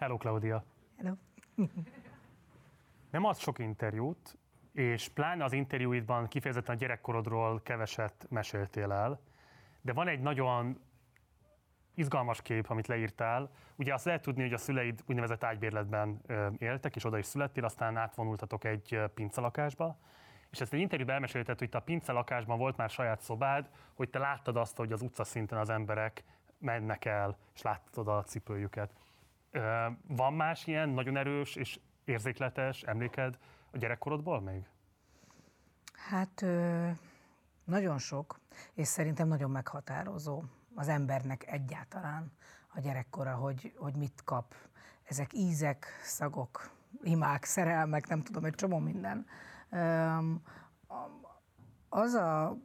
Hello, Claudia. Hello. Nem ad sok interjút, és pláne az interjúidban kifejezetten a gyerekkorodról keveset meséltél el, de van egy nagyon izgalmas kép, amit leírtál. Ugye azt lehet tudni, hogy a szüleid úgynevezett ágybérletben éltek, és oda is születtél, aztán átvonultatok egy pincalakásba. És ezt egy interjúban elmesélted, hogy te a pincelakásban volt már saját szobád, hogy te láttad azt, hogy az utca szinten az emberek mennek el, és láttad a cipőjüket. Van más ilyen nagyon erős és érzékletes emléked a gyerekkorodból még? Hát nagyon sok, és szerintem nagyon meghatározó az embernek egyáltalán a gyerekkora, hogy, hogy mit kap. Ezek ízek, szagok, imák, szerelmek, nem tudom, egy csomó minden. Az a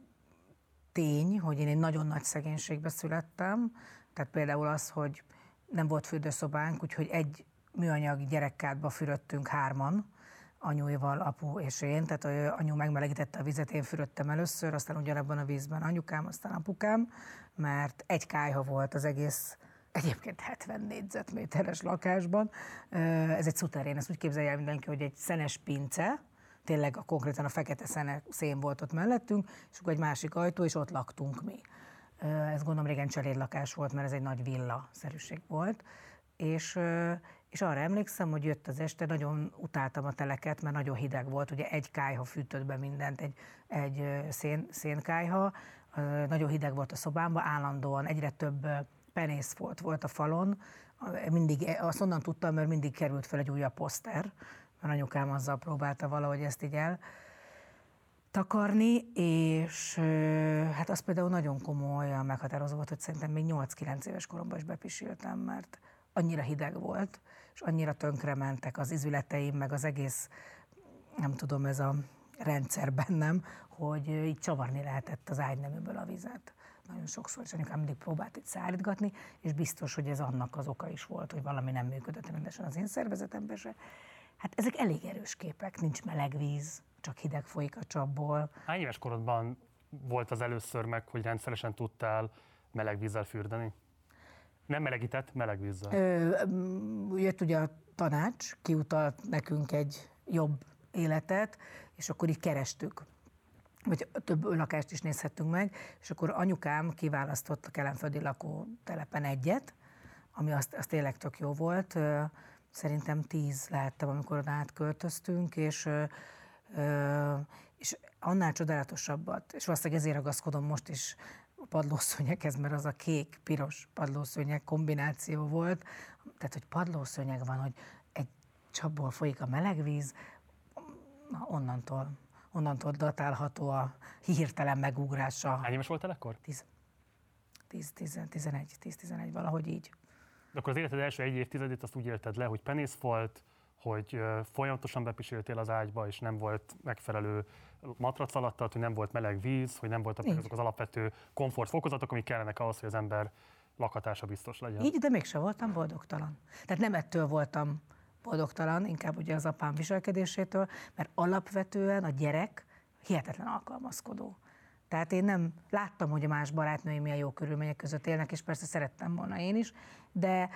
tény, hogy én egy nagyon nagy szegénységbe születtem, tehát például az, hogy nem volt fürdőszobánk, úgyhogy egy műanyag gyerekkádba fürödtünk hárman, anyuival, apu és én, tehát anyu megmelegítette a vizet, én fürödtem először, aztán ugyanabban a vízben anyukám, aztán apukám, mert egy kájha volt az egész egyébként 70 négyzetméteres lakásban. Ez egy szuterén, ezt úgy képzelje el mindenki, hogy egy szenes pince, tényleg a, konkrétan a fekete szene, szén volt ott mellettünk, és akkor egy másik ajtó, és ott laktunk mi. Ez gondolom régen cselédlakás volt, mert ez egy nagy villa-szerűség volt. És, és arra emlékszem, hogy jött az este, nagyon utáltam a teleket, mert nagyon hideg volt, ugye egy kájha fűtött be mindent, egy, egy szén, szénkájha, nagyon hideg volt a szobámban, állandóan egyre több penész volt, volt a falon, mindig, azt onnan tudtam, mert mindig került fel egy újabb poszter, mert anyukám azzal próbálta valahogy ezt így el takarni, és hát az például nagyon komoly, meghatározó volt, hogy szerintem még 8-9 éves koromban is bepisültem, mert annyira hideg volt, és annyira tönkre mentek az izületeim, meg az egész, nem tudom, ez a rendszer bennem, hogy így csavarni lehetett az ágyneműből a vizet. Nagyon sokszor, és anyukám mindig próbált itt szállítgatni, és biztos, hogy ez annak az oka is volt, hogy valami nem működött rendesen az én szervezetemben se. Hát ezek elég erős képek, nincs meleg víz, csak hideg folyik a csapból. Hány éves korodban volt az először meg, hogy rendszeresen tudtál meleg vízzel fürdeni? Nem melegített, meleg vízzel. Ö, jött ugye a tanács, kiutalt nekünk egy jobb életet, és akkor így kerestük vagy több lakást is nézhettünk meg, és akkor anyukám kiválasztott a kelemföldi lakótelepen egyet, ami azt, azt tényleg tök jó volt. Szerintem tíz lehettem, amikor oda átköltöztünk, és és annál csodálatosabbat, és valószínűleg ezért ragaszkodom most is a padlószőnyeghez, mert az a kék-piros padlószőnyeg kombináció volt, tehát hogy padlószőnyeg van, hogy egy csapból folyik a meleg víz, na, onnantól, onnantól datálható a hirtelen megugrása. Hány éves voltál akkor? 10, 10, 10, 11, 10-11, valahogy így. De akkor az életed első egy évtizedét azt úgy élted le, hogy penész volt, hogy folyamatosan bepisültél az ágyba, és nem volt megfelelő matrac alatt, hogy nem volt meleg víz, hogy nem voltak azok az alapvető komfortfokozatok, amik kellenek ahhoz, hogy az ember lakhatása biztos legyen. Így, de mégsem voltam boldogtalan. Tehát nem ettől voltam boldogtalan, inkább ugye az apám viselkedésétől, mert alapvetően a gyerek hihetetlen alkalmazkodó. Tehát én nem láttam, hogy a más barátnőim milyen jó körülmények között élnek, és persze szerettem volna én is, de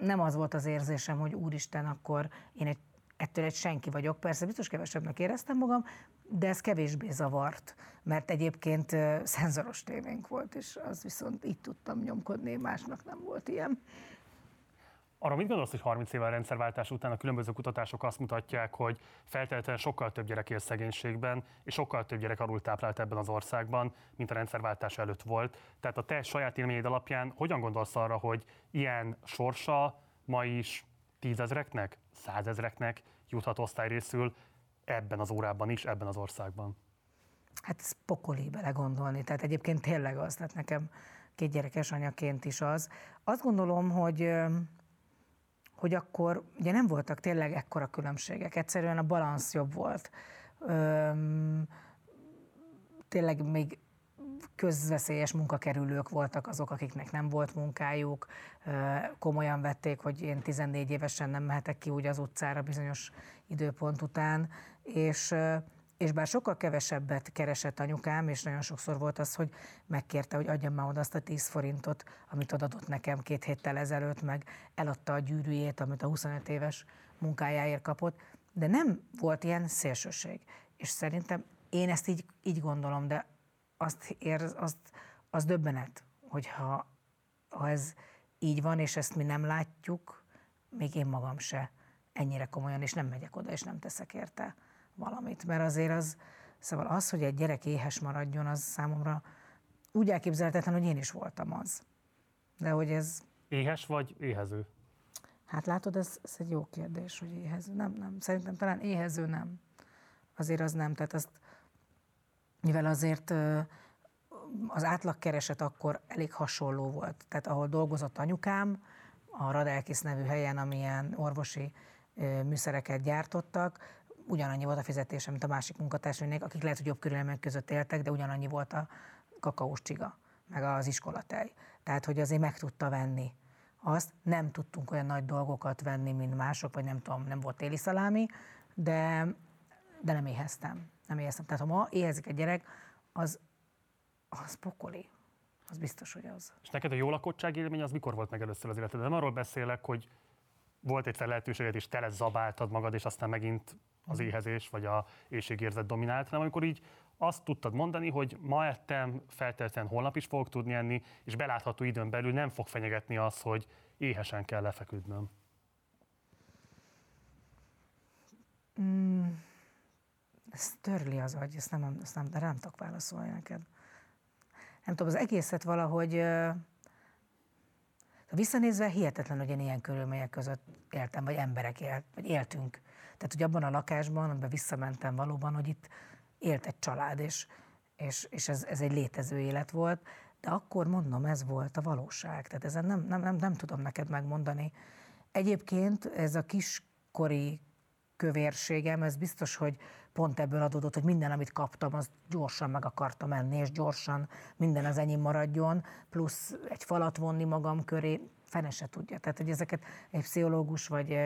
nem az volt az érzésem, hogy úristen, akkor én egy, ettől egy senki vagyok. Persze biztos kevesebbnek éreztem magam, de ez kevésbé zavart, mert egyébként uh, szenzoros tévénk volt, és az viszont így tudtam nyomkodni, másnak nem volt ilyen. Arra mit gondolsz, hogy 30 évvel rendszerváltás után a különböző kutatások azt mutatják, hogy feltétlenül sokkal több gyerek él szegénységben, és sokkal több gyerek táplált ebben az országban, mint a rendszerváltás előtt volt. Tehát a te saját élményed alapján hogyan gondolsz arra, hogy ilyen sorsa ma is tízezreknek, százezreknek juthat osztályrészül ebben az órában is, ebben az országban? Hát ez pokoli belegondolni. Tehát egyébként tényleg az, tehát nekem két gyerekes anyaként is az. Azt gondolom, hogy hogy akkor ugye nem voltak tényleg ekkora különbségek, egyszerűen a balansz jobb volt. Öm, tényleg még közveszélyes munkakerülők voltak azok, akiknek nem volt munkájuk, komolyan vették, hogy én 14 évesen nem mehetek ki úgy az utcára bizonyos időpont után, és, És bár sokkal kevesebbet keresett anyukám, és nagyon sokszor volt az, hogy megkérte, hogy adjam már oda azt a 10 forintot, amit adott nekem két héttel ezelőtt, meg eladta a gyűrűjét, amit a 25 éves munkájáért kapott, de nem volt ilyen szélsőség. És szerintem én ezt így, így gondolom, de azt érz, azt, az döbbenet, hogyha ha ez így van, és ezt mi nem látjuk, még én magam se ennyire komolyan, és nem megyek oda, és nem teszek érte valamit. Mert azért az, szóval az, hogy egy gyerek éhes maradjon, az számomra úgy elképzelhetetlen, hogy én is voltam az. De hogy ez... Éhes vagy éhező? Hát látod, ez, ez egy jó kérdés, hogy éhező. Nem, nem. Szerintem talán éhező nem. Azért az nem. Tehát azt, mivel azért az átlagkereset akkor elég hasonló volt. Tehát ahol dolgozott anyukám, a Radelkis nevű helyen, amilyen orvosi műszereket gyártottak, ugyanannyi volt a fizetése, mint a másik munkatársainak, akik lehet, hogy jobb körülmények között éltek, de ugyanannyi volt a kakaós csiga, meg az iskolatej. Tehát, hogy azért meg tudta venni azt. Nem tudtunk olyan nagy dolgokat venni, mint mások, vagy nem tudom, nem volt téli szalámi, de, de nem éheztem. Nem éheztem. Tehát ha ma éhezik egy gyerek, az, az pokoli. Az biztos, hogy az. És neked a jó lakottság élmény az mikor volt meg először az életed? Nem arról beszélek, hogy volt egy lehetőséged, és tele zabáltad magad, és aztán megint az mhm. éhezés vagy a éjségérzet dominált, hanem amikor így azt tudtad mondani, hogy ma ettem, feltétlenül holnap is fogok tudni enni, és belátható időn belül nem fog fenyegetni az, hogy éhesen kell lefeküdnöm. Mm, ez törli az agy, ezt nem, ezt nem, de nem tudok válaszolni neked. Nem tudom, az egészet valahogy Visszanézve hihetetlen, hogy én ilyen körülmények között éltem, vagy emberek élt, vagy éltünk. Tehát, hogy abban a lakásban, amiben visszamentem valóban, hogy itt élt egy család, és, és, és ez, ez egy létező élet volt, de akkor mondom, ez volt a valóság. Tehát ezen nem, nem, nem, nem tudom neked megmondani. Egyébként ez a kiskori kövérségem, ez biztos, hogy pont ebből adódott, hogy minden, amit kaptam, az gyorsan meg akartam menni, és gyorsan minden az enyém maradjon, plusz egy falat vonni magam köré, fene se tudja. Tehát, hogy ezeket egy pszichológus vagy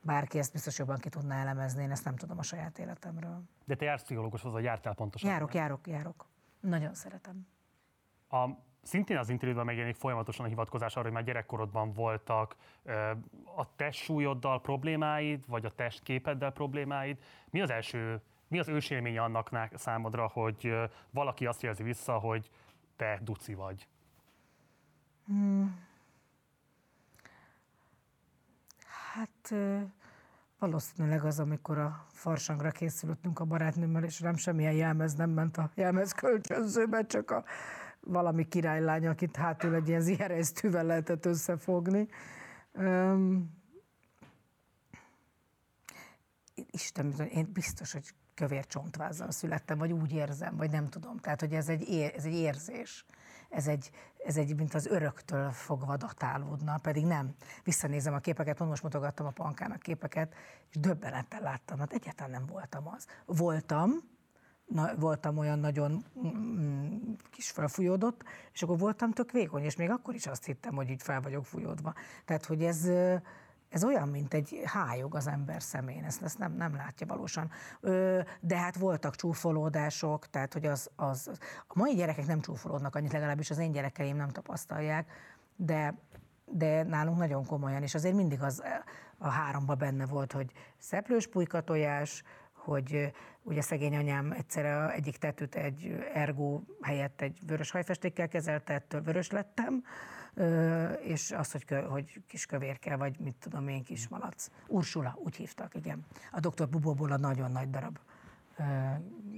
bárki ezt biztos jobban ki tudná elemezni, én ezt nem tudom a saját életemről. De te jársz pszichológushoz, vagy jártál pontosan? Járok, járok, járok. Nagyon szeretem. A, szintén az interjúban megjelenik folyamatosan a hivatkozás arra, hogy már gyerekkorodban voltak a testsúlyoddal problémáid, vagy a testképeddel problémáid. Mi az első, mi az ősélmény annak számodra, hogy valaki azt jelzi vissza, hogy te duci vagy? Hmm. Hát valószínűleg az, amikor a farsangra készülöttünk a barátnőmmel, és nem semmilyen jelmez nem ment a jelmez kölcsönzőbe, csak a valami királylány, akit hátul egy ilyen zihereztűvel lehetett összefogni. Um, Isten, én biztos, hogy kövér csontvázzal születtem, vagy úgy érzem, vagy nem tudom. Tehát, hogy ez egy, ér, ez egy érzés. Ez egy, ez egy, mint az öröktől fogva datálódna, pedig nem. Visszanézem a képeket, pont most mutogattam a pankának képeket, és döbbenettel láttam, hát egyáltalán nem voltam az. Voltam, na, voltam olyan nagyon mm, kis felfújódott, és akkor voltam tök vékony, és még akkor is azt hittem, hogy így fel vagyok fújódva. Tehát, hogy ez, ez olyan, mint egy hájog az ember szemén, ezt, ezt nem, nem látja valósan. De hát voltak csúfolódások, tehát hogy az, az, a mai gyerekek nem csúfolódnak annyit, legalábbis az én gyerekeim nem tapasztalják, de, de nálunk nagyon komolyan, és azért mindig az a háromba benne volt, hogy szeplős pulykatojás, hogy ugye szegény anyám egyszer egyik tetőt egy ergó helyett egy vörös hajfestékkel kezelte, ettől vörös lettem, és az, hogy, hogy kis kövérke, vagy mit tudom én, kis malac. Ursula, úgy hívtak, igen. A doktor Bubóból a nagyon nagy darab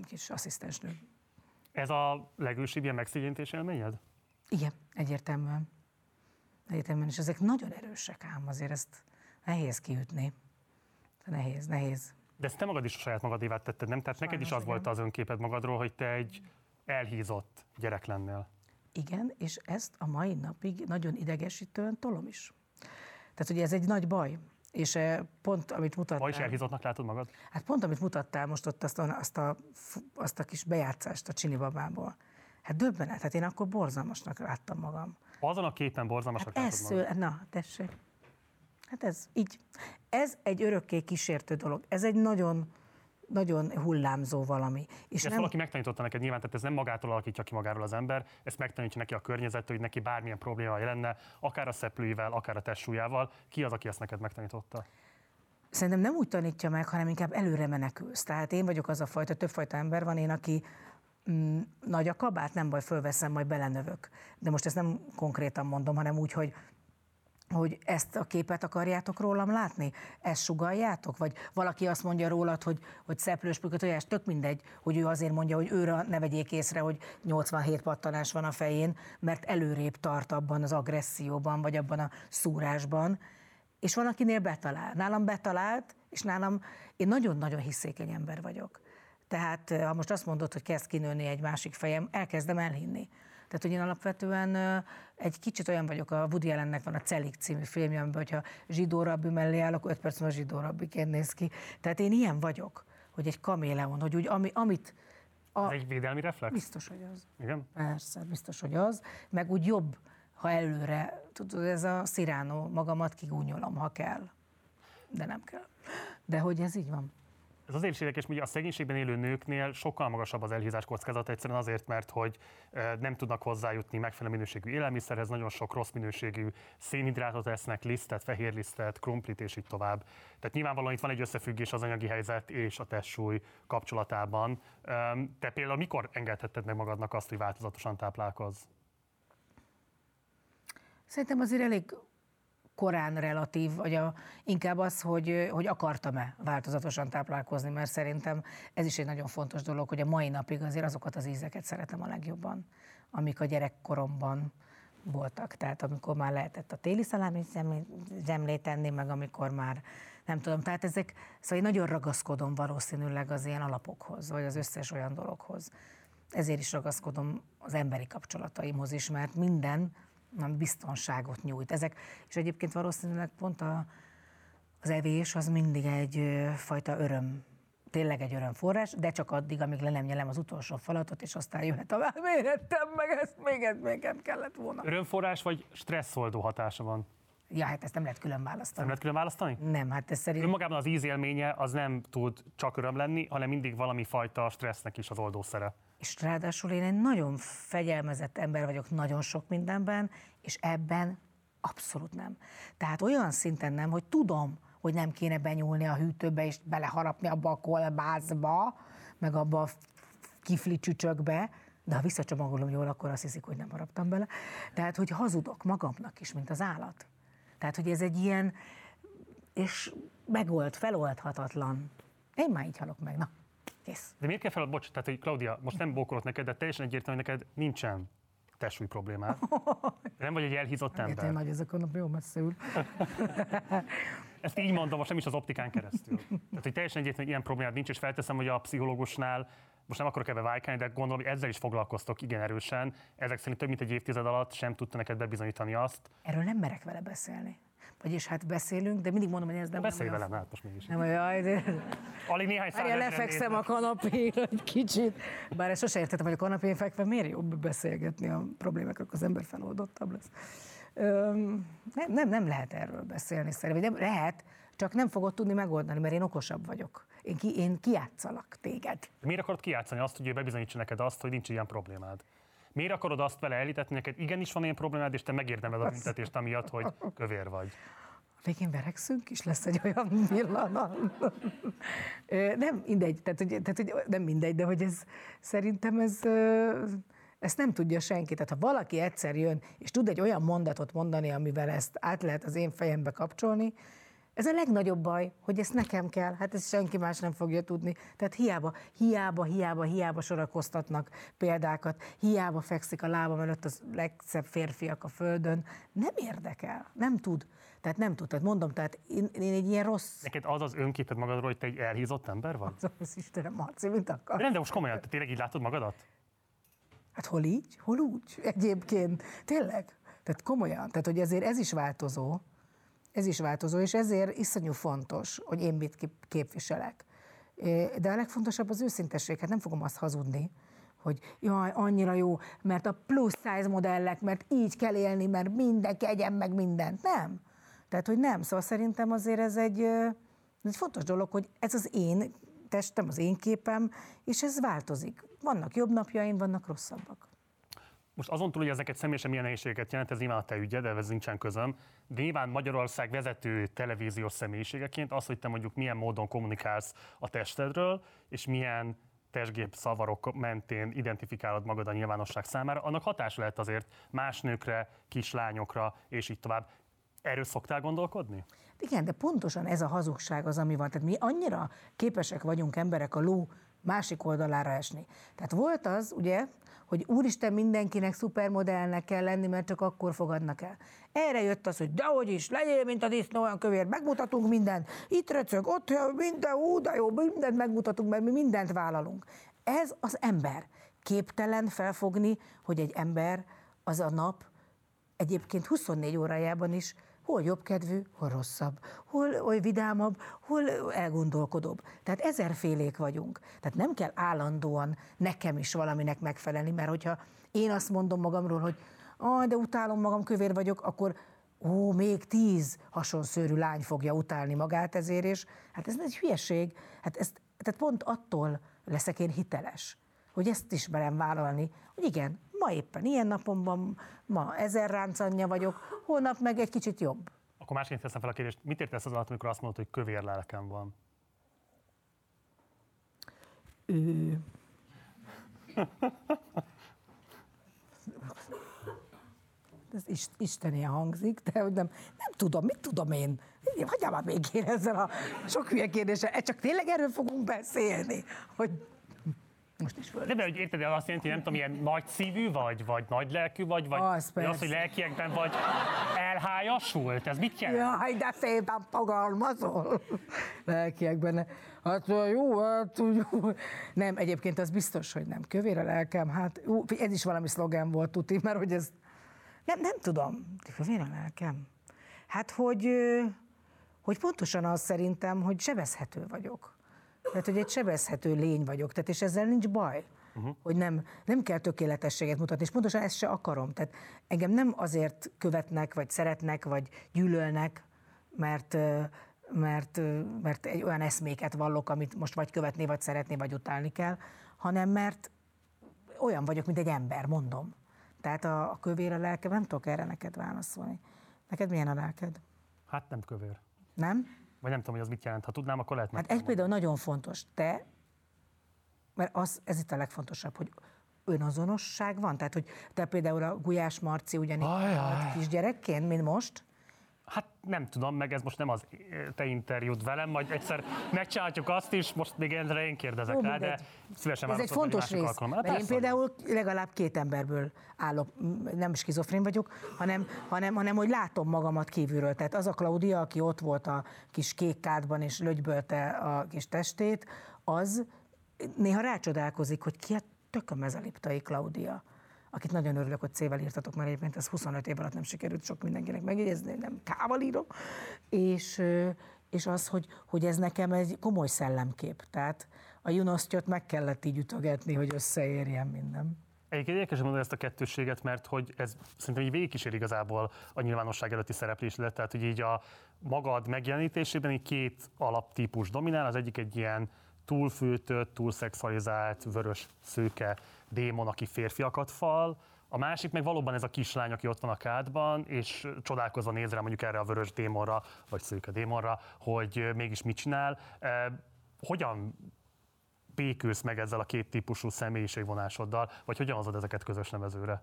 kis asszisztensnő. Ez a legősibb ilyen megszigyentés élményed? Igen, egyértelműen. Egyértelműen, és ezek nagyon erősek ám, azért ezt nehéz kiütni. Nehéz, nehéz. De ezt te magad is a saját magadévát tetted, nem? Tehát Sajnos neked is az igen. volt az önképed magadról, hogy te egy elhízott gyerek lennél. Igen, és ezt a mai napig nagyon idegesítően tolom is. Tehát ugye ez egy nagy baj. És eh, pont, amit mutattál... Ma is elhízottnak látod magad? Hát pont, amit mutattál most ott azt a, azt a, azt a kis bejátszást a csinibabából. Hát döbbenet, hát én akkor borzalmasnak láttam magam. Azon a képen borzalmasnak hát látod magad? Na, tessék. Hát ez így. Ez egy örökké kísértő dolog. Ez egy nagyon nagyon hullámzó valami. És ezt nem... valaki megtanította neked nyilván, tehát ez nem magától alakítja ki magáról az ember, ezt megtanítja neki a környezet, hogy neki bármilyen problémája lenne, akár a szeplőivel, akár a testsúlyával. Ki az, aki ezt neked megtanította? Szerintem nem úgy tanítja meg, hanem inkább előre menekülsz. Tehát én vagyok az a fajta, többfajta ember van, én, aki mm, nagy a kabát, nem baj, fölveszem, majd belenövök. De most ezt nem konkrétan mondom, hanem úgy, hogy hogy ezt a képet akarjátok rólam látni? Ezt sugaljátok? Vagy valaki azt mondja rólad, hogy, hogy szeplős tojás, tök mindegy, hogy ő azért mondja, hogy őre ne vegyék észre, hogy 87 pattanás van a fején, mert előrébb tart abban az agresszióban, vagy abban a szúrásban. És van, akinél betalál. Nálam betalált, és nálam én nagyon-nagyon hiszékeny ember vagyok. Tehát ha most azt mondod, hogy kezd kinőni egy másik fejem, elkezdem elhinni. Tehát, hogy én alapvetően egy kicsit olyan vagyok, a Woody Allennek van a Celik című filmje, amiben, hogyha zsidó rabbi mellé állok, öt perc múlva zsidó rabbiként néz ki. Tehát én ilyen vagyok, hogy egy kaméleon, hogy úgy, ami, amit a... Ez egy védelmi reflex? Biztos, hogy az. Igen? Persze, biztos, hogy az. Meg úgy jobb, ha előre, tudod, ez a sziránó, magamat kigúnyolom, ha kell. De nem kell. De hogy ez így van. Ez azért is érdekes, hogy a szegénységben élő nőknél sokkal magasabb az elhízás kockázata, egyszerűen azért, mert hogy nem tudnak hozzájutni megfelelő minőségű élelmiszerhez, nagyon sok rossz minőségű szénhidrátot esznek, lisztet, fehérlisztet, krumplit és így tovább. Tehát nyilvánvalóan itt van egy összefüggés az anyagi helyzet és a testsúly kapcsolatában. Te például mikor engedhetted meg magadnak azt, hogy változatosan táplálkozz? Szerintem azért elég korán relatív, vagy a, inkább az, hogy, hogy akartam-e változatosan táplálkozni, mert szerintem ez is egy nagyon fontos dolog, hogy a mai napig azért azokat az ízeket szeretem a legjobban, amik a gyerekkoromban voltak. Tehát amikor már lehetett a téli szalámi zsemlét tenni, meg amikor már nem tudom, tehát ezek, szóval én nagyon ragaszkodom valószínűleg az ilyen alapokhoz, vagy az összes olyan dologhoz. Ezért is ragaszkodom az emberi kapcsolataimhoz is, mert minden, biztonságot nyújt. Ezek, és egyébként valószínűleg pont a, az evés az mindig egy fajta öröm, tényleg egy örömforrás, de csak addig, amíg le nem nyelem az utolsó falatot, és aztán jöhet a miért ettem meg ezt, még, ezt, még nem kellett volna. Örömforrás vagy stresszoldó hatása van? Ja, hát ezt nem lehet külön választani. Nem lehet külön választani? Nem, hát ez szerint... Önmagában az ízélménye az nem tud csak öröm lenni, hanem mindig valami fajta stressznek is az oldószere és ráadásul én egy nagyon fegyelmezett ember vagyok nagyon sok mindenben, és ebben abszolút nem. Tehát olyan szinten nem, hogy tudom, hogy nem kéne benyúlni a hűtőbe és beleharapni abba a kolbászba, meg abba a kifli csücsökbe, de ha visszacsomagolom jól, akkor azt hiszik, hogy nem haraptam bele. Tehát, hogy hazudok magamnak is, mint az állat. Tehát, hogy ez egy ilyen, és megold, feloldhatatlan. Én már így halok meg, na. Kész. De miért kell fel, bocs, tehát hogy Claudia, most nem bókolok neked, de teljesen egyértelmű, hogy neked nincsen testsúly problémád. Nem vagy egy elhízott ember. Értem, nagy ezek a nap jó messze ül. Ezt így mondom, most nem is az optikán keresztül. Tehát, hogy teljesen egyértelmű, hogy ilyen problémád nincs, és felteszem, hogy a pszichológusnál most nem akarok ebbe vájkálni, de gondolom, hogy ezzel is foglalkoztok igen erősen. Ezek szerint több mint egy évtized alatt sem tudta neked bebizonyítani azt. Erről nem merek vele beszélni. Vagyis hát beszélünk, de mindig mondom, hogy ez nem Beszélj velem, hát most mégis. Nem olyan, de... Alig néhány száz lefekszem a kanapéra egy kicsit. Bár ezt sose értettem, hogy a kanapén fekve miért jobb beszélgetni a problémákról, az ember feloldottabb lesz. Öm, nem, nem, nem lehet erről beszélni szerintem. Nem, lehet, csak nem fogod tudni megoldani, mert én okosabb vagyok. Én, ki, én kiátszalak téged. Miért akarod kiátszani azt, hogy ő bebizonyítsa neked azt, hogy nincs ilyen problémád? Miért akarod azt vele elítetni, neked igenis van ilyen problémád, és te megérdemled a büntetést amiatt, hogy kövér vagy? Végén verekszünk is, lesz egy olyan pillanat. nem mindegy, tehát, hogy, tehát hogy nem mindegy, de hogy ez szerintem ez, ezt nem tudja senki. Tehát ha valaki egyszer jön, és tud egy olyan mondatot mondani, amivel ezt át lehet az én fejembe kapcsolni, ez a legnagyobb baj, hogy ezt nekem kell, hát ezt senki más nem fogja tudni. Tehát hiába, hiába, hiába, hiába sorakoztatnak példákat, hiába fekszik a lábam előtt az legszebb férfiak a földön, nem érdekel, nem tud. Tehát nem tud. Tehát mondom, tehát én, én egy ilyen rossz... Neked az az önképed magadról, hogy te egy elhízott ember vagy? Az az Istenem, Marci, mint akar. De, de most komolyan, te tényleg így látod magadat? Hát hol így, hol úgy egyébként. Tényleg. Tehát komolyan. Tehát, hogy ezért ez is változó. Ez is változó, és ezért iszonyú fontos, hogy én mit képviselek. De a legfontosabb az őszintesség, hát nem fogom azt hazudni, hogy jaj, annyira jó, mert a plusz size modellek, mert így kell élni, mert mindenki egyen meg mindent. Nem. Tehát, hogy nem. Szóval szerintem azért ez egy, egy fontos dolog, hogy ez az én testem, az én képem, és ez változik. Vannak jobb napjaim, vannak rosszabbak. Most azon túl, hogy ezeket személyesen milyen nehézségeket jelent, ez nyilván a te ügyed, ez nincsen közöm. De nyilván Magyarország vezető televíziós személyiségeként az, hogy te mondjuk milyen módon kommunikálsz a testedről, és milyen testgép szavarok mentén identifikálod magad a nyilvánosság számára, annak hatás lehet azért más nőkre, kislányokra, és így tovább. Erről szoktál gondolkodni? Igen, de pontosan ez a hazugság az, ami van. Tehát mi annyira képesek vagyunk emberek a ló másik oldalára esni. Tehát volt az, ugye, hogy úristen mindenkinek szupermodellnek kell lenni, mert csak akkor fogadnak el. Erre jött az, hogy dehogy is, legyél, mint a disznó, olyan kövér, megmutatunk mindent, itt recög, ott minden, ú, de jó, mindent megmutatunk, mert mi mindent vállalunk. Ez az ember. Képtelen felfogni, hogy egy ember az a nap egyébként 24 órájában is hol jobbkedvű, hol rosszabb, hol oly vidámabb, hol elgondolkodóbb. Tehát ezerfélék vagyunk. Tehát nem kell állandóan nekem is valaminek megfelelni, mert hogyha én azt mondom magamról, hogy ah, de utálom magam, kövér vagyok, akkor ó, még tíz hasonszőrű lány fogja utálni magát ezért, és hát ez egy hülyeség. Hát ez, tehát pont attól leszek én hiteles, hogy ezt is merem vállalni, hogy igen, ma éppen ilyen napomban, ma ezer ráncanja vagyok, holnap meg egy kicsit jobb. Akkor másként teszem fel a kérdést, mit értesz az alatt, amikor azt mondod, hogy kövér lelkem van? Ő... Ez isteni hangzik, de hogy nem, nem tudom, mit tudom én. Hagyjál már végén ezzel a sok hülye kérdéssel. Csak tényleg erről fogunk beszélni, hogy most is föl. De, de hogy érted, azt jelenti, nem tudom, ilyen nagy szívű vagy, vagy nagy lelkű vagy, vagy az, vagy az, hogy lelkiekben vagy elhájasult? Ez mit jelent? Jaj, de szépen fogalmazol. Lelkiekben. Hát jó, hát jó. Nem, egyébként az biztos, hogy nem. Kövér a lelkem, hát jó, ez is valami szlogen volt, tuti, mert hogy ez... Nem, nem tudom. Kövér a lelkem. Hát, hogy, hogy pontosan az szerintem, hogy sebezhető vagyok. Tehát, hogy egy sebezhető lény vagyok, tehát és ezzel nincs baj. Uh-huh. Hogy nem, nem kell tökéletességet mutatni, és pontosan ezt se akarom. Tehát engem nem azért követnek, vagy szeretnek, vagy gyűlölnek, mert, mert, mert egy olyan eszméket vallok, amit most vagy követni, vagy szeretni, vagy utálni kell, hanem mert olyan vagyok, mint egy ember, mondom. Tehát a, a kövér a lelke, nem tudok erre neked válaszolni. Neked milyen a lelked? Hát nem kövér. Nem? Vagy nem tudom, hogy az mit jelent. Ha tudnám, akkor lehet Hát egy például nagyon fontos. Te, mert az, ez itt a legfontosabb, hogy önazonosság van? Tehát, hogy te például a Gulyás Marci ugyanígy kisgyerekként, mint most, Hát nem tudom, meg ez most nem az te interjúd velem, majd egyszer megcsináljuk azt is, most még egyre én kérdezek Ó, rá, de szívesen Ez egy fontos rész, alkalommal. mert én például legalább két emberből állok, nem skizofrén vagyok, hanem, hanem, hanem hogy látom magamat kívülről. Tehát az a Klaudia, aki ott volt a kis kék kádban és lögybölte a kis testét, az néha rácsodálkozik, hogy ki a tököm ez a Liptai Klaudia akit nagyon örülök, hogy C-vel írtatok, mert egyébként ez 25 év alatt nem sikerült sok mindenkinek megjegyezni, nem K-val írom. És, és az, hogy, hogy ez nekem egy komoly szellemkép. Tehát a Junosztyot meg kellett így ütögetni, hogy összeérjen minden. Egyébként érdekes mondani ezt a kettősséget, mert hogy ez szerintem így végigkísér igazából a nyilvánosság előtti szereplésedet, tehát hogy így a magad megjelenítésében így két alaptípus dominál, az egyik egy ilyen túlfűtött, túlszexualizált, vörös szőke démon, aki férfiakat fal, a másik meg valóban ez a kislány, aki ott van a kádban, és csodálkozva néz rá mondjuk erre a vörös démonra, vagy szőke démonra, hogy mégis mit csinál. Hogyan békülsz meg ezzel a két típusú személyiségvonásoddal, vagy hogyan hozod ezeket közös nevezőre?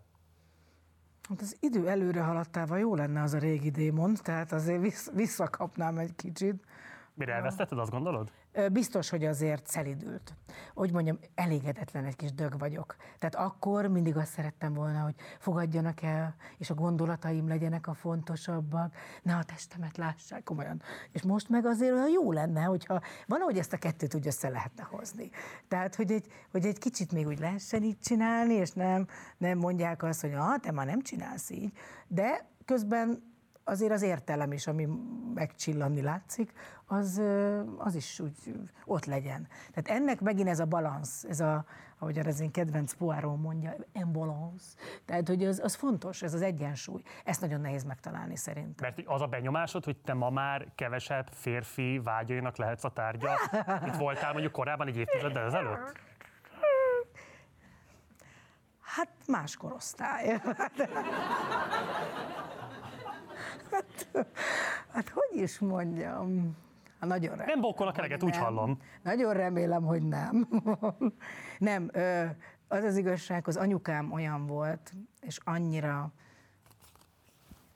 Hát az idő előre haladtával jó lenne az a régi démon, tehát azért visszakapnám egy kicsit. Mire elvesztetted, azt gondolod? Biztos, hogy azért szelidült. Hogy mondjam, elégedetlen egy kis dög vagyok. Tehát akkor mindig azt szerettem volna, hogy fogadjanak el, és a gondolataim legyenek a fontosabbak, ne a testemet lássák komolyan. És most meg azért olyan jó lenne, hogyha valahogy ezt a kettőt úgy össze lehetne hozni. Tehát, hogy egy, hogy egy kicsit még úgy lehessen így csinálni, és nem, nem mondják azt, hogy ah, te már nem csinálsz így, de közben azért az értelem is, ami megcsillanni látszik, az, az is úgy ott legyen. Tehát ennek megint ez a balansz, ez a, ahogy az én kedvenc Poirot mondja, embalance. Tehát, hogy az, az fontos, ez az egyensúly. Ezt nagyon nehéz megtalálni szerintem. Mert az a benyomásod, hogy te ma már kevesebb férfi vágyainak lehetsz a tárgya, mint voltál mondjuk korábban egy évtizeddel ezelőtt? Hát más korosztály. Hát, hát hogy is mondjam? Hát nagyon remélem, nem bokkolnak eleget, úgy hallom. Nagyon remélem, hogy nem. nem, az az igazság, az anyukám olyan volt, és annyira,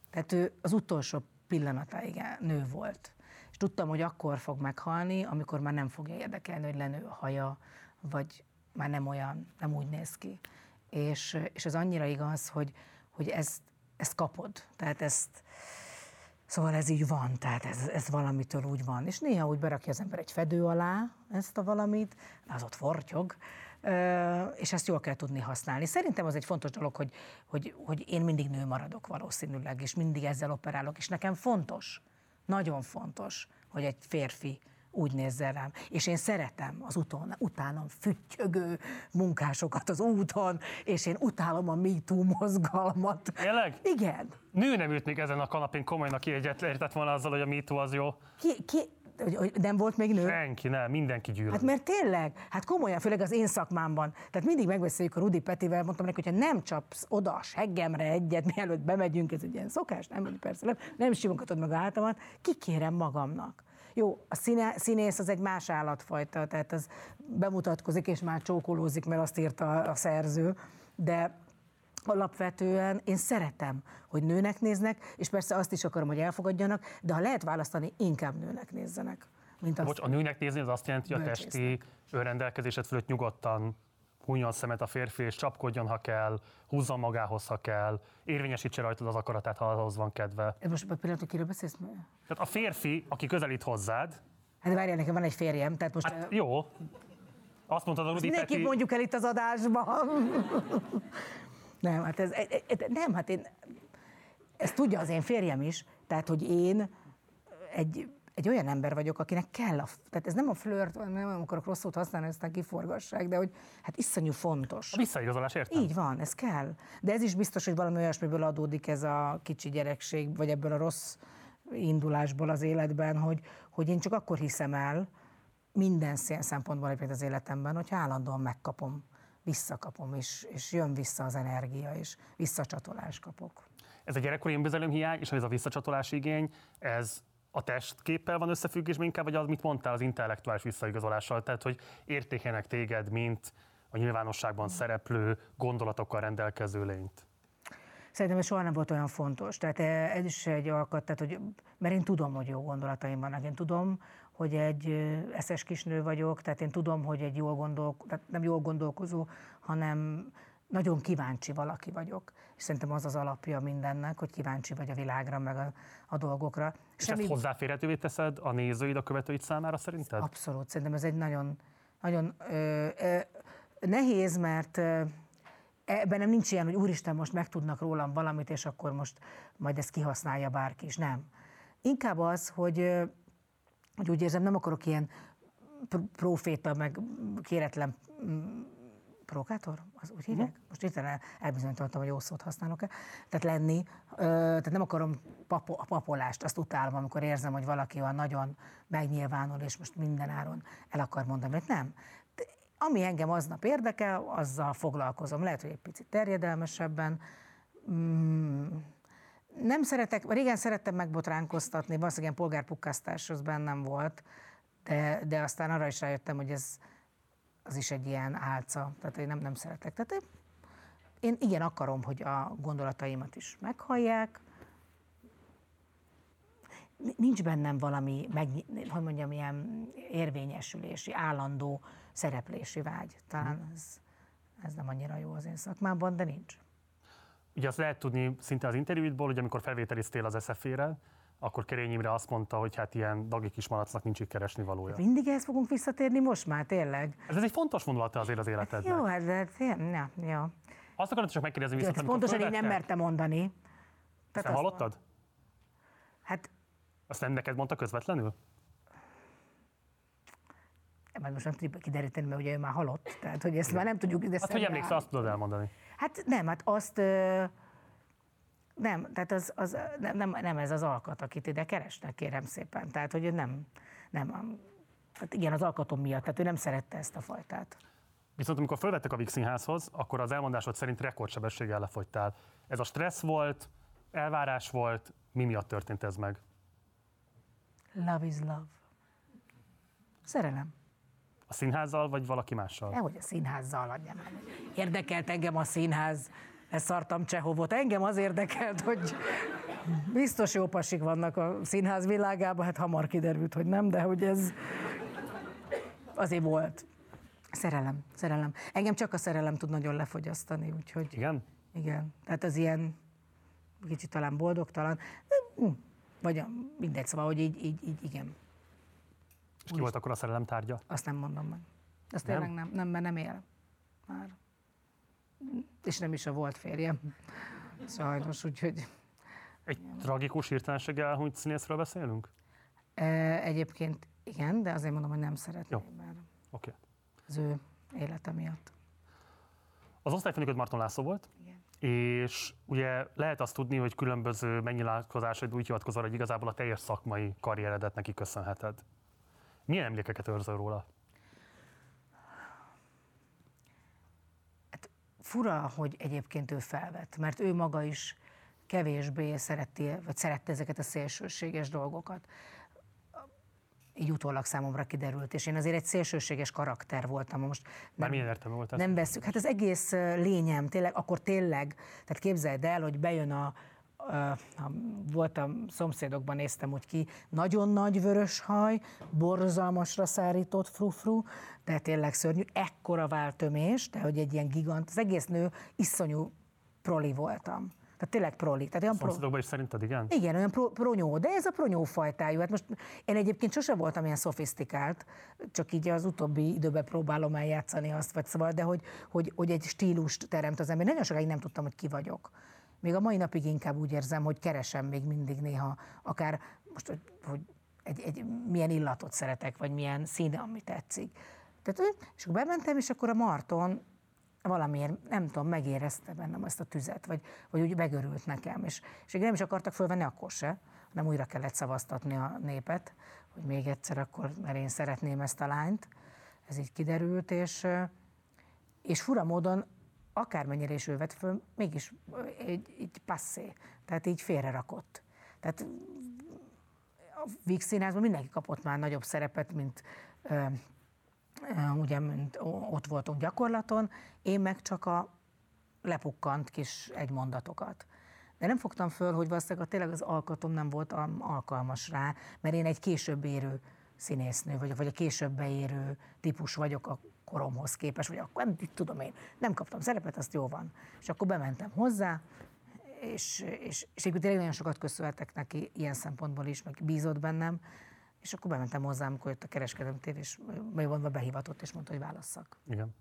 tehát ő az utolsó pillanatáig nő volt. És tudtam, hogy akkor fog meghalni, amikor már nem fogja érdekelni, hogy lenő a haja, vagy már nem olyan, nem úgy néz ki. És, és ez annyira igaz, hogy, hogy ezt, ezt kapod. Tehát ezt, Szóval ez így van, tehát ez, ez valamitől úgy van. És néha úgy berakja az ember egy fedő alá ezt a valamit, az ott fortyog, és ezt jól kell tudni használni. Szerintem az egy fontos dolog, hogy, hogy, hogy én mindig nő maradok valószínűleg, és mindig ezzel operálok, és nekem fontos, nagyon fontos, hogy egy férfi úgy nézzen rám. És én szeretem az utón, utánam füttyögő munkásokat az úton, és én utálom a MeToo mozgalmat. Tényleg? Igen. Nő nem ült még ezen a kanapén komolyan, aki egyet értett volna azzal, hogy a MeToo az jó. Ki, ki, hogy nem volt még nő? Senki, nem, mindenki gyűlöl. Hát mert tényleg, hát komolyan, főleg az én szakmámban. Tehát mindig megbeszéljük a Rudi Petivel, mondtam neki, hogyha nem csapsz oda a seggemre egyet, mielőtt bemegyünk, ez egy ilyen szokás, nem, persze nem, nem simogatod meg a hátamat, kikérem magamnak. Jó, a színe, színész az egy más állatfajta, tehát az bemutatkozik és már csókolózik, mert azt írta a szerző, de alapvetően én szeretem, hogy nőnek néznek, és persze azt is akarom, hogy elfogadjanak, de ha lehet választani, inkább nőnek nézzenek. Mint azt, Bocs, a nőnek nézni az azt jelenti, hogy a testi önrendelkezésed fölött nyugodtan hunyjon szemet a férfi, és csapkodjon, ha kell, húzza magához, ha kell, érvényesítse rajtad az akaratát, ha ahhoz van kedve. Most a pillanat, kiről beszélsz? Tehát a férfi, aki közelít hozzád. Hát várjál, nekem van egy férjem, tehát most... Hát, jó. Azt mondtad a Rudi Peti... mondjuk el itt az adásban. nem, hát ez, e- e- nem, hát én, ezt tudja az én férjem is, tehát, hogy én egy egy olyan ember vagyok, akinek kell, a, tehát ez nem a flirt, nem akarok rossz szót használni, aztán kiforgassák, de hogy hát iszonyú fontos. A visszaigazolás, értem. Így van, ez kell. De ez is biztos, hogy valami olyasmiből adódik ez a kicsi gyerekség, vagy ebből a rossz indulásból az életben, hogy, hogy én csak akkor hiszem el, minden szempontból egyébként az életemben, hogy állandóan megkapom, visszakapom, és, és jön vissza az energia, és visszacsatolás kapok. Ez a gyerekkori önbizalomhiány, és ez a visszacsatolás igény, ez a testképpel van összefüggésben inkább, vagy az, mit mondtál, az intellektuális visszaigazolással, tehát hogy értékelnek téged, mint a nyilvánosságban szereplő, gondolatokkal rendelkező lényt? Szerintem ez soha nem volt olyan fontos. Tehát eh, ez is egy alkat, tehát, hogy, mert én tudom, hogy jó gondolataim vannak. Én tudom, hogy egy eh, eszes kisnő vagyok, tehát én tudom, hogy egy jól gondol, tehát nem jól gondolkozó, hanem nagyon kíváncsi valaki vagyok. És szerintem az az alapja mindennek, hogy kíváncsi vagy a világra, meg a, a dolgokra. És Semmi... ezt hozzáférhetővé teszed a nézőid, a követőid számára szerinted? Abszolút. Szerintem ez egy nagyon, nagyon ö, ö, nehéz, mert ö, ebben nem nincs ilyen, hogy úristen, most megtudnak rólam valamit, és akkor most majd ezt kihasználja bárki is. Nem. Inkább az, hogy, hogy úgy érzem, nem akarok ilyen proféta, meg kéretlen provokátor? Az úgy hívják? Uh-huh. Most hirtelen elbizonyítottam, hogy jó szót használok-e. Tehát lenni, ö, tehát nem akarom papo, a papolást, azt utálom, amikor érzem, hogy valaki olyan nagyon megnyilvánul, és most minden áron el akar mondani, hogy nem. De ami engem aznap érdekel, azzal foglalkozom. Lehet, hogy egy picit terjedelmesebben. Mm, nem szeretek, régen szerettem megbotránkoztatni, valószínűleg ilyen polgárpukkasztás az bennem volt, de, de aztán arra is rájöttem, hogy ez, az is egy ilyen álca, tehát én nem, nem szeretek. Tehát én, én igen akarom, hogy a gondolataimat is meghallják, nincs bennem valami, meg, hogy mondjam, ilyen érvényesülési, állandó szereplési vágy. Talán ez, ez nem annyira jó az én szakmában, de nincs. Ugye azt lehet tudni szinte az interjúidból, hogy amikor felvételiztél az SZF-re, akkor Kerény Imre azt mondta, hogy hát ilyen dagi kismalacnak nincs itt keresni valója. Mindig ezt fogunk visszatérni most már, tényleg. Ez, ez egy fontos vonulata azért az életedben. Hát jó, hát de, ja, jó. Azt akarom csak megkérdezni viszont, Pontosan én nem mertem mondani. Tehát Te hallottad? Hát Azt nem neked mondta közvetlenül? majd most nem tudjuk kideríteni, mert ugye ő már halott, tehát hogy ezt már nem tudjuk. De Hát, hogy emlékszel, azt tudod elmondani. Hát nem, hát azt ö, nem, tehát az, az nem, nem, nem, ez az alkat, akit ide keresnek, kérem szépen. Tehát, hogy ő nem, nem, hát igen, az alkatom miatt, tehát ő nem szerette ezt a fajtát. Viszont amikor fölvettek a Színházhoz, akkor az elmondásod szerint rekordsebességgel lefogytál. Ez a stressz volt, elvárás volt, mi miatt történt ez meg? Love is love. Szerelem. A színházzal, vagy valaki mással? Nehogy a színházzal adjam. Érdekelt engem a színház, leszartam Csehovot. Engem az érdekelt, hogy biztos jó pasik vannak a színház világában, hát hamar kiderült, hogy nem, de hogy ez azért volt. Szerelem, szerelem. Engem csak a szerelem tud nagyon lefogyasztani, úgyhogy Igen? igen. Tehát az ilyen kicsit talán boldogtalan, hm, vagy mindegy, szóval, hogy így, így, így igen. És ki volt akkor a szerelem tárgya? Azt nem mondom meg. Azt Nem? tényleg nem, nem, mert nem él már. És nem is a volt férjem. Sajnos, úgyhogy Egy tragikus hirtelenséggel elhunyt színészről beszélünk? e, egyébként igen, de azért mondom, hogy nem szeretném, mert Oké. az ő élete miatt. Az osztályfőnököd Marton László volt, Igen. és ugye lehet azt tudni, hogy különböző megnyilatkozásaid úgy hivatkozol, hogy igazából a teljes szakmai karrieredet neki köszönheted. Milyen emlékeket őrzöl róla? Fura, hogy egyébként ő felvett, mert ő maga is kevésbé szereti, vagy szerette ezeket a szélsőséges dolgokat. Így utólag számomra kiderült, és én azért egy szélsőséges karakter voltam. Most nem, milyen értelme volt ez? nem veszük. Hát az egész lényem, tényleg, akkor tényleg, tehát képzeld el, hogy bejön a voltam szomszédokban, néztem úgy ki, nagyon nagy vörös haj, borzalmasra szárított frufru, de tényleg szörnyű, ekkora váltömés, de hogy egy ilyen gigant, az egész nő iszonyú proli voltam. Tehát tényleg proli. Tehát olyan pro... Szomszédokban is szerinted igen? Igen, olyan pro, pronyó, de ez a pronyó fajtájú. Hát most én egyébként sose voltam ilyen szofisztikált, csak így az utóbbi időben próbálom eljátszani azt, vagy szóval, de hogy, hogy, hogy egy stílust teremt az ember. Nagyon sokáig nem tudtam, hogy ki vagyok. Még a mai napig inkább úgy érzem, hogy keresem még mindig néha, akár most, hogy, hogy egy, egy, milyen illatot szeretek, vagy milyen színe, ami tetszik. Tehát, és akkor bementem, és akkor a Marton valamiért, nem tudom, megérezte bennem ezt a tüzet, vagy, vagy úgy megörült nekem. És, és nem is akartak fölvenni akkor se, hanem újra kellett szavaztatni a népet, hogy még egyszer akkor, mert én szeretném ezt a lányt. Ez így kiderült, és, és fura módon akármennyire is ő vett föl, mégis egy, egy passzé, tehát így félrerakott. Tehát a Víg Színházban mindenki kapott már nagyobb szerepet, mint ö, ö, ugye, mint ott voltunk gyakorlaton, én meg csak a lepukkant kis egymondatokat. De nem fogtam föl, hogy valószínűleg tényleg az alkatom nem volt alkalmas rá, mert én egy később érő színésznő vagyok, vagy a később beérő típus vagyok a koromhoz képest, vagy akkor nem tudom én, nem kaptam szerepet, azt jó van. És akkor bementem hozzá, és, és, és egyébként tényleg nagyon sokat köszönhetek neki ilyen szempontból is, meg bízott bennem, és akkor bementem hozzá, amikor jött a kereskedelmi tév, és megmondva behivatott, és mondta, hogy válasszak. Igen.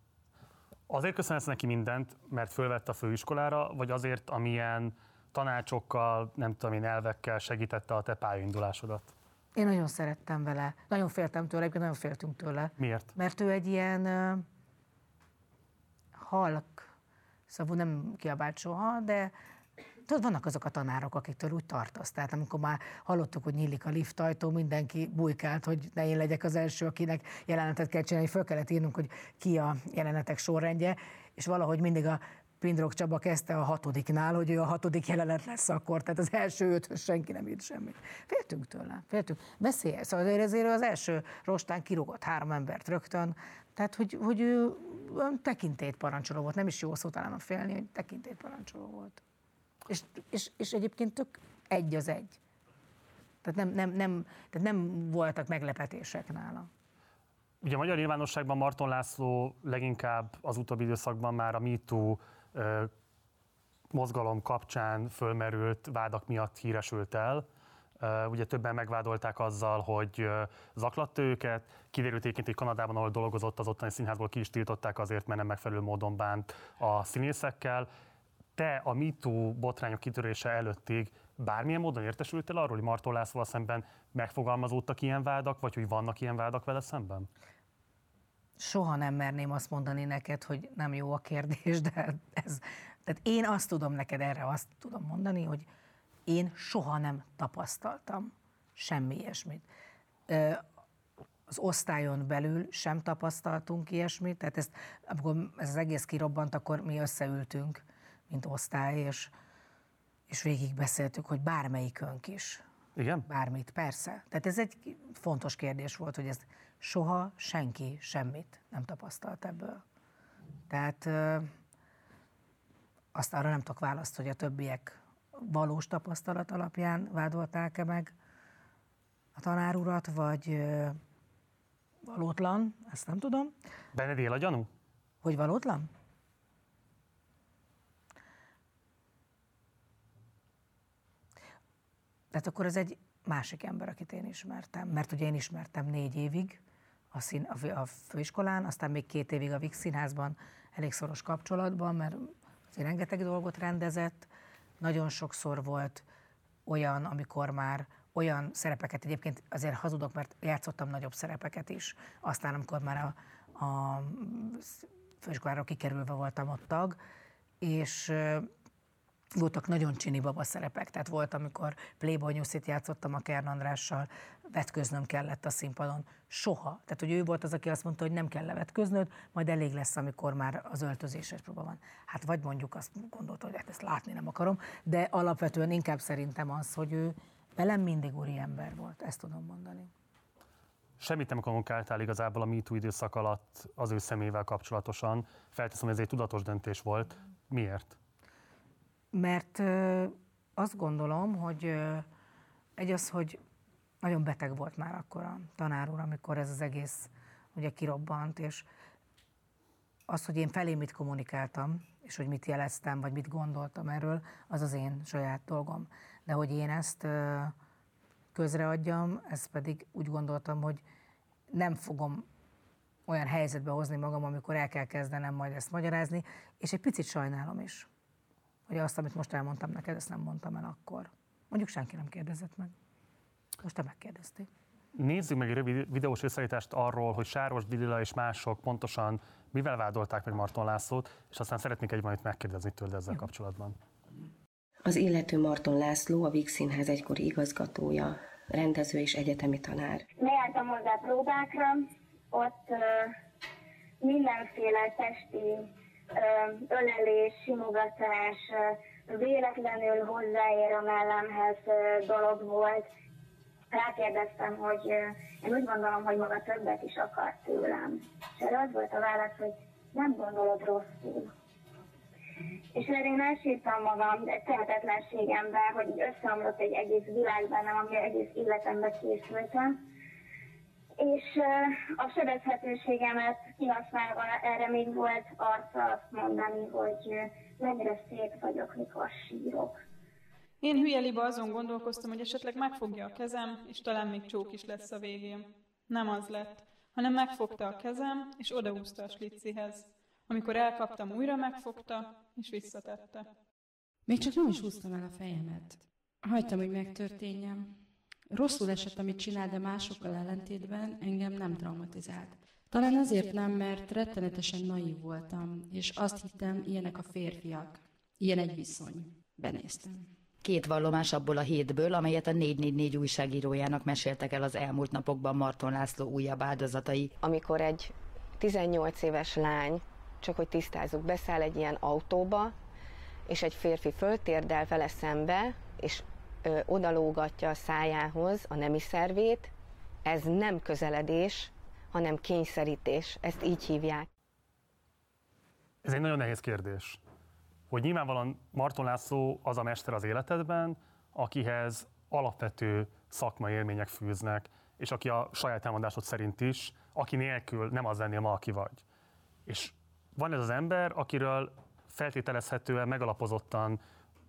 Azért köszönhetsz neki mindent, mert fölvett a főiskolára, vagy azért, amilyen tanácsokkal, nem tudom én, elvekkel segítette a te pályaindulásodat? Én nagyon szerettem vele, nagyon féltem tőle, egyébként nagyon féltünk tőle, Miért? mert ő egy ilyen uh, halk, szóval nem kiabált soha, de tudod, vannak azok a tanárok, akiktől úgy tartasz. Tehát amikor már hallottuk, hogy nyílik a liftajtó, mindenki bujkált, hogy ne én legyek az első, akinek jelenetet kell csinálni. Föl kellett írnunk, hogy ki a jelenetek sorrendje, és valahogy mindig a Pindrok Csaba kezdte a hatodiknál, hogy ő a hatodik jelenet lesz akkor, tehát az első öthös senki nem írt semmit. Féltünk tőle, féltünk. Veszélyes, szóval ezért az első rostán kirúgott három embert rögtön, tehát hogy, hogy ő olyan tekintélyt parancsoló volt, nem is jó szó talán a félni, hogy tekintélyt parancsoló volt. És, és, és egyébként tök egy az egy. Tehát nem, nem, nem, tehát nem voltak meglepetések nála. Ugye a magyar nyilvánosságban Marton László leginkább az utóbbi időszakban már a MeToo mozgalom kapcsán fölmerült vádak miatt híresült el. Ugye többen megvádolták azzal, hogy zaklatta őket. Kiderült egyébként, hogy Kanadában, ahol dolgozott, az ottani színházból ki is tiltották azért, mert nem megfelelő módon bánt a színészekkel. Te a MeToo botrányok kitörése előttig bármilyen módon értesültél arról, hogy Marton Lászlóval szemben megfogalmazódtak ilyen vádak, vagy hogy vannak ilyen vádak vele szemben? Soha nem merném azt mondani neked, hogy nem jó a kérdés, de ez, tehát én azt tudom neked erre azt tudom mondani, hogy én soha nem tapasztaltam semmi ilyesmit. Az osztályon belül sem tapasztaltunk ilyesmit, tehát ezt, amikor ez az egész kirobbant, akkor mi összeültünk, mint osztály, és, és végig beszéltük, hogy bármelyikünk is. Igen? Bármit, persze. Tehát ez egy fontos kérdés volt, hogy ez soha senki semmit nem tapasztalt ebből. Tehát azt arra nem tudok választ, hogy a többiek valós tapasztalat alapján vádolták-e meg a tanárurat, vagy valótlan, ezt nem tudom. Benned él a gyanú? Hogy valótlan? Tehát akkor ez egy másik ember, akit én ismertem. Mert ugye én ismertem négy évig a, szín, a főiskolán, aztán még két évig a Vix Színházban elég szoros kapcsolatban, mert azért rengeteg dolgot rendezett, nagyon sokszor volt olyan, amikor már olyan szerepeket, egyébként azért hazudok, mert játszottam nagyobb szerepeket is, aztán amikor már a, a főiskolára kikerülve voltam ott tag, és voltak nagyon csini baba szerepek, tehát volt, amikor Playboy news játszottam a Kern Andrással, vetköznöm kellett a színpadon. Soha. Tehát, hogy ő volt az, aki azt mondta, hogy nem kell levetköznöd, majd elég lesz, amikor már az öltözéses próba van. Hát vagy mondjuk azt gondolta, hogy hát ezt látni nem akarom, de alapvetően inkább szerintem az, hogy ő velem mindig úri ember volt, ezt tudom mondani. Semmit nem kommunikáltál igazából a MeToo időszak alatt az ő szemével kapcsolatosan. Felteszem, hogy ez egy tudatos döntés volt. Miért? Mert azt gondolom, hogy egy az, hogy nagyon beteg volt már akkor a tanár úr, amikor ez az egész ugye kirobbant, és az, hogy én felé mit kommunikáltam, és hogy mit jeleztem, vagy mit gondoltam erről, az az én saját dolgom. De hogy én ezt közreadjam, ezt pedig úgy gondoltam, hogy nem fogom olyan helyzetbe hozni magam, amikor el kell kezdenem majd ezt magyarázni, és egy picit sajnálom is, hogy azt, amit most elmondtam neked, ezt nem mondtam el akkor. Mondjuk senki nem kérdezett meg. Most te megkérdeztél. Nézzük meg egy rövid videós összeállítást arról, hogy Sáros Didila és mások pontosan mivel vádolták meg Marton Lászlót, és aztán szeretnék egy valamit megkérdezni tőle ezzel kapcsolatban. Az illető Marton László, a Víg Színház egykori igazgatója, rendező és egyetemi tanár. Bejártam hozzá próbákra, ott mindenféle testi ölelés, simogatás, véletlenül hozzáér a mellemhez dolog volt, rákérdeztem, hogy én úgy gondolom, hogy maga többet is akar tőlem. És erre az volt a válasz, hogy nem gondolod rosszul. És erre én elsírtam magam tehetetlenségemben, hogy összeomlott egy egész világ bennem, ami egész életembe készültem. És a sebezhetőségemet kihasználva erre még volt arca azt mondani, hogy mennyire szép vagyok, mikor sírok. Én hülye liba azon gondolkoztam, hogy esetleg megfogja a kezem, és talán még csók is lesz a végén. Nem az lett, hanem megfogta a kezem, és odaúzta a slicihez. Amikor elkaptam, újra megfogta, és visszatette. Még csak nem is húztam el a fejemet. Hagytam, hogy megtörténjem. Rosszul esett, amit csinál, de másokkal ellentétben engem nem traumatizált. Talán azért nem, mert rettenetesen naív voltam, és azt hittem, ilyenek a férfiak. Ilyen egy viszony. Benéztem. Két vallomás abból a hétből, amelyet a 444 újságírójának meséltek el az elmúlt napokban Marton László újabb áldozatai. Amikor egy 18 éves lány, csak hogy tisztázzuk, beszáll egy ilyen autóba, és egy férfi föltérdel vele szembe, és ö, odalógatja a szájához a nemi szervét, ez nem közeledés, hanem kényszerítés. Ezt így hívják. Ez egy nagyon nehéz kérdés hogy nyilvánvalóan Marton László az a mester az életedben, akihez alapvető szakmai élmények fűznek, és aki a saját elmondásod szerint is, aki nélkül nem az lennél ma, aki vagy. És van ez az ember, akiről feltételezhetően megalapozottan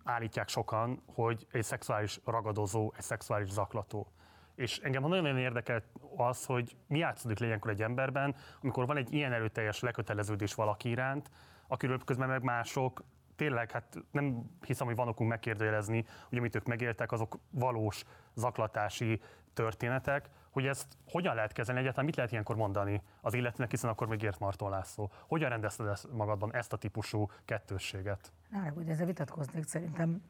állítják sokan, hogy egy szexuális ragadozó, egy szexuális zaklató. És engem nagyon-nagyon érdekel az, hogy mi játszódik ilyenkor egy emberben, amikor van egy ilyen erőteljes leköteleződés valaki iránt, akiről közben meg mások tényleg, hát nem hiszem, hogy van okunk megkérdőjelezni, hogy amit ők megéltek, azok valós zaklatási történetek, hogy ezt hogyan lehet kezelni, egyáltalán mit lehet ilyenkor mondani az illetőnek, hiszen akkor még ért Marton László. Hogyan rendezted ezt magadban ezt a típusú kettősséget? Na, hogy ezzel vitatkoznék, szerintem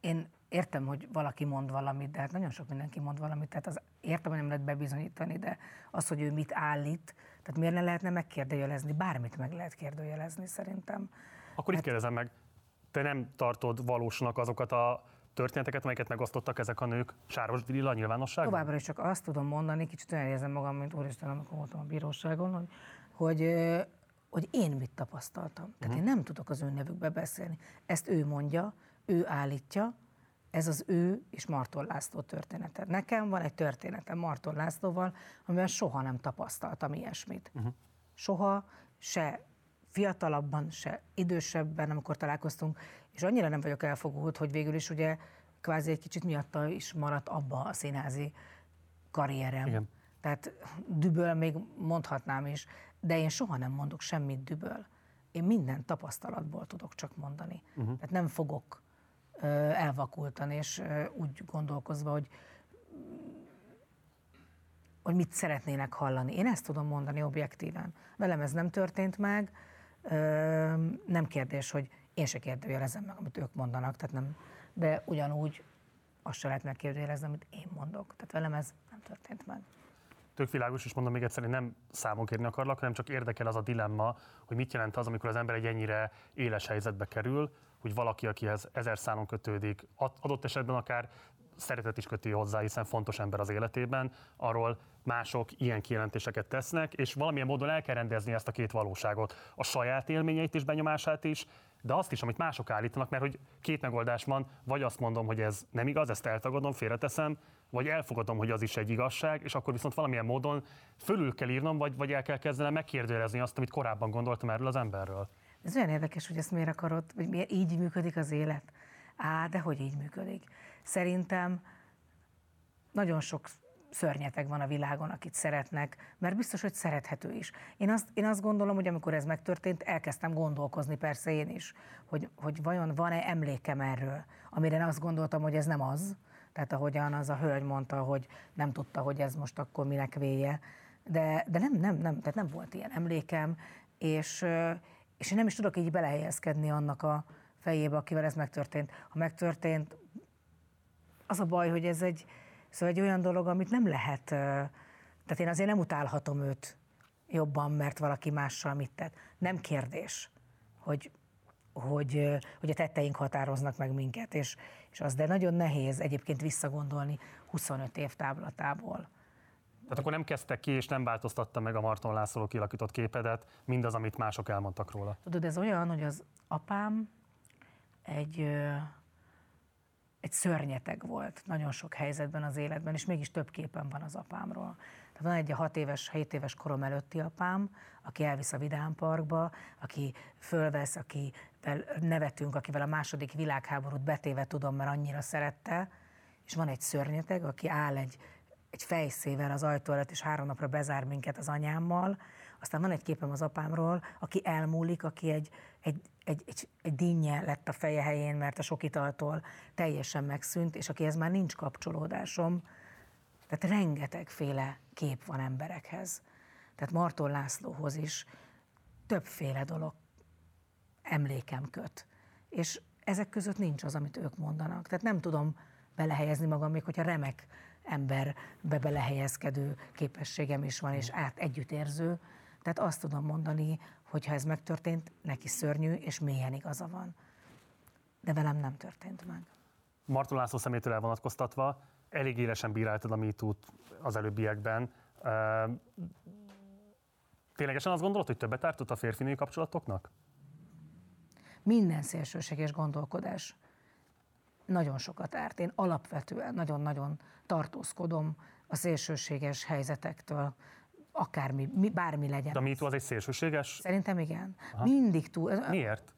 én értem, hogy valaki mond valamit, de hát nagyon sok mindenki mond valamit, tehát az értem, hogy nem lehet bebizonyítani, de az, hogy ő mit állít, tehát miért ne lehetne megkérdőjelezni? Bármit meg lehet kérdőjelezni szerintem. Akkor itt kérdezem meg, te nem tartod valósnak azokat a történeteket, amelyeket megosztottak ezek a nők Sáros Drilla nyilvánosságban? Továbbra is csak azt tudom mondani, kicsit olyan érzem magam, mint úristen, amikor voltam a bíróságon, hogy, hogy, hogy én mit tapasztaltam. Tehát uh-huh. én nem tudok az ő nevükbe beszélni. Ezt ő mondja, ő állítja, ez az ő és Marton László története. Nekem van egy történetem Marton Lászlóval, amivel soha nem tapasztaltam ilyesmit. Uh-huh. Soha, se fiatalabban, se idősebben, amikor találkoztunk, és annyira nem vagyok elfogult, hogy végül is ugye kvázi egy kicsit miatta is maradt abba a színházi karrierem. Igen. Tehát düböl még mondhatnám is, de én soha nem mondok semmit düböl. Én minden tapasztalatból tudok csak mondani. Uh-huh. Tehát nem fogok elvakultan, és úgy gondolkozva, hogy hogy mit szeretnének hallani. Én ezt tudom mondani objektíven. Velem ez nem történt meg, nem kérdés, hogy én se kérdőjelezem meg, amit ők mondanak, tehát nem, de ugyanúgy azt se lehet megkérdőjelezni, amit én mondok. Tehát velem ez nem történt meg. Tök világos, és mondom még egyszer, hogy nem számon kérni akarlak, hanem csak érdekel az a dilemma, hogy mit jelent az, amikor az ember egy ennyire éles helyzetbe kerül, hogy valaki, akihez ezer szálon kötődik, adott esetben akár szeretet is köti hozzá, hiszen fontos ember az életében, arról mások ilyen kijelentéseket tesznek, és valamilyen módon el kell rendezni ezt a két valóságot, a saját élményeit és benyomását is, de azt is, amit mások állítanak, mert hogy két megoldás van, vagy azt mondom, hogy ez nem igaz, ezt eltagadom, félreteszem, vagy elfogadom, hogy az is egy igazság, és akkor viszont valamilyen módon fölül kell írnom, vagy, vagy el kell kezdenem megkérdőjelezni azt, amit korábban gondoltam erről az emberről. Ez olyan érdekes, hogy ezt miért akarod, vagy miért így működik az élet. Á, de hogy így működik. Szerintem nagyon sok szörnyeteg van a világon, akit szeretnek, mert biztos, hogy szerethető is. Én azt, én azt gondolom, hogy amikor ez megtörtént, elkezdtem gondolkozni, persze én is, hogy, hogy vajon van-e emlékem erről, amire azt gondoltam, hogy ez nem az, tehát ahogyan az a hölgy mondta, hogy nem tudta, hogy ez most akkor minek véje, de, de nem, nem, nem, tehát nem volt ilyen emlékem, és, és én nem is tudok így belehelyezkedni annak a fejébe, akivel ez megtörtént. Ha megtörtént, az a baj, hogy ez egy, szóval egy olyan dolog, amit nem lehet, tehát én azért nem utálhatom őt jobban, mert valaki mással mit tett. Nem kérdés, hogy, hogy, hogy a tetteink határoznak meg minket, és, és az, de nagyon nehéz egyébként visszagondolni 25 év táblatából. Tehát akkor nem kezdte ki, és nem változtatta meg a Marton László kilakított képedet, mindaz, amit mások elmondtak róla. Tudod, ez olyan, hogy az apám egy, egy szörnyeteg volt nagyon sok helyzetben az életben, és mégis több képen van az apámról. Tehát van egy a 6 éves, 7 éves korom előtti apám, aki elvisz a Vidám Parkba, aki fölvesz, akivel nevetünk, akivel a második világháborút betéve tudom, mert annyira szerette, és van egy szörnyeteg, aki áll egy, egy fejszével az ajtó előtt, és három napra bezár minket az anyámmal. Aztán van egy képem az apámról, aki elmúlik, aki egy, egy, egy, egy, egy dinnye lett a feje helyén, mert a sok italtól teljesen megszűnt, és akihez már nincs kapcsolódásom. Tehát rengetegféle kép van emberekhez. Tehát Marton Lászlóhoz is többféle dolog emlékem köt. És ezek között nincs az, amit ők mondanak. Tehát nem tudom belehelyezni magam, még hogyha remek emberbe belehelyezkedő képességem is van, és át együttérző. Tehát azt tudom mondani, hogy ha ez megtörtént, neki szörnyű és mélyen igaza van. De velem nem történt meg. Marton László szemétől elvonatkoztatva, elég élesen bíráltad a MeToo-t az előbbiekben. Ténylegesen azt gondolod, hogy többet ártott a férfinői kapcsolatoknak? Minden szélsőséges gondolkodás nagyon sokat árt. Én alapvetően nagyon-nagyon tartózkodom a szélsőséges helyzetektől, akármi, bármi legyen. De a MeToo az egy szélsőséges? Szerintem igen. Aha. Mindig túl. Miért?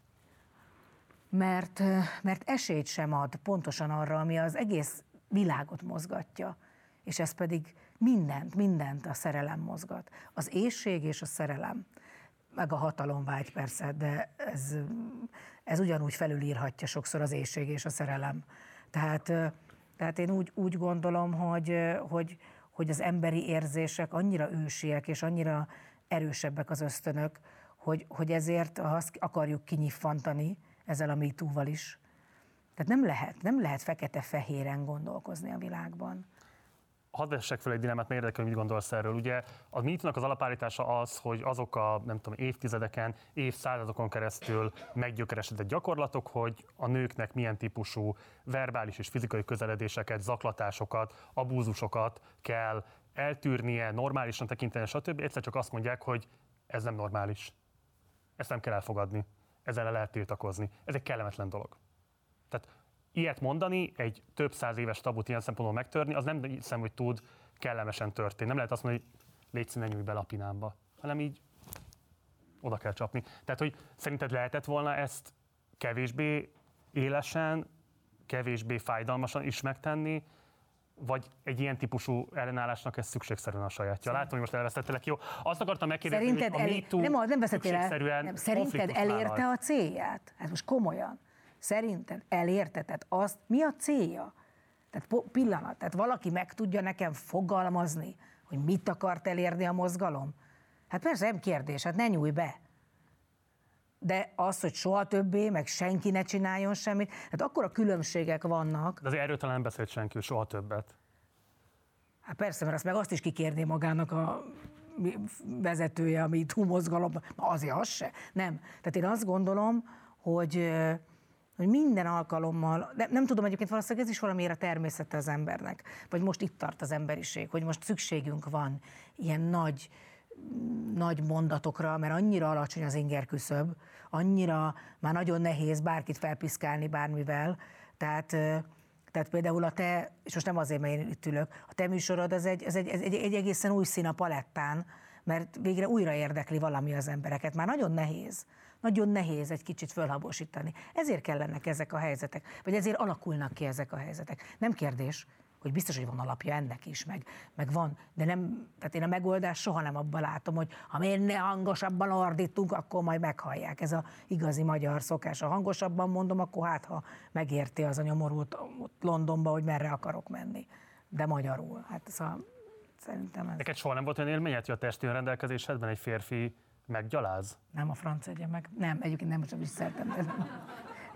Mert, mert esélyt sem ad pontosan arra, ami az egész világot mozgatja, és ez pedig mindent, mindent a szerelem mozgat. Az éjség és a szerelem. meg a hatalomvágy persze, de ez, ez ugyanúgy felülírhatja sokszor az éjség és a szerelem. Tehát, tehát én úgy, úgy gondolom, hogy, hogy, hogy az emberi érzések annyira ősiek és annyira erősebbek az ösztönök, hogy, hogy ezért, azt akarjuk kinyiffantani ezzel a MeToo-val is, tehát nem lehet, nem lehet fekete-fehéren gondolkozni a világban hadd vessek fel egy dilemmát, mert érdekel, mit gondolsz erről. Ugye a mitnak az alapállítása az, hogy azok a nem tudom, évtizedeken, évszázadokon keresztül meggyökeresedett gyakorlatok, hogy a nőknek milyen típusú verbális és fizikai közeledéseket, zaklatásokat, abúzusokat kell eltűrnie, normálisan tekinteni, stb. Egyszer csak azt mondják, hogy ez nem normális. Ezt nem kell elfogadni. Ezzel le lehet tiltakozni. Ez egy kellemetlen dolog. Tehát ilyet mondani, egy több száz éves tabut ilyen szempontból megtörni, az nem hiszem, hogy tud kellemesen történni. Nem lehet azt mondani, hogy légy ne nyújj bele a pinámba, hanem így oda kell csapni. Tehát, hogy szerinted lehetett volna ezt kevésbé élesen, kevésbé fájdalmasan is megtenni, vagy egy ilyen típusú ellenállásnak ez szükségszerűen a sajátja. Látom, hogy most elvesztettelek. Jó, azt akartam megkérdezni, szerinted hogy a elé... nem, nem veszettél el, nem, szerinted elérte a célját? Hát most komolyan. Szerinted elérte? Tehát azt, mi a célja? Tehát pillanat, tehát valaki meg tudja nekem fogalmazni, hogy mit akart elérni a mozgalom? Hát persze nem kérdés, hát ne nyújj be. De az, hogy soha többé, meg senki ne csináljon semmit, hát akkor a különbségek vannak. De azért erről talán nem beszélt senki, soha többet. Hát persze, mert azt meg azt is kikérné magának a vezetője, ami túl mozgalom, azért az se. Nem. Tehát én azt gondolom, hogy hogy minden alkalommal, de nem tudom, egyébként valószínűleg ez is valamiért a természete az embernek, vagy most itt tart az emberiség, hogy most szükségünk van ilyen nagy, nagy mondatokra, mert annyira alacsony az inger küszöb, annyira már nagyon nehéz bárkit felpiszkálni bármivel, tehát tehát például a te, és most nem azért, mert én itt ülök, a te műsorod az egy, az egy, egy, egy egészen új szín a palettán, mert végre újra érdekli valami az embereket. Már nagyon nehéz nagyon nehéz egy kicsit fölhabosítani. Ezért kellenek ezek a helyzetek, vagy ezért alakulnak ki ezek a helyzetek. Nem kérdés, hogy biztos, hogy van alapja ennek is, meg, meg van, de nem, tehát én a megoldás soha nem abban látom, hogy ha minél hangosabban ordítunk, akkor majd meghallják. Ez a igazi magyar szokás. Ha hangosabban mondom, akkor hát, ha megérti az a nyomorult ott Londonba, hogy merre akarok menni. De magyarul. Hát szóval szerintem ez... Neked soha nem volt olyan élményed, hogy a testi rendelkezésedben egy férfi Meggyaláz? Nem, a franc egye meg. Nem, egyébként nem csak is szeretem.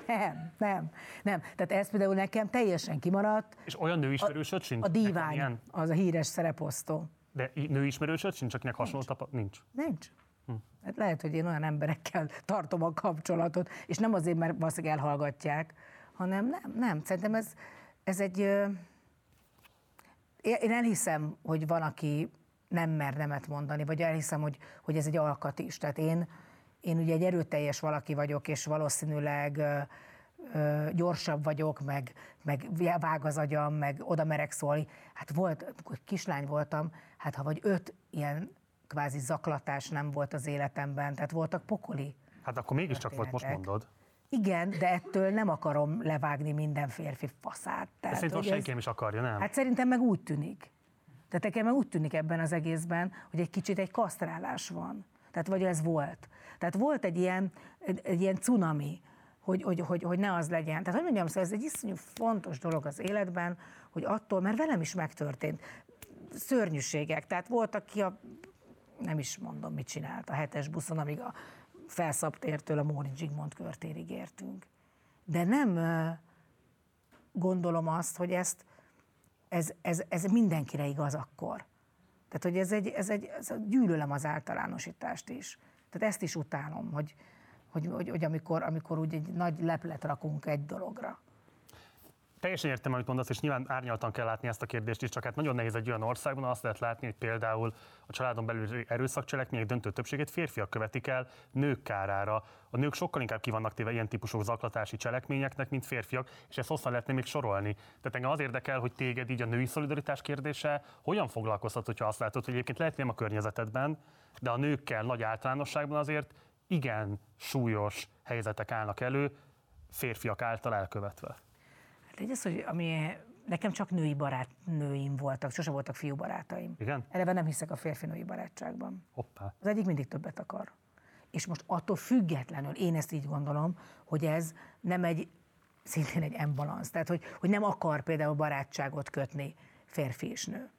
Nem, nem, nem. Tehát ez például nekem teljesen kimaradt. És olyan nőismerősöd sincs? A divány, az a híres szereposztó. De nőismerősöd sincs, akinek hasonló tapa? Nincs. Nincs. Hm. Hát lehet, hogy én olyan emberekkel tartom a kapcsolatot, és nem azért, mert valószínűleg elhallgatják, hanem nem, nem. Szerintem ez, ez egy... Én elhiszem, hogy van, aki nem mer nemet mondani, vagy elhiszem, hogy, hogy ez egy alkat is. Tehát én, én ugye egy erőteljes valaki vagyok, és valószínűleg ö, ö, gyorsabb vagyok, meg, meg vág az agyam, meg oda merek szólni. Hát volt, amikor kislány voltam, hát ha vagy öt ilyen kvázi zaklatás nem volt az életemben, tehát voltak pokoli. Hát akkor mégiscsak volt, most mondod. Igen, de ettől nem akarom levágni minden férfi faszát. Tehát, szerintem senki nem is akarja, nem? Hát szerintem meg úgy tűnik. Tehát nekem úgy tűnik ebben az egészben, hogy egy kicsit egy kasztrálás van. Tehát vagy ez volt. Tehát volt egy ilyen, egy, egy ilyen cunami, hogy, hogy, hogy, hogy ne az legyen. Tehát hogy mondjam, szóval ez egy iszonyú fontos dolog az életben, hogy attól, mert velem is megtörtént, szörnyűségek. Tehát volt, aki a, nem is mondom, mit csinált a hetes buszon, amíg a felszabtértől a Móri Zsigmond körtérig értünk. De nem gondolom azt, hogy ezt ez, ez, ez mindenkire igaz akkor. Tehát, hogy ez egy, ez egy ez gyűlölem az általánosítást is. Tehát ezt is utálom, hogy, hogy, hogy, hogy amikor, amikor úgy egy nagy leplet rakunk egy dologra. Teljesen értem, amit mondasz, és nyilván árnyaltan kell látni ezt a kérdést is, csak hát nagyon nehéz egy olyan országban, azt lehet látni, hogy például a családon belül erőszakcselekmények döntő többségét férfiak követik el nők kárára. A nők sokkal inkább kivannak téve ilyen típusú zaklatási cselekményeknek, mint férfiak, és ezt hosszan lehetne még sorolni. Tehát engem az érdekel, hogy téged így a női szolidaritás kérdése hogyan foglalkoztat, hogyha azt látod, hogy egyébként lehet nem a környezetedben, de a nőkkel nagy általánosságban azért igen súlyos helyzetek állnak elő, férfiak által elkövetve. Egy az, hogy ami nekem csak női barát nőim voltak, sose voltak fiú barátaim. Igen? Eleve nem hiszek a férfi-női barátságban. Hoppá. Az egyik mindig többet akar. És most attól függetlenül, én ezt így gondolom, hogy ez nem egy, szintén egy embalansz. Tehát, hogy, hogy nem akar például barátságot kötni férfi és nő.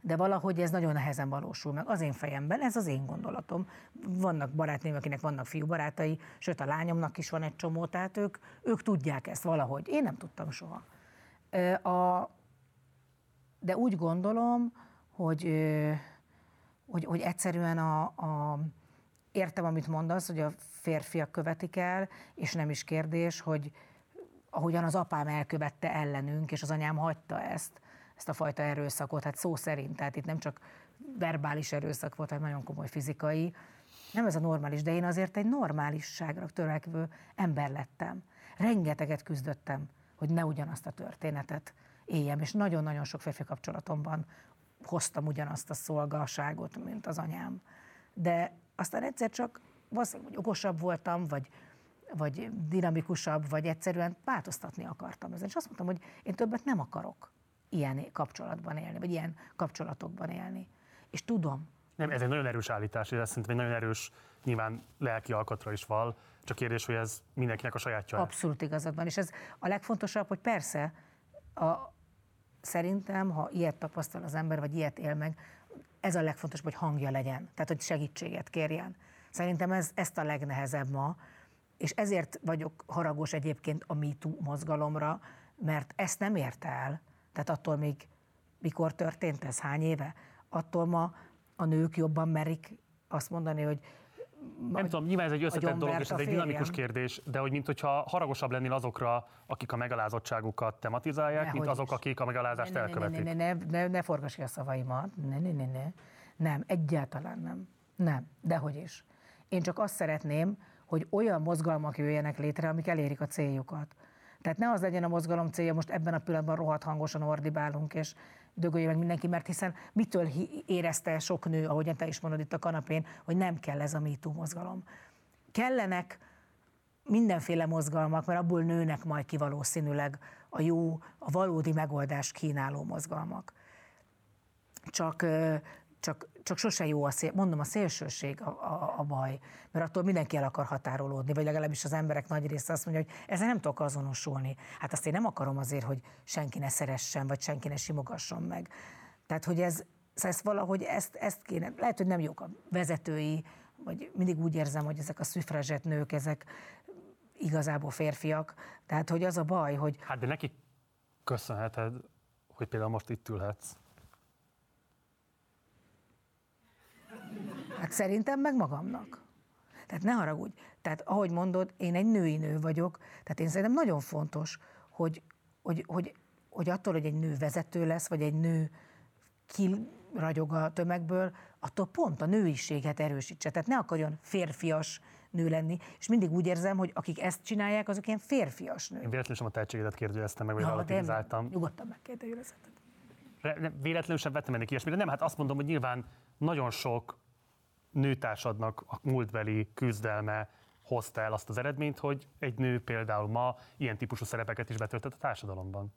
De valahogy ez nagyon nehezen valósul meg. Az én fejemben, ez az én gondolatom. Vannak barátnőim, akinek vannak fiú barátai, sőt a lányomnak is van egy csomó, tehát ők, ők tudják ezt valahogy. Én nem tudtam soha. A, de úgy gondolom, hogy, hogy, hogy egyszerűen a, a, értem, amit mondasz, hogy a férfiak követik el, és nem is kérdés, hogy ahogyan az apám elkövette ellenünk, és az anyám hagyta ezt, ezt a fajta erőszakot, hát szó szerint, tehát itt nem csak verbális erőszak volt, hanem nagyon komoly fizikai. Nem ez a normális, de én azért egy normálisságra törekvő ember lettem. Rengeteget küzdöttem, hogy ne ugyanazt a történetet éljem, és nagyon-nagyon sok férfi kapcsolatomban hoztam ugyanazt a szolgaságot, mint az anyám. De aztán egyszer csak valószínűleg, okosabb voltam, vagy, vagy dinamikusabb, vagy egyszerűen változtatni akartam ezen. És azt mondtam, hogy én többet nem akarok ilyen kapcsolatban élni, vagy ilyen kapcsolatokban élni. És tudom. Nem, ez egy nagyon erős állítás, és ez szerintem egy nagyon erős, nyilván lelki alkatra is val, csak kérdés, hogy ez mindenkinek a sajátja. Abszolút igazad van, és ez a legfontosabb, hogy persze a, szerintem, ha ilyet tapasztal az ember, vagy ilyet él meg, ez a legfontosabb, hogy hangja legyen, tehát hogy segítséget kérjen. Szerintem ez ezt a legnehezebb ma, és ezért vagyok haragos egyébként a MeToo mozgalomra, mert ezt nem érte el. Tehát attól még, mikor történt ez, hány éve, attól ma a nők jobban merik azt mondani, hogy nem tudom, nyilván ez egy összetett dolog, és ez egy dinamikus kérdés, de hogy mint hogyha haragosabb lennél azokra, akik a megalázottságukat tematizálják, ne, mint azok, is. akik a megalázást ne, elkövetik. Ne, ne, ne, ne, ne, ne forgass ki a szavaimat, ne, ne, ne, ne. Nem, egyáltalán nem. Nem, dehogy is. Én csak azt szeretném, hogy olyan mozgalmak jöjjenek létre, amik elérik a céljukat. Tehát ne az legyen a mozgalom célja, most ebben a pillanatban rohadt hangosan ordibálunk, és dögölje meg mindenki, mert hiszen mitől érezte sok nő, ahogyan te is mondod itt a kanapén, hogy nem kell ez a MeToo mozgalom. Kellenek mindenféle mozgalmak, mert abból nőnek majd ki valószínűleg a jó, a valódi megoldást kínáló mozgalmak. Csak csak, csak sose jó a szél, mondom, a szélsőség a, a, a baj, mert attól mindenki el akar határolódni, vagy legalábbis az emberek nagy része azt mondja, hogy ezzel nem tudok azonosulni. Hát azt én nem akarom azért, hogy senki ne szeressen, vagy senki ne simogasson meg. Tehát, hogy ez, ez valahogy ezt, ezt kéne, lehet, hogy nem jók a vezetői, vagy mindig úgy érzem, hogy ezek a szüfrezsett nők, ezek igazából férfiak. Tehát, hogy az a baj, hogy... Hát de neki köszönheted, hogy például most itt ülhetsz. Hát szerintem meg magamnak. Tehát ne haragudj. Tehát ahogy mondod, én egy női nő vagyok, tehát én szerintem nagyon fontos, hogy, hogy, hogy, hogy attól, hogy egy nő vezető lesz, vagy egy nő kiragyog a tömegből, attól pont a nőiséget erősítse. Tehát ne akarjon férfias nő lenni, és mindig úgy érzem, hogy akik ezt csinálják, azok ilyen férfias nők. Én véletlenül sem a tehetségedet kérdőjeztem meg, vagy ja, relativizáltam. Nyugodtan megkérdőjelezheted. Véletlenül sem vettem ennek ilyesmire. Nem, hát azt mondom, hogy nyilván nagyon sok nőtársadnak a múltbeli küzdelme hozta el azt az eredményt, hogy egy nő például ma ilyen típusú szerepeket is betöltött a társadalomban.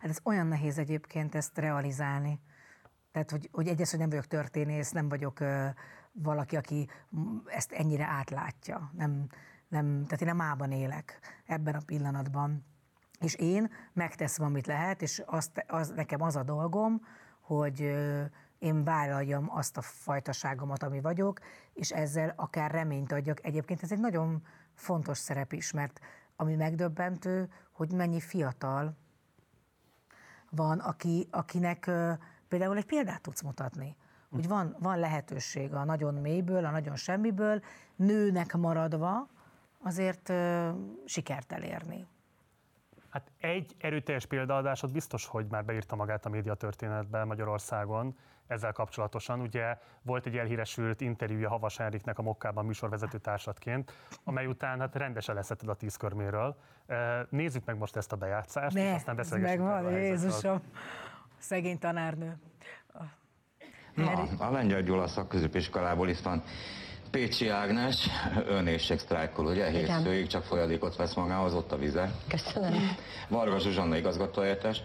Hát ez olyan nehéz egyébként ezt realizálni. Tehát, hogy, hogy egyes, hogy nem vagyok történész, nem vagyok ö, valaki, aki ezt ennyire átlátja. Nem, nem, tehát én nem ában élek ebben a pillanatban. És én megteszem, amit lehet, és azt, az, nekem az a dolgom, hogy ö, én vállaljam azt a fajtaságomat, ami vagyok, és ezzel akár reményt adjak. Egyébként ez egy nagyon fontos szerep is, mert ami megdöbbentő, hogy mennyi fiatal van, aki, akinek például egy példát tudsz mutatni. Hogy van, van lehetőség a nagyon mélyből, a nagyon semmiből, nőnek maradva azért ö, sikert elérni. Hát egy erőteljes példaadásod biztos, hogy már beírta magát a médiatörténetbe Magyarországon, ezzel kapcsolatosan. Ugye volt egy elhíresült interjúja Havas Enriknek a Mokkában műsorvezető társatként, amely után hát rendesen leszetted a tíz körméről. Nézzük meg most ezt a bejátszást, ne, és aztán beszélgessünk megvan, Jézusom, szegény tanárnő. Na, a Lengyel Gyula szakközépiskolából is van Pécsi Ágnes, önészségsztrájkol, ugye? Hétfőig csak folyadékot vesz magához, ott a vize. Köszönöm. Varga Zsuzsanna igazgatóhelyettes,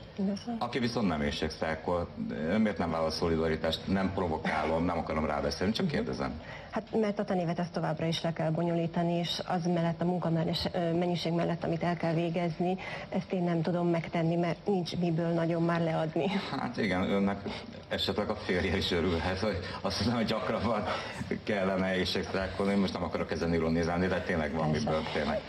aki viszont nem éjségsztrájkol. Ön miért nem vállal szolidaritást? Nem provokálom, nem akarom rábeszélni, csak kérdezem. Hát mert a tanévet ezt továbbra is le kell bonyolítani, és az mellett a munkamennyiség mellett, amit el kell végezni, ezt én nem tudom megtenni, mert nincs miből nagyon már leadni. Hát igen, önnek esetleg a férje is örülhet, hogy azt hiszem, hogy gyakrabban kellene éjségsztrájkolni, most nem akarok ezen ironizálni, de tényleg van miből, tényleg.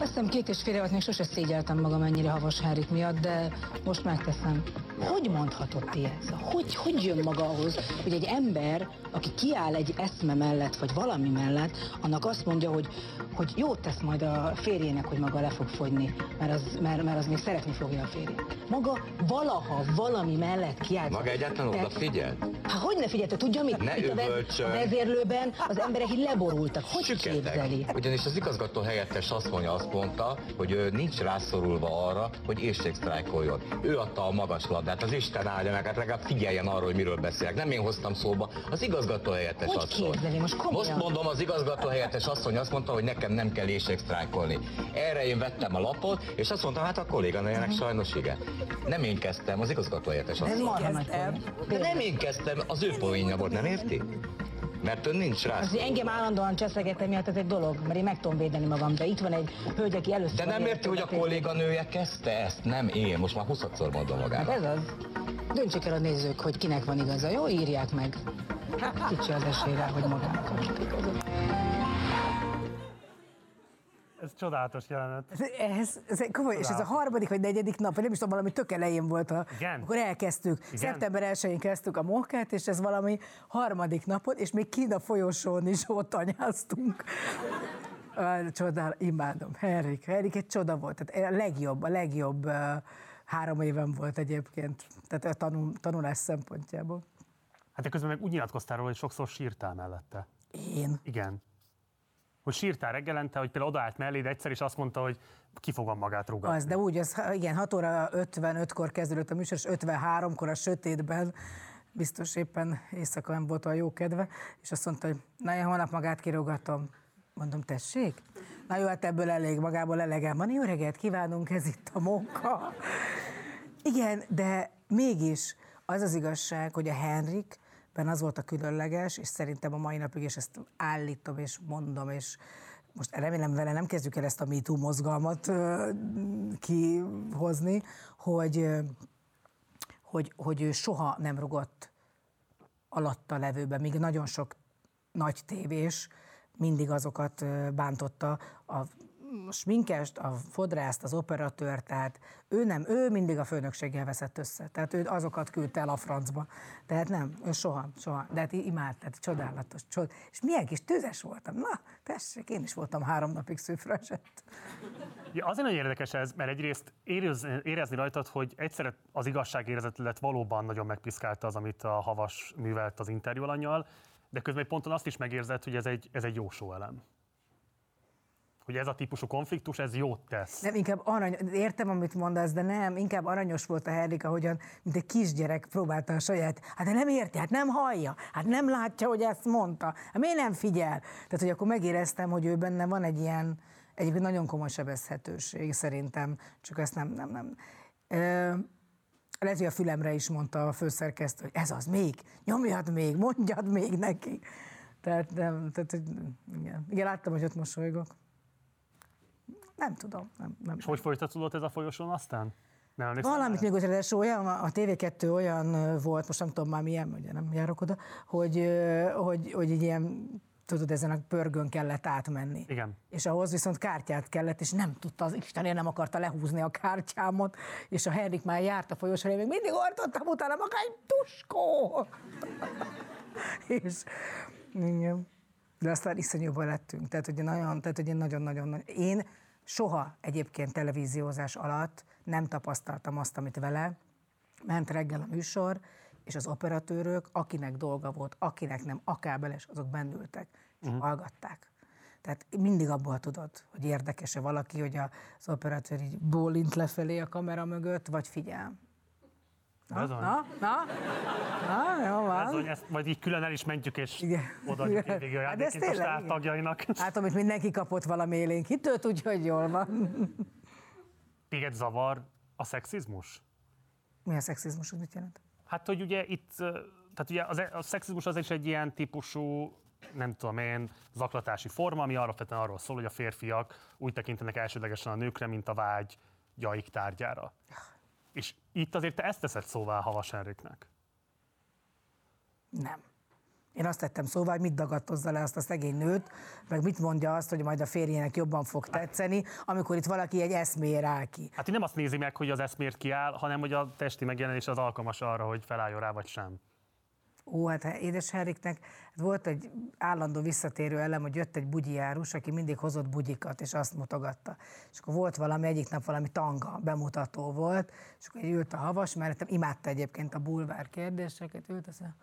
Azt hiszem két és fél évet még sose szégyeltem magam ennyire havas Henrik miatt, de most megteszem. Hogy mondhatod ti ez? Hogy, hogy jön maga ahhoz, hogy egy ember, aki kiáll egy eszme mellett, vagy valami mellett, annak azt mondja, hogy, hogy jót tesz majd a férjének, hogy maga le fog fogyni, mert az, mert, mert az még szeretni fogja a férjét. Maga valaha valami mellett kiáll. Maga egyáltalán odafigyel? Hát hogy ne figyelj, tudja mit? Ne Itt üvölcsön. a vezérlőben az emberek így leborultak. Hogy Süketek. képzeli? Ugyanis az igazgató helyettes asszonya azt mondta, hogy ő nincs rászorulva arra, hogy éjségsztrájkoljon. Ő adta a magas labdát, az Isten áldja meg, hát legalább figyeljen arra, hogy miről beszélek. Nem én hoztam szóba, az igazgató helyettes Hogy asszony. képzeli? Most komolyan? Most mondom, az igazgató helyettes asszony azt mondta, hogy nekem nem kell éjségsztrájkolni. Erre én vettem a lapot, és azt mondtam, hát a kolléganőjének sajnos igen. Nem én kezdtem, az igazgató helyettes Ez asszony. marha nagy. De nem én kezdtem, az ő poénja volt, nem érti? Mert ön nincs rá. Az, engem állandóan cseszegetni miatt ez egy dolog, mert én meg tudom védeni magam, de itt van egy hölgy, aki először... De nem érti, hogy a kolléganője kezdte ezt, nem én. Most már 20-szor mondom Hát magának. ez az. Döntsék el a nézők, hogy kinek van igaza. Jó, írják meg. Kicsi az esély rá, hogy magának van igaza. Ez csodálatos jelenet. Ez, ez, ez komoly, és ez a harmadik vagy negyedik nap, vagy nem is tudom, valami tök elején volt, a, Igen. akkor elkezdtük. Igen. Szeptember 1-én kezdtük a mokkát, és ez valami harmadik napon, és még kint a folyosón is ott anyáztunk. Csodál, imádom. Henrik, Henrik egy csoda volt. Tehát a legjobb, a legjobb három éven volt egyébként, tehát a tanul, tanulás szempontjából. Hát de közben meg úgy nyilatkoztál róla, hogy sokszor sírtál mellette. Én. Igen. Hogy sírtál reggelente, hogy például odaállt melléd egyszer, és azt mondta, hogy ki fogom magát rúgatni. Az, de úgy, az, igen, 6 óra 55-kor kezdődött a műsor, és 53-kor a sötétben, biztos éppen éjszaka nem volt olyan jó kedve, és azt mondta, hogy na én holnap magát kirúgatom. Mondom, tessék? Na jó, hát ebből elég, magából elegem van. Jó reggelt kívánunk, ez itt a munka. Igen, de mégis az az igazság, hogy a Henrikben az volt a különleges, és szerintem a mai napig, és ezt állítom, és mondom, és most remélem vele nem kezdjük el ezt a MeToo mozgalmat kihozni, hogy, hogy, hogy ő soha nem rugott alatta levőbe, míg nagyon sok nagy tévés mindig azokat bántotta, a sminkest, a fodrászt, az operatőr, tehát ő nem, ő mindig a főnökséggel veszett össze. Tehát ő azokat küldte el a francba. Tehát nem, ő soha, soha. De hát imád, tehát csodálatos. Csod... És milyen kis tüzes voltam. Na, tessék, én is voltam három napig szűfrösött. Ja, azért nagyon érdekes ez, mert egyrészt érez, érezni rajtad, hogy egyszerre az igazságérzetet valóban nagyon megpiszkálta az, amit a Havas művelt az interjú alanyjal, de közben egy ponton azt is megérzed, hogy ez egy, ez egy jó show elem. Hogy ez a típusú konfliktus, ez jót tesz. Nem, inkább arany, értem, amit mondasz, de nem, inkább aranyos volt a Henrik, ahogyan, mint egy kisgyerek próbálta a saját, hát de nem érti, hát nem hallja, hát nem látja, hogy ezt mondta, hát miért nem figyel? Tehát, hogy akkor megéreztem, hogy ő benne van egy ilyen, egyébként nagyon komoly sebezhetőség szerintem, csak ezt nem, nem, nem. Ö, lehet, hogy a fülemre is mondta a főszerkesztő, hogy ez az még, nyomjad még, mondjad még neki. Tehát, nem, tehát igen. igen, láttam, hogy ott mosolygok. Nem tudom. Nem, nem. És hogy folytatódott ez a folyosón aztán? Nem emlékszem Valamit még az olyan, a TV2 olyan volt, most nem tudom már milyen, ugye nem járok oda, hogy, hogy, hogy egy ilyen, tudod, ezen a pörgön kellett átmenni. Igen. És ahhoz viszont kártyát kellett, és nem tudta, az Istenért nem akarta lehúzni a kártyámot, és a Henrik már járt a folyosón, én még mindig ortottam utána maga egy tuskó! és igen. De aztán iszonyúban lettünk. Tehát, hogy nagyon, tehát, hogy én nagyon-nagyon, nagy- én soha egyébként televíziózás alatt nem tapasztaltam azt, amit vele. Ment reggel a műsor, és az operatőrök, akinek dolga volt, akinek nem, akábeles, azok bennültek, és uh-huh. hallgatták. Tehát mindig abból tudod, hogy érdekes-e valaki, hogy az operatőr így bólint lefelé a kamera mögött, vagy figyel. Na, Bizony. na, na, na, jó van. Bizony, ezt majd így külön el is mentjük, és Igen. odaadjuk Hát ajándékként a tényleg, stáb igen. tagjainak. Hát, amit mindenki kapott valami élénkítőt, úgyhogy jól van. Téged zavar a szexizmus? Mi a szexizmus, az mit jelent? Hát, hogy ugye itt, tehát ugye az, a szexizmus az is egy ilyen típusú, nem tudom én, zaklatási forma, ami alapvetően arról szól, hogy a férfiak úgy tekintenek elsődlegesen a nőkre, mint a vágy jaik tárgyára. És itt azért te ezt teszed szóvá Havas Henriknek. Nem. Én azt tettem szóval, hogy mit dagadtozza le azt a szegény nőt, meg mit mondja azt, hogy majd a férjének jobban fog tetszeni, amikor itt valaki egy eszméje áll ki. Hát én nem azt nézi meg, hogy az eszmért kiáll, hanem hogy a testi megjelenés az alkalmas arra, hogy felálljon rá, vagy sem. Ó, hát édes Henriknek hát volt egy állandó visszatérő elem, hogy jött egy bugyijárus, aki mindig hozott bugyikat, és azt mutogatta. És akkor volt valami, egyik nap valami tanga bemutató volt, és akkor ült a havas, mert imádta egyébként a bulvár kérdéseket, ült azt mondja,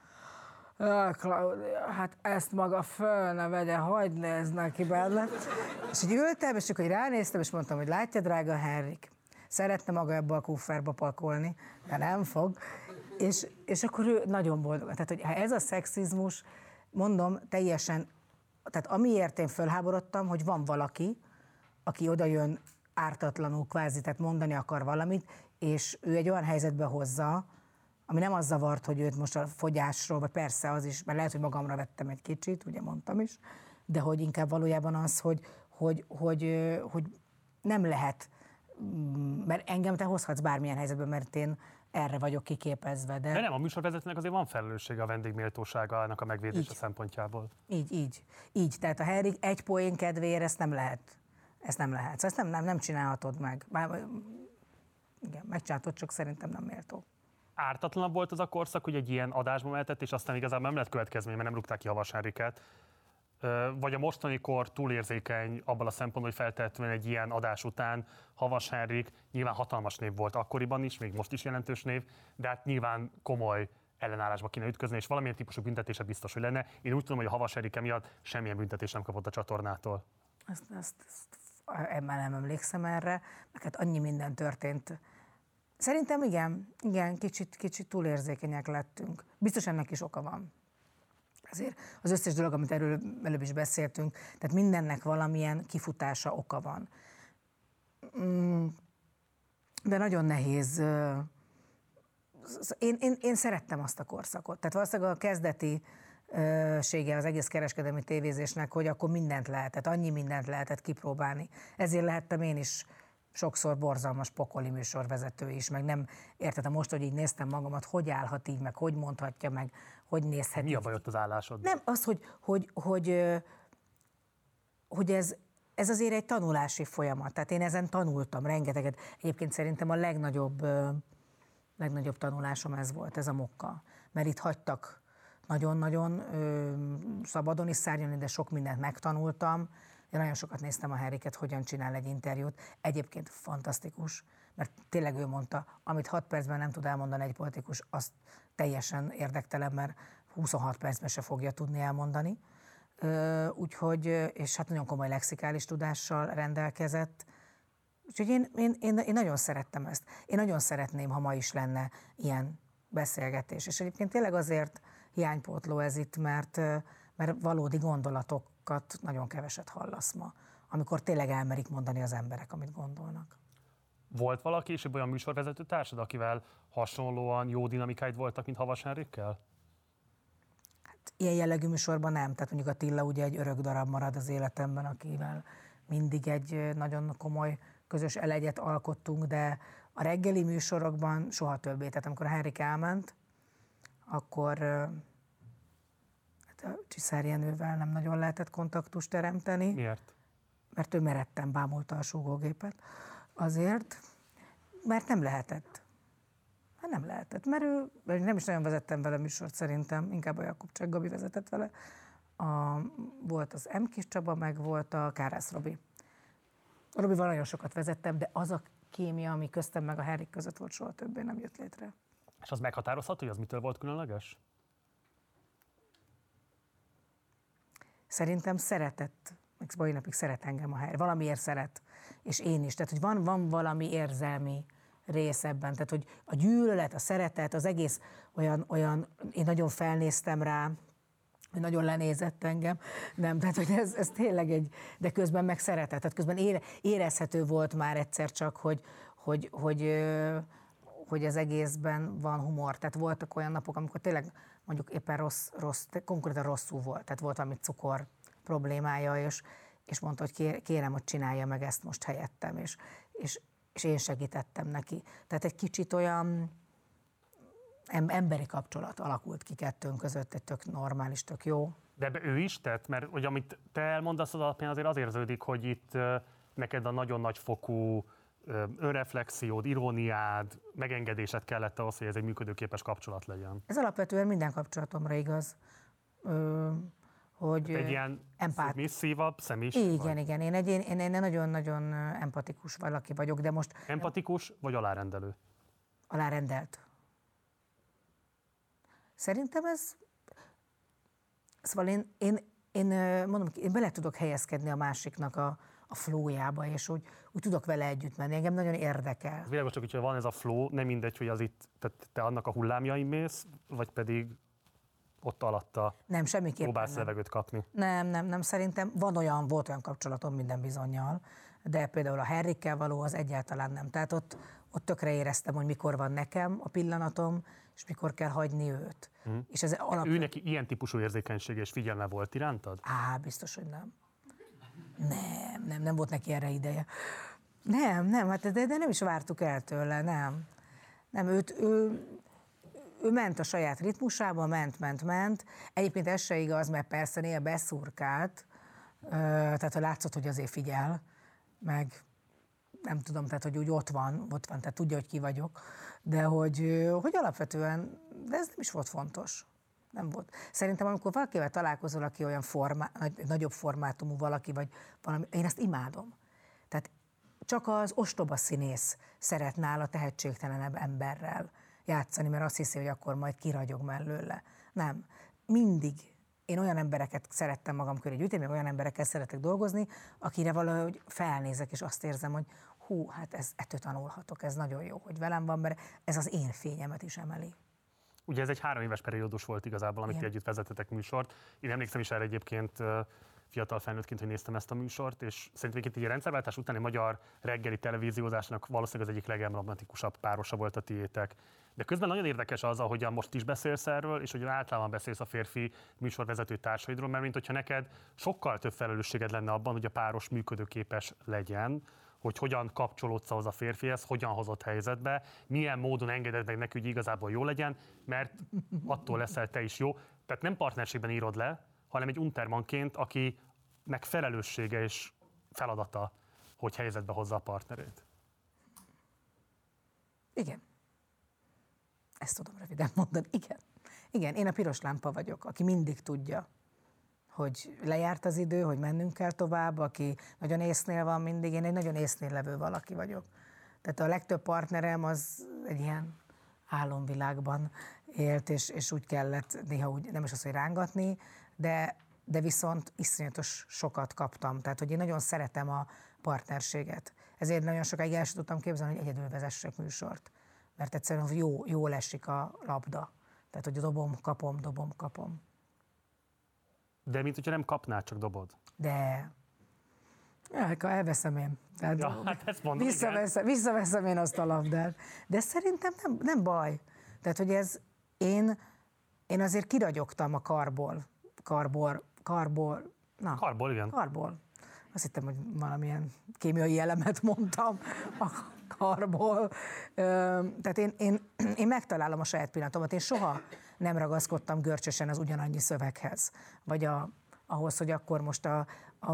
"Á, Claudia, hát ezt maga föl ne vegye, hagyd nézd neki benne. És így ültem, és akkor ránéztem, és mondtam, hogy látja, drága Henrik, szeretne maga ebbe a kufferba pakolni, de nem fog. És, és akkor ő nagyon boldog. Tehát, hogy ez a szexizmus, mondom, teljesen, tehát amiért én fölháborodtam, hogy van valaki, aki oda jön ártatlanul kvázi, tehát mondani akar valamit, és ő egy olyan helyzetbe hozza, ami nem az zavart, hogy őt most a fogyásról, vagy persze az is, mert lehet, hogy magamra vettem egy kicsit, ugye mondtam is, de hogy inkább valójában az, hogy, hogy, hogy, hogy nem lehet, mert engem te hozhatsz bármilyen helyzetben, mert én erre vagyok kiképezve, de, De nem, a műsorvezetőnek azért van felelőssége a vendégméltóságának a megvédése Így. szempontjából. Így, így, így. Tehát a Henrik egy poén kedvéért ezt nem lehet. Ezt nem lehet. Szóval ezt nem, nem, nem csinálhatod meg. Bár, igen, megcsinálhatod, csak szerintem nem méltó. ártatlanabb volt az a korszak, hogy egy ilyen adásba mehetett, és aztán igazából nem lett következmény, mert nem rúgták ki Havas Henriket. Vagy a mostani kor túlérzékeny abban a szempontból, hogy feltehetően egy ilyen adás után Havas Henrik nyilván hatalmas név volt akkoriban is, még most is jelentős név, de hát nyilván komoly ellenállásba kéne ütközni, és valamilyen típusú büntetése biztos, hogy lenne. Én úgy tudom, hogy a Havas Henrike miatt semmilyen büntetést nem kapott a csatornától. Ezt, ezt, ezt ebben nem emlékszem erre, mert hát annyi minden történt. Szerintem igen, igen, kicsit, kicsit túlérzékenyek lettünk. Biztos ennek is oka van. Ezért az összes dolog, amit erről előbb is beszéltünk, tehát mindennek valamilyen kifutása oka van. Mm, De nagyon nehéz. Én, én, én szerettem azt a korszakot. Tehát valószínűleg a kezdeti sége az egész kereskedelmi tévézésnek, hogy akkor mindent lehetett, annyi mindent lehetett kipróbálni. Ezért lehettem én is sokszor borzalmas pokoli műsorvezető is, meg nem értettem most, hogy így néztem magamat, hogy állhat így, meg hogy mondhatja, meg hogy nézhet Mi a baj ott az állásod? nem, az, hogy, hogy, hogy, hogy ez, ez azért egy tanulási folyamat. Tehát én ezen tanultam rengeteget. Egyébként szerintem a legnagyobb, legnagyobb tanulásom ez volt, ez a mokka. Mert itt hagytak nagyon-nagyon szabadon is szárnyalni, de sok mindent megtanultam. Én nagyon sokat néztem a Henriket, hogyan csinál egy interjút. Egyébként fantasztikus, mert tényleg ő mondta, amit 6 percben nem tud elmondani egy politikus, azt teljesen érdektelen, mert 26 percben se fogja tudni elmondani. Úgyhogy, és hát nagyon komoly lexikális tudással rendelkezett. Úgyhogy én, én, én, én nagyon szerettem ezt. Én nagyon szeretném, ha ma is lenne ilyen beszélgetés. És egyébként tényleg azért hiánypótló ez itt, mert, mert valódi gondolatokat nagyon keveset hallasz ma, amikor tényleg elmerik mondani az emberek, amit gondolnak. Volt valaki, és olyan műsorvezető társad, akivel hasonlóan jó dinamikáid voltak, mint Havas Henrikkel? ilyen jellegű műsorban nem. Tehát mondjuk Attila ugye egy örök darab marad az életemben, akivel mindig egy nagyon komoly közös elegyet alkottunk, de a reggeli műsorokban soha többé. Tehát amikor a Henrik elment, akkor hát a Csiszár Jenővel nem nagyon lehetett kontaktust teremteni Miért? mert ő meretten bámulta a súgógépet. Azért, mert nem lehetett. Hát nem lehetett, mert ő, nem is nagyon vezettem vele műsort szerintem, inkább a Jakub Cseh Gabi vezetett vele. A, volt az M. Kis Csaba, meg volt a Kárász Robi. A Robival nagyon sokat vezettem, de az a kémia, ami köztem meg a Henrik között volt, soha többé nem jött létre. És az meghatározható, hogy az mitől volt különleges? Szerintem szeretett, meg mai napig szeret engem a hely. Valamiért szeret, és én is. Tehát, hogy van, van valami érzelmi rész ebben. Tehát, hogy a gyűlölet, a szeretet, az egész olyan, olyan én nagyon felnéztem rá, hogy nagyon lenézett engem, nem, tehát hogy ez, ez tényleg egy, de közben meg szeretett, tehát közben ére, érezhető volt már egyszer csak, hogy, hogy, hogy, hogy az egészben van humor. Tehát voltak olyan napok, amikor tényleg mondjuk éppen rossz, rossz konkrétan rosszul volt, tehát volt valami cukor problémája, és, és mondta, hogy kérem, hogy csinálja meg ezt most helyettem, és, és, és én segítettem neki. Tehát egy kicsit olyan emberi kapcsolat alakult ki kettőnk között, egy tök normális, tök jó. De ő is tett? Mert hogy amit te elmondasz az alapján azért az érződik, hogy itt neked a nagyon nagy fokú önreflexiód, iróniád, megengedésed kellett ahhoz, hogy ez egy működőképes kapcsolat legyen. Ez alapvetően minden kapcsolatomra igaz. Ö, hogy egy ilyen empát... szívabb személyiség Igen, vagy? igen. Én egy, én, én nagyon-nagyon empatikus valaki vagyok, de most... Empatikus vagy alárendelő? Alárendelt. Szerintem ez... Szóval én, én, én mondom, én bele tudok helyezkedni a másiknak a, a flójába, és úgy, úgy tudok vele együtt menni. Engem nagyon érdekel. Ez világos, csak, hogy van ez a flow, nem mindegy, hogy az itt, tehát te annak a hullámjain mész, vagy pedig ott alatta nem, semmiképpen próbálsz nem. levegőt kapni. Nem, nem, nem, szerintem van olyan, volt olyan kapcsolatom minden bizonyal, de például a Herrikkel való az egyáltalán nem. Tehát ott, ott tökre éreztem, hogy mikor van nekem a pillanatom, és mikor kell hagyni őt. Mm. És ez alap... Ő neki ilyen típusú érzékenység és figyelme volt irántad? Á, biztos, hogy nem. Nem, nem, nem volt neki erre ideje. Nem, nem, hát de, de nem is vártuk el tőle, nem. Nem, őt, ő, ő ment a saját ritmusába, ment, ment, ment. Egyébként ez se igaz, mert persze néha beszurkált, tehát ha látszott, hogy azért figyel, meg nem tudom, tehát hogy úgy ott van, ott van, tehát tudja, hogy ki vagyok, de hogy, hogy alapvetően, de ez nem is volt fontos. Nem volt. Szerintem, amikor valakivel találkozol, aki olyan formá, nagyobb formátumú valaki, vagy valami, én ezt imádom. Tehát csak az ostoba színész szeret nála tehetségtelenebb emberrel játszani, mert azt hiszi, hogy akkor majd kiragyog mellőle. Nem. Mindig én olyan embereket szerettem magam köré gyűjteni, meg olyan emberekkel szeretek dolgozni, akire valahogy felnézek, és azt érzem, hogy hú, hát ez, ettől tanulhatok, ez nagyon jó, hogy velem van, mert ez az én fényemet is emeli. Ugye ez egy három éves periódus volt igazából, amit együtt vezetetek műsort. Én emlékszem is erre egyébként fiatal felnőttként, hogy néztem ezt a műsort, és szerintem egy rendszerváltás utáni magyar reggeli televíziózásnak valószínűleg az egyik legemblematikusabb párosa volt a tiétek. De közben nagyon érdekes az, ahogyan most is beszélsz erről, és hogy általában beszélsz a férfi műsorvezető társaidról, mert mint hogyha neked sokkal több felelősséged lenne abban, hogy a páros működőképes legyen, hogy hogyan kapcsolódsz ahhoz a férfihez, hogyan hozott helyzetbe, milyen módon engeded meg neki, hogy igazából jó legyen, mert attól leszel te is jó. Tehát nem partnerségben írod le, hanem egy untermanként, akinek felelőssége és feladata, hogy helyzetbe hozza a partnerét. Igen. Ezt tudom röviden mondani. Igen. Igen, én a piros lámpa vagyok, aki mindig tudja, hogy lejárt az idő, hogy mennünk kell tovább, aki nagyon észnél van mindig, én egy nagyon észnél levő valaki vagyok. Tehát a legtöbb partnerem az egy ilyen álomvilágban élt, és, és úgy kellett néha úgy, nem is az, hogy rángatni, de, de viszont iszonyatos sokat kaptam. Tehát, hogy én nagyon szeretem a partnerséget. Ezért nagyon sokáig el sem tudtam képzelni, hogy egyedül vezessek műsort. Mert egyszerűen jó, jól esik a labda. Tehát, hogy dobom, kapom, dobom, kapom. De mint hogyha nem kapnál, csak dobod. De. Ja, akkor elveszem én. Tehát ja, hát ezt mondom, visszaveszem, visszaveszem én azt a labdát. De szerintem nem, nem baj. Tehát, hogy ez én, én azért kiragyogtam a karból. Karból, karból, na. Karból, igen. Karból. Azt hittem, hogy valamilyen kémiai elemet mondtam a karból. Tehát én, én, én megtalálom a saját pillanatomat. Én soha nem ragaszkodtam görcsösen az ugyanannyi szöveghez, vagy a, ahhoz, hogy akkor most a, a,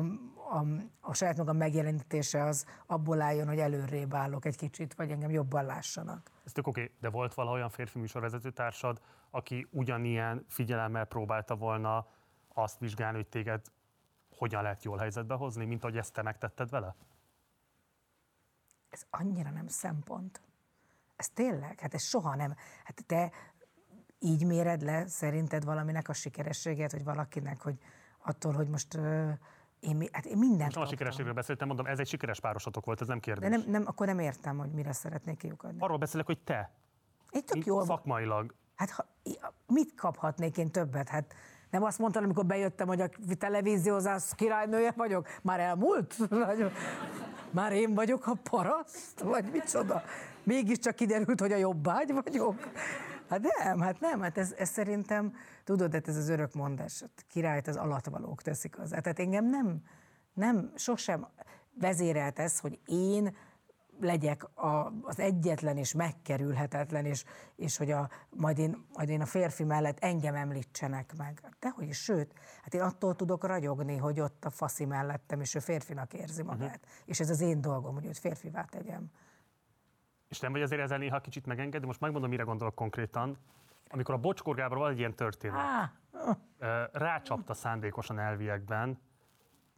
a, a saját magam megjelenítése az abból álljon, hogy előrébb állok egy kicsit, vagy engem jobban lássanak. Ez tök oké, okay. de volt valaha olyan férfi műsorvezető társad, aki ugyanilyen figyelemmel próbálta volna azt vizsgálni, hogy téged hogyan lehet jól helyzetbe hozni, mint ahogy ezt te megtetted vele? Ez annyira nem szempont. Ez tényleg, hát ez soha nem. Hát te így méred le szerinted valaminek a sikerességét, vagy valakinek, hogy attól, hogy most Én, hát én mindent Most nem a sikerességről beszéltem, mondom, ez egy sikeres párosatok volt, ez nem kérdés. De nem, nem, akkor nem értem, hogy mire szeretnék kiukadni. Arról beszélek, hogy te, Én tök jól szakmailag. Hát ha, mit kaphatnék én többet? Hát nem azt mondtam, amikor bejöttem, hogy a televíziózás királynője vagyok? Már elmúlt? Már én vagyok a paraszt? Vagy micsoda? Mégiscsak kiderült, hogy a jobbágy vagyok? Hát nem, hát nem, hát ez, ez szerintem, tudod, hát ez az örök mondás, hát királyt az alatvalók teszik az. Tehát engem nem, nem, sosem vezérelt ez, hogy én legyek a, az egyetlen és megkerülhetetlen, és, és hogy a, majd, én, majd én a férfi mellett engem említsenek meg. Dehogy is, sőt, hát én attól tudok ragyogni, hogy ott a faszi mellettem, és ő férfinak érzi magát. Uh-huh. És ez az én dolgom, hogy őt férfivá tegyem. És nem vagy azért ezzel néha kicsit megengedni, most megmondom, mire gondolok konkrétan. Amikor a Bocskor Gábor van egy ilyen történet, rácsapta szándékosan elviekben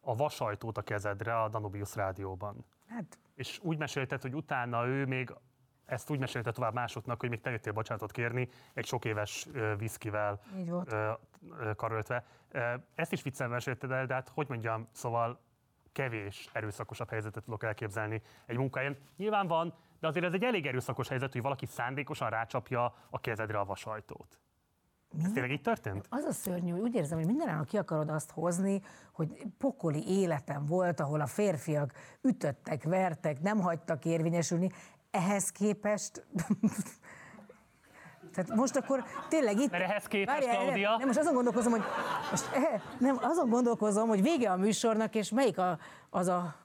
a vasajtót a kezedre a Danubius rádióban. hát És úgy mesélted, hogy utána ő még ezt úgy mesélte tovább másoknak, hogy még te jöttél bocsánatot kérni, egy sok éves ö, viszkivel karöltve. Ezt is viccel mesélted el, de hát hogy mondjam, szóval kevés erőszakosabb helyzetet tudok elképzelni egy munkáján. Nyilván van, de azért ez egy elég erőszakos helyzet, hogy valaki szándékosan rácsapja a kezedre a vasajtót. Ez tényleg így történt? az a szörnyű, hogy úgy érzem, hogy mindenáron ki akarod azt hozni, hogy pokoli életem volt, ahol a férfiak ütöttek, vertek, nem hagytak érvényesülni. Ehhez képest Tehát most akkor tényleg itt... Mert ehhez képest, Várjál, nem, Nem, most azon gondolkozom, hogy most eh, nem, azon gondolkozom, hogy vége a műsornak, és melyik a, az a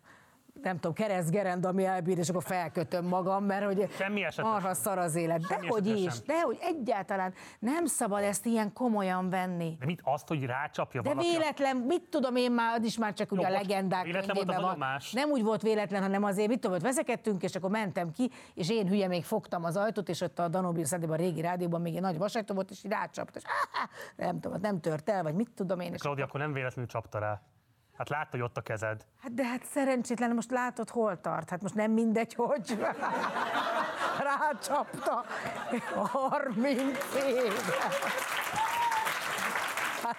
nem tudom, keresztgerend, ami elbír, és akkor felkötöm magam, mert hogy Semmi esetre marha szar az élet. Dehogy is, sem. dehogy egyáltalán nem szabad ezt ilyen komolyan venni. De mit azt, hogy rácsapja De valaki? a- véletlen, mit tudom én már, is már csak ugye Jó, a most legendák véletlen volt, könyvében az van. más. Nem úgy volt véletlen, hanem azért, mit tudom, hogy veszekedtünk, és akkor mentem ki, és én hülye még fogtam az ajtót, és ott a Danubius a régi rádióban még egy nagy vasajtó volt, és így és áh, nem tudom, nem tört el, vagy mit tudom én. És Claudia, akkor nem véletlenül csapta rá. Hát látta, hogy ott a kezed. Hát de hát szerencsétlen, most látod, hol tart. Hát most nem mindegy, hogy rácsapta 30 éve. Hát...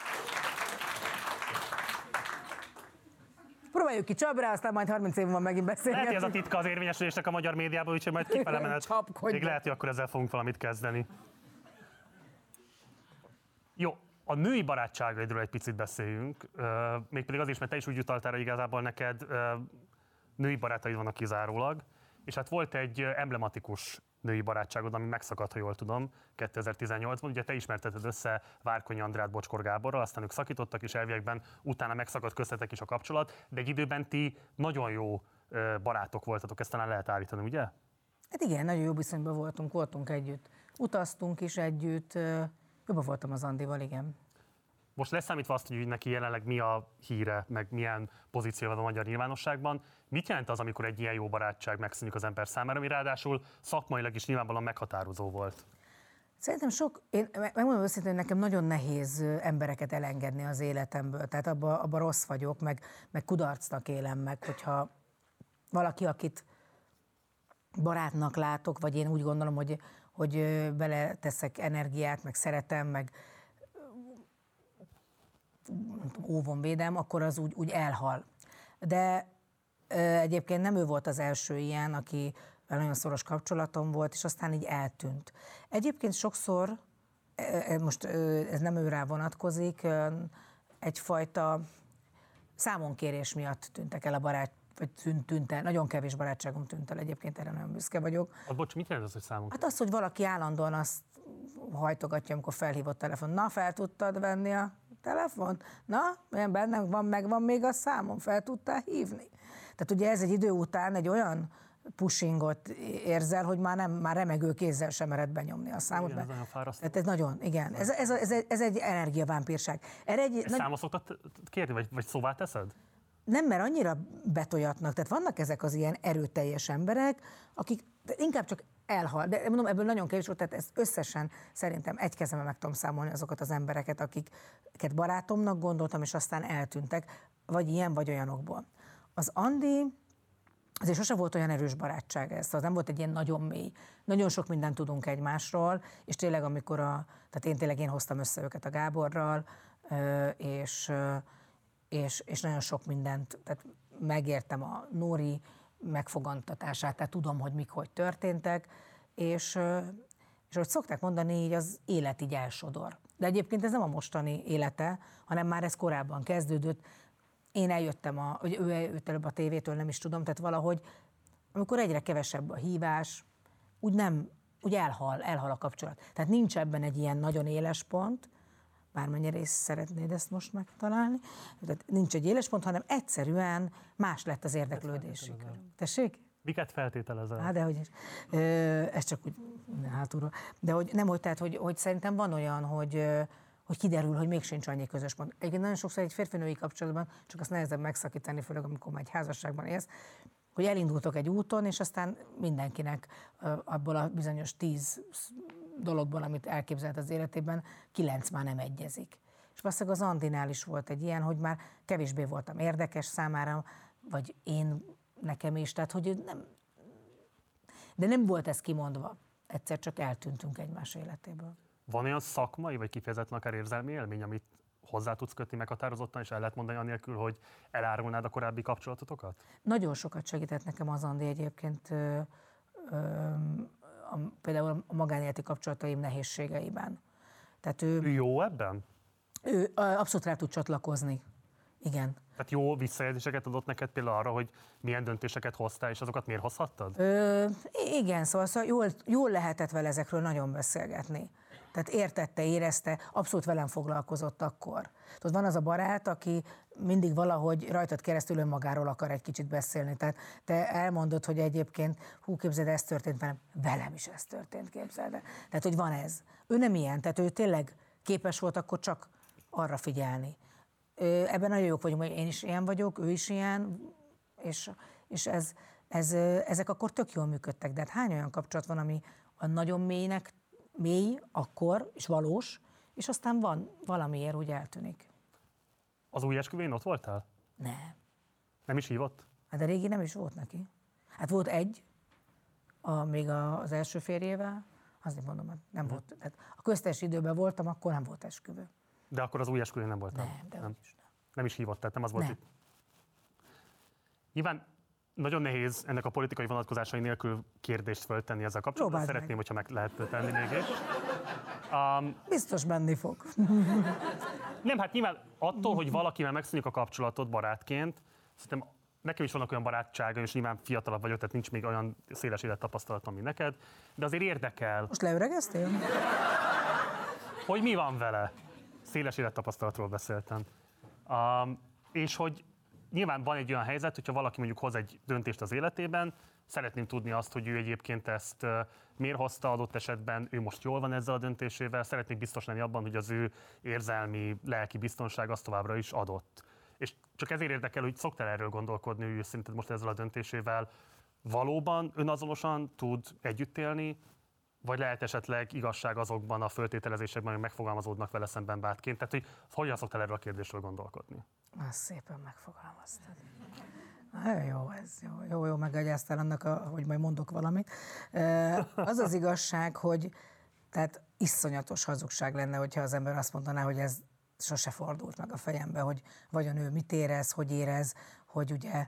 Próbáljuk ki Csabrá, aztán majd 30 év múlva megint Lehet, hogy ez a titka az érvényesülésnek a magyar médiában, úgyhogy majd kifele menet. Még lehet, hogy akkor ezzel fogunk valamit kezdeni. Jó, a női barátságaidról egy picit beszéljünk. Mégpedig azért is, mert te is úgy utaltál, hogy igazából neked női barátaid vannak kizárólag. És hát volt egy emblematikus női barátságod, ami megszakadt, ha jól tudom, 2018-ban. Ugye te ismerteted össze Várkonyi Andrát Bocskor Gáborral, aztán ők szakítottak, és elviekben utána megszakadt köztetek is a kapcsolat, de egy időben ti nagyon jó barátok voltatok, ezt talán lehet állítani, ugye? Hát igen, nagyon jó viszonyban voltunk, voltunk együtt. Utaztunk is együtt. Jobban voltam az Andival, igen. Most leszámítva azt, hogy neki jelenleg mi a híre, meg milyen pozíció van a magyar nyilvánosságban, mit jelent az, amikor egy ilyen jó barátság megszűnik az ember számára, ami ráadásul szakmailag is nyilvánvalóan meghatározó volt? Szerintem sok, én me- megmondom őszintén, hogy nekem nagyon nehéz embereket elengedni az életemből. Tehát abba, abba rossz vagyok, meg, meg kudarcnak élem meg, hogyha valaki, akit barátnak látok, vagy én úgy gondolom, hogy, hogy ö, bele teszek energiát, meg szeretem, meg ö, óvon védem, akkor az úgy, úgy elhal. De egyébként nem ő volt az első ilyen, aki nagyon szoros kapcsolatom volt, és aztán így eltűnt. Egyébként sokszor, ö, ö, most ez nem őrá vonatkozik, egyfajta számonkérés miatt tűntek el a barát, vagy tűnt, tűnt el, nagyon kevés barátságom tűnt el, egyébként erre nagyon büszke vagyok. Az, bocs, mit jelent az, hogy számunk? Hát az, hogy valaki állandóan azt hajtogatja, amikor felhívott telefon. Na, fel tudtad venni a telefont? Na, milyen bennem van, megvan még a számom, fel tudtál hívni? Tehát ugye ez egy idő után egy olyan pushingot érzel, hogy már, nem, már remegő kézzel sem mered benyomni a számot. Igen, ez nagyon fárasztó. Tehát ez nagyon, igen. Ez, ez, ez, ez, egy energiavámpírság. Erre egy, Ezt nagy- számot szoktad kérni, vagy, vagy szóvá teszed? Nem, mert annyira betoljatnak, tehát vannak ezek az ilyen erőteljes emberek, akik inkább csak elhal. De mondom, ebből nagyon kevés volt, tehát ezt összesen szerintem egy kezemben meg tudom számolni azokat az embereket, akiket barátomnak gondoltam, és aztán eltűntek, vagy ilyen, vagy olyanokból. Az Andi, azért sose volt olyan erős barátság ez, szóval nem volt egy ilyen nagyon mély. Nagyon sok mindent tudunk egymásról, és tényleg amikor a, tehát én tényleg én hoztam össze őket a Gáborral, és és, és nagyon sok mindent, tehát megértem a Nóri megfogantatását, tehát tudom, hogy mik hogy történtek, és, és ahogy szokták mondani, így az élet így elsodor. De egyébként ez nem a mostani élete, hanem már ez korábban kezdődött. Én eljöttem, a, hogy ő eljött előbb a tévétől, nem is tudom, tehát valahogy, amikor egyre kevesebb a hívás, úgy nem, úgy elhal, elhal a kapcsolat. Tehát nincs ebben egy ilyen nagyon éles pont, bármennyire is szeretnéd ezt most megtalálni. Tehát nincs egy éles pont, hanem egyszerűen más lett az érdeklődésük. Tessék? Miket feltételezel? Hát, de hogy is. Ez csak úgy hátulról. De hogy nem, hogy, tehát, hogy, hogy szerintem van olyan, hogy, hogy kiderül, hogy még sincs annyi közös pont. Egyébként nagyon sokszor egy férfinői kapcsolatban, csak azt nehezebb megszakítani, főleg amikor már egy házasságban élsz, hogy elindultok egy úton, és aztán mindenkinek abból a bizonyos tíz dologból, amit elképzelt az életében, kilenc már nem egyezik. És valószínűleg az Andinál is volt egy ilyen, hogy már kevésbé voltam érdekes számára, vagy én nekem is, tehát hogy nem... De nem volt ez kimondva. Egyszer csak eltűntünk egymás életéből. Van olyan szakmai, vagy kifejezetten akár érzelmi élmény, amit hozzá tudsz kötni meghatározottan, és el lehet mondani anélkül, hogy elárulnád a korábbi kapcsolatotokat? Nagyon sokat segített nekem az Andi egyébként ö, ö, a, például a magánéleti kapcsolataim nehézségeiben. Tehát ő, ő jó ebben? Ő abszolút rá tud csatlakozni. Igen. Tehát jó visszajelzéseket adott neked például arra, hogy milyen döntéseket hoztál, és azokat miért hozhattad? Ö, igen, szóval, szóval jól, jól lehetett vele ezekről nagyon beszélgetni. Tehát értette, érezte, abszolút velem foglalkozott akkor. Tudod, van az a barát, aki mindig valahogy rajtad keresztül önmagáról akar egy kicsit beszélni. Tehát te elmondod, hogy egyébként, hú, képzeld, ez történt velem, velem is ez történt, képzeld. Tehát, hogy van ez. Ő nem ilyen, tehát ő tényleg képes volt akkor csak arra figyelni. Ebben nagyon jók vagyunk, hogy én is ilyen vagyok, ő is ilyen, és, és ez, ez, ezek akkor tök jól működtek. De hát hány olyan kapcsolat van, ami a nagyon mélynek mély akkor, és valós, és aztán van valamiért úgy eltűnik. Az új esküvén ott voltál? Nem. Nem is hívott? Hát a régi nem is volt neki. Hát volt egy, a, még a, az első férjével, azért mondom, hát nem hmm. volt. Tehát a köztes időben voltam, akkor nem volt esküvő. De akkor az új esküvőn nem voltam? Nem, de nem. Is nem. nem is hívott, tehát nem az volt nem. itt. Nyilván nagyon nehéz ennek a politikai vonatkozásai nélkül kérdést föltenni ezzel kapcsolatban. Próbáld Szeretném, meg. hogyha meg lehet tenni mégis. Um, Biztos menni fog. nem, hát nyilván attól, hogy valakivel megszűnik a kapcsolatot barátként, szerintem nekem is vannak olyan barátságaim, és nyilván fiatalabb vagyok, tehát nincs még olyan széles élettapasztalatom, mint neked, de azért érdekel. Most leüregeztél? Hogy mi van vele? Széles élettapasztalatról beszéltem. Um, és hogy nyilván van egy olyan helyzet, hogyha valaki mondjuk hoz egy döntést az életében, szeretném tudni azt, hogy ő egyébként ezt miért hozta adott esetben, ő most jól van ezzel a döntésével, szeretnék biztos lenni abban, hogy az ő érzelmi, lelki biztonság az továbbra is adott. És csak ezért érdekel, hogy szoktál erről gondolkodni, hogy szerinted most ezzel a döntésével valóban önazonosan tud együtt élni, vagy lehet esetleg igazság azokban a föltételezésekben, hogy megfogalmazódnak vele szemben bátként? Tehát, hogy hogyan szoktál erről a kérdésről gondolkodni? Azt szépen megfogalmaztad. Na, jó, ez jó, jó, jó megagyáztál annak, a, hogy majd mondok valamit. Az az igazság, hogy tehát iszonyatos hazugság lenne, hogyha az ember azt mondaná, hogy ez sose fordult meg a fejembe, hogy vajon ő mit érez, hogy érez, hogy ugye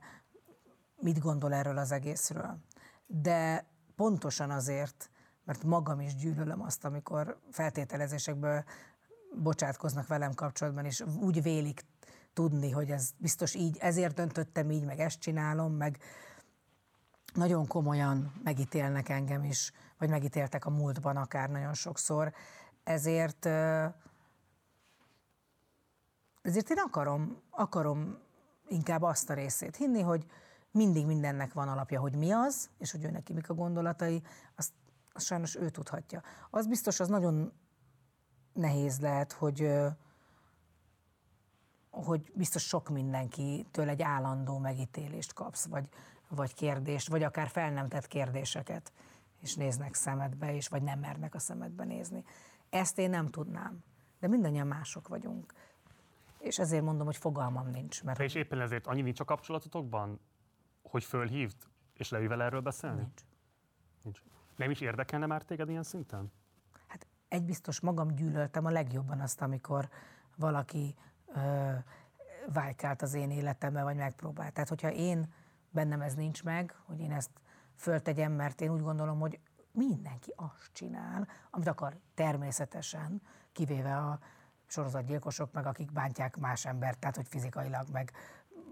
mit gondol erről az egészről. De pontosan azért, mert magam is gyűlölöm azt, amikor feltételezésekből bocsátkoznak velem kapcsolatban, és úgy vélik tudni, hogy ez biztos így, ezért döntöttem így, meg ezt csinálom, meg nagyon komolyan megítélnek engem is, vagy megítéltek a múltban akár nagyon sokszor. Ezért, ezért én akarom, akarom inkább azt a részét hinni, hogy mindig mindennek van alapja, hogy mi az, és hogy ő neki mik a gondolatai, azt, azt sajnos ő tudhatja. Az biztos, az nagyon nehéz lehet, hogy, hogy biztos sok mindenkitől egy állandó megítélést kapsz, vagy, vagy kérdést, vagy akár fel nem tett kérdéseket, és néznek szemedbe, és vagy nem mernek a szemedbe nézni. Ezt én nem tudnám, de mindannyian mások vagyunk. És ezért mondom, hogy fogalmam nincs. Mert... és éppen ezért annyi nincs a kapcsolatotokban, hogy fölhívd, és leülj vele erről beszélni? Nincs. nincs. Nem is érdekelne már téged ilyen szinten? Hát egy biztos magam gyűlöltem a legjobban azt, amikor valaki vájkált az én életembe, vagy megpróbált. Tehát, hogyha én bennem ez nincs meg, hogy én ezt föltegyem, mert én úgy gondolom, hogy mindenki azt csinál, amit akar természetesen, kivéve a sorozatgyilkosok, meg akik bántják más embert, tehát hogy fizikailag, meg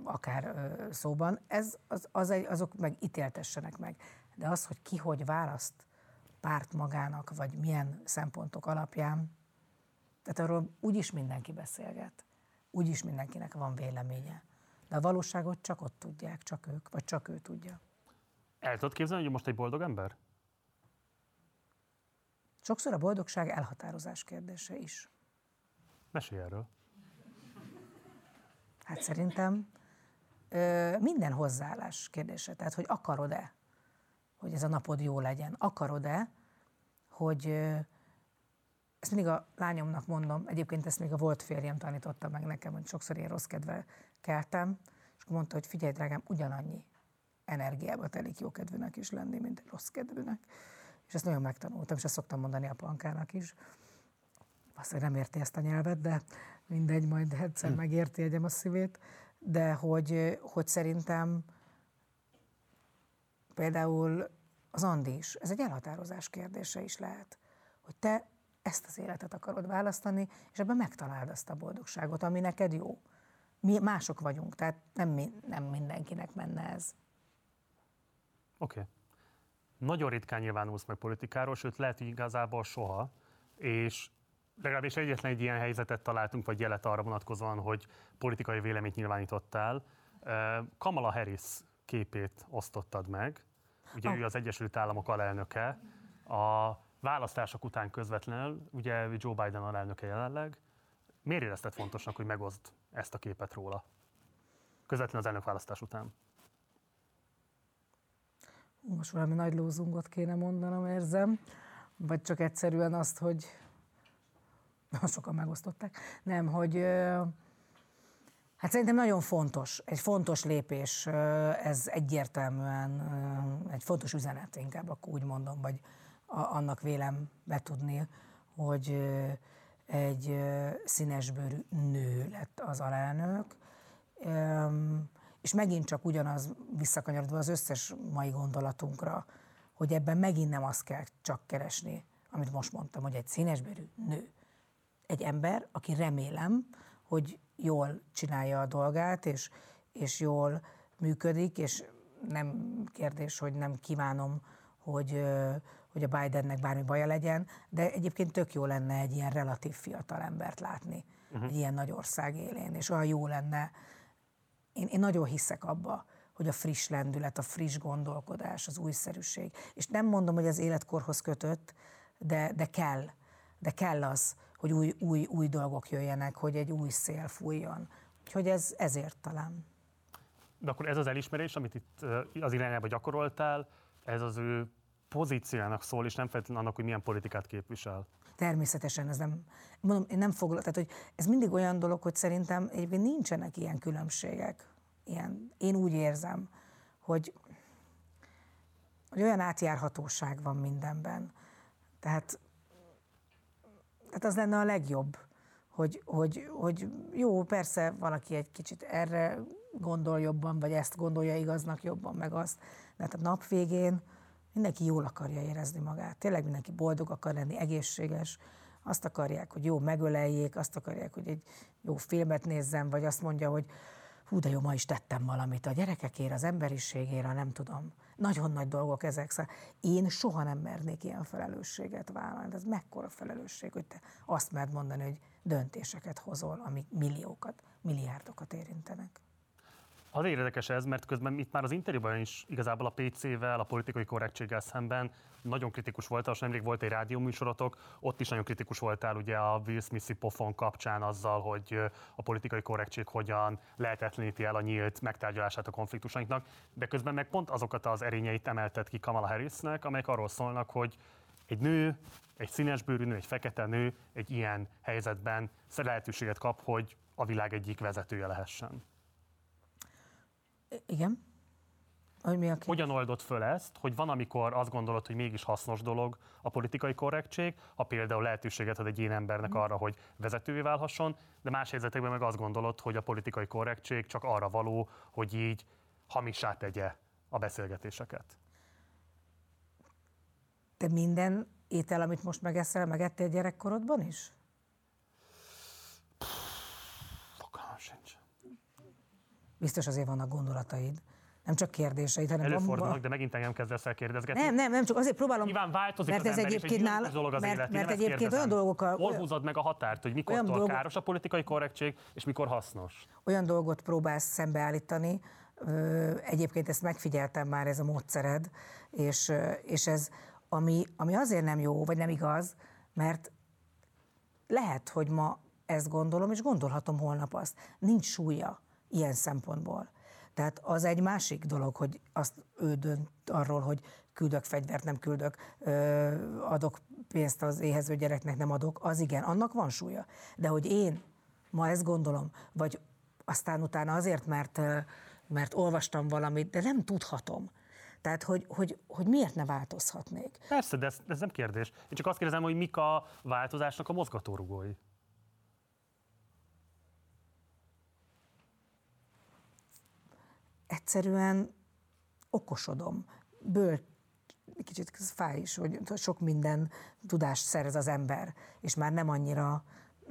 akár szóban, ez, az, az egy, azok meg ítéltessenek meg. De az, hogy ki hogy választ párt magának, vagy milyen szempontok alapján, tehát arról úgyis mindenki beszélget. Úgyis mindenkinek van véleménye. De a valóságot csak ott tudják, csak ők, vagy csak ő tudja. El tudod képzelni, hogy most egy boldog ember? Sokszor a boldogság elhatározás kérdése is. Mesélj erről. Hát szerintem ö, minden hozzáállás kérdése. Tehát, hogy akarod-e, hogy ez a napod jó legyen? Akarod-e, hogy ezt mindig a lányomnak mondom, egyébként ezt még a volt férjem tanította meg nekem, hogy sokszor én rossz kedve keltem, és akkor mondta, hogy figyelj, drágám, ugyanannyi energiába telik jókedvűnek is lenni, mint rossz kedvűnek. És ezt nagyon megtanultam, és ezt szoktam mondani a pankának is. Azt nem érti ezt a nyelvet, de mindegy, majd egyszer megérti egyem a szívét. De hogy, hogy szerintem például az Andi is, ez egy elhatározás kérdése is lehet, hogy te ezt az életet akarod választani, és ebben megtaláld azt a boldogságot, ami neked jó. Mi mások vagyunk, tehát nem, nem mindenkinek menne ez. Oké. Okay. Nagyon ritkán nyilvánulsz meg politikáról, sőt lehet, hogy igazából soha, és legalábbis egyetlen egy ilyen helyzetet találtunk, vagy jelet arra vonatkozóan, hogy politikai véleményt nyilvánítottál. Kamala Harris képét osztottad meg, ugye oh. ő az Egyesült Államok alelnöke. A választások után közvetlenül, ugye Joe Biden alelnöke jelenleg, miért érezted fontosnak, hogy megoszd ezt a képet róla? Közvetlenül az elnökválasztás után. Most valami nagy lózungot kéne mondanom, érzem. Vagy csak egyszerűen azt, hogy sokan megosztották. Nem, hogy hát szerintem nagyon fontos, egy fontos lépés, ez egyértelműen egy fontos üzenet, inkább akkor úgy mondom, vagy annak vélem betudni, hogy egy színesbőrű nő lett az alelnök, és megint csak ugyanaz visszakanyarodva az összes mai gondolatunkra, hogy ebben megint nem azt kell csak keresni, amit most mondtam, hogy egy színesbőrű nő. Egy ember, aki remélem, hogy jól csinálja a dolgát, és, és jól működik, és nem kérdés, hogy nem kívánom, hogy, hogy a Bidennek bármi baja legyen, de egyébként tök jó lenne egy ilyen relatív fiatal embert látni uh-huh. egy ilyen nagy ország élén, és olyan jó lenne, én, én nagyon hiszek abba, hogy a friss lendület, a friss gondolkodás, az újszerűség. És nem mondom, hogy az életkorhoz kötött, de, de kell. De kell az, hogy új, új, új dolgok jöjjenek, hogy egy új szél fújjon. Úgyhogy ez ezért talán. De akkor ez az elismerés, amit itt az irányába gyakoroltál, ez az ő pozíciójának szól, és nem feltétlenül annak, hogy milyen politikát képvisel. Természetesen ez nem, mondom, én nem foglal, tehát hogy ez mindig olyan dolog, hogy szerintem egyébként nincsenek ilyen különbségek. Ilyen, én úgy érzem, hogy, hogy olyan átjárhatóság van mindenben. Tehát, tehát az lenne a legjobb, hogy, hogy, hogy jó, persze valaki egy kicsit erre gondol jobban, vagy ezt gondolja igaznak jobban, meg azt, de hát a nap végén mindenki jól akarja érezni magát. Tényleg mindenki boldog akar lenni, egészséges, azt akarják, hogy jó megöleljék, azt akarják, hogy egy jó filmet nézzen, vagy azt mondja, hogy hú, de jó, ma is tettem valamit a gyerekekért, az emberiségére, nem tudom. Nagyon nagy dolgok ezek. Szóval én soha nem mernék ilyen felelősséget vállalni. Ez mekkora felelősség, hogy te azt mert mondani, hogy döntéseket hozol, amik milliókat, milliárdokat érintenek. Az érdekes ez, mert közben itt már az interjúban is igazából a PC-vel, a politikai korrektséggel szemben nagyon kritikus voltál, és nemrég volt egy rádióműsorotok, ott is nagyon kritikus voltál ugye a Will Smith-i pofon kapcsán azzal, hogy a politikai korrektség hogyan lehetetleníti el a nyílt megtárgyalását a konfliktusainknak, de közben meg pont azokat az erényeit emeltet ki Kamala Harrisnek, amelyek arról szólnak, hogy egy nő, egy színesbőrű nő, egy fekete nő egy ilyen helyzetben lehetőséget kap, hogy a világ egyik vezetője lehessen. Igen. Hogy mi a ki? Hogyan oldott föl ezt, hogy van, amikor azt gondolod, hogy mégis hasznos dolog a politikai korrektség, ha például lehetőséget ad egy ilyen embernek Mhm. arra, hogy vezetővé válhasson, de más helyzetekben meg azt gondolod, hogy a politikai korrektség csak arra való, hogy így hamissá tegye a beszélgetéseket. Te minden étel, amit most megeszel, megettél gyerekkorodban is? Fogalmam sincs. Biztos azért vannak gondolataid. Nem csak kérdéseid, hanem Előfordulnak, van, de megint engem kezdesz el kérdezgetni. nem, nem, nem, csak azért próbálom. Nyilván változik mert az ez ember, és egy egyébként dinamikus nála- dolog az mert- élet. Mert egyébként olyan kérdezem. dolgokkal- Hol húzod meg a határt, hogy mikortól dolgok- káros a politikai korrektség, és mikor hasznos? olyan dolgot próbálsz szembeállítani, egyébként ezt megfigyeltem már, ez a módszered, és, és ez, ami, ami azért nem jó, vagy nem igaz, mert lehet, hogy ma ezt gondolom, és gondolhatom holnap azt. Nincs súlya ilyen szempontból. Tehát az egy másik dolog, hogy azt ő dönt arról, hogy küldök fegyvert, nem küldök, adok pénzt az éhező gyereknek, nem adok, az igen, annak van súlya. De hogy én ma ezt gondolom, vagy aztán utána azért, mert, mert olvastam valamit, de nem tudhatom. Tehát, hogy, hogy, hogy miért ne változhatnék? Persze, de ez, ez nem kérdés. Én csak azt kérdezem, hogy mik a változásnak a mozgatórugói. Egyszerűen okosodom, böl, kicsit fáj is, hogy sok minden tudást szerez az ember, és már nem annyira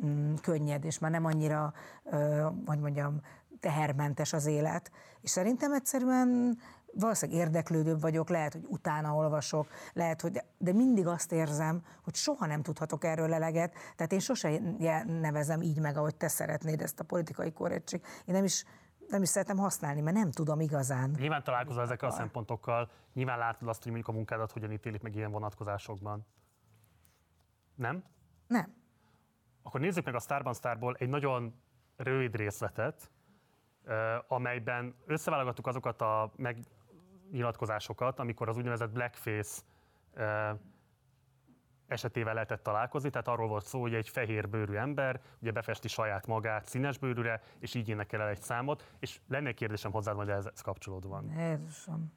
mm, könnyed, és már nem annyira, ö, hogy mondjam, tehermentes az élet. És szerintem egyszerűen valószínűleg érdeklődőbb vagyok, lehet, hogy utána olvasok, lehet, hogy, de mindig azt érzem, hogy soha nem tudhatok erről eleget, tehát én sose nevezem így meg, ahogy te szeretnéd ezt a politikai korrektség. Én nem is, nem is szeretem használni, mert nem tudom igazán. Nyilván találkozol ezekkel a szempontokkal, nyilván látod azt, hogy mondjuk a munkádat hogyan ítélik meg ilyen vonatkozásokban. Nem? Nem. Akkor nézzük meg a Starban Starból egy nagyon rövid részletet, amelyben összeválogattuk azokat a megnyilatkozásokat, amikor az úgynevezett blackface esetével lehetett találkozni, tehát arról volt szó, hogy egy fehér bőrű ember ugye befesti saját magát színes bőrűre, és így énekel el egy számot, és lenne egy kérdésem hozzád majd ehhez kapcsolódóan. Jézusom.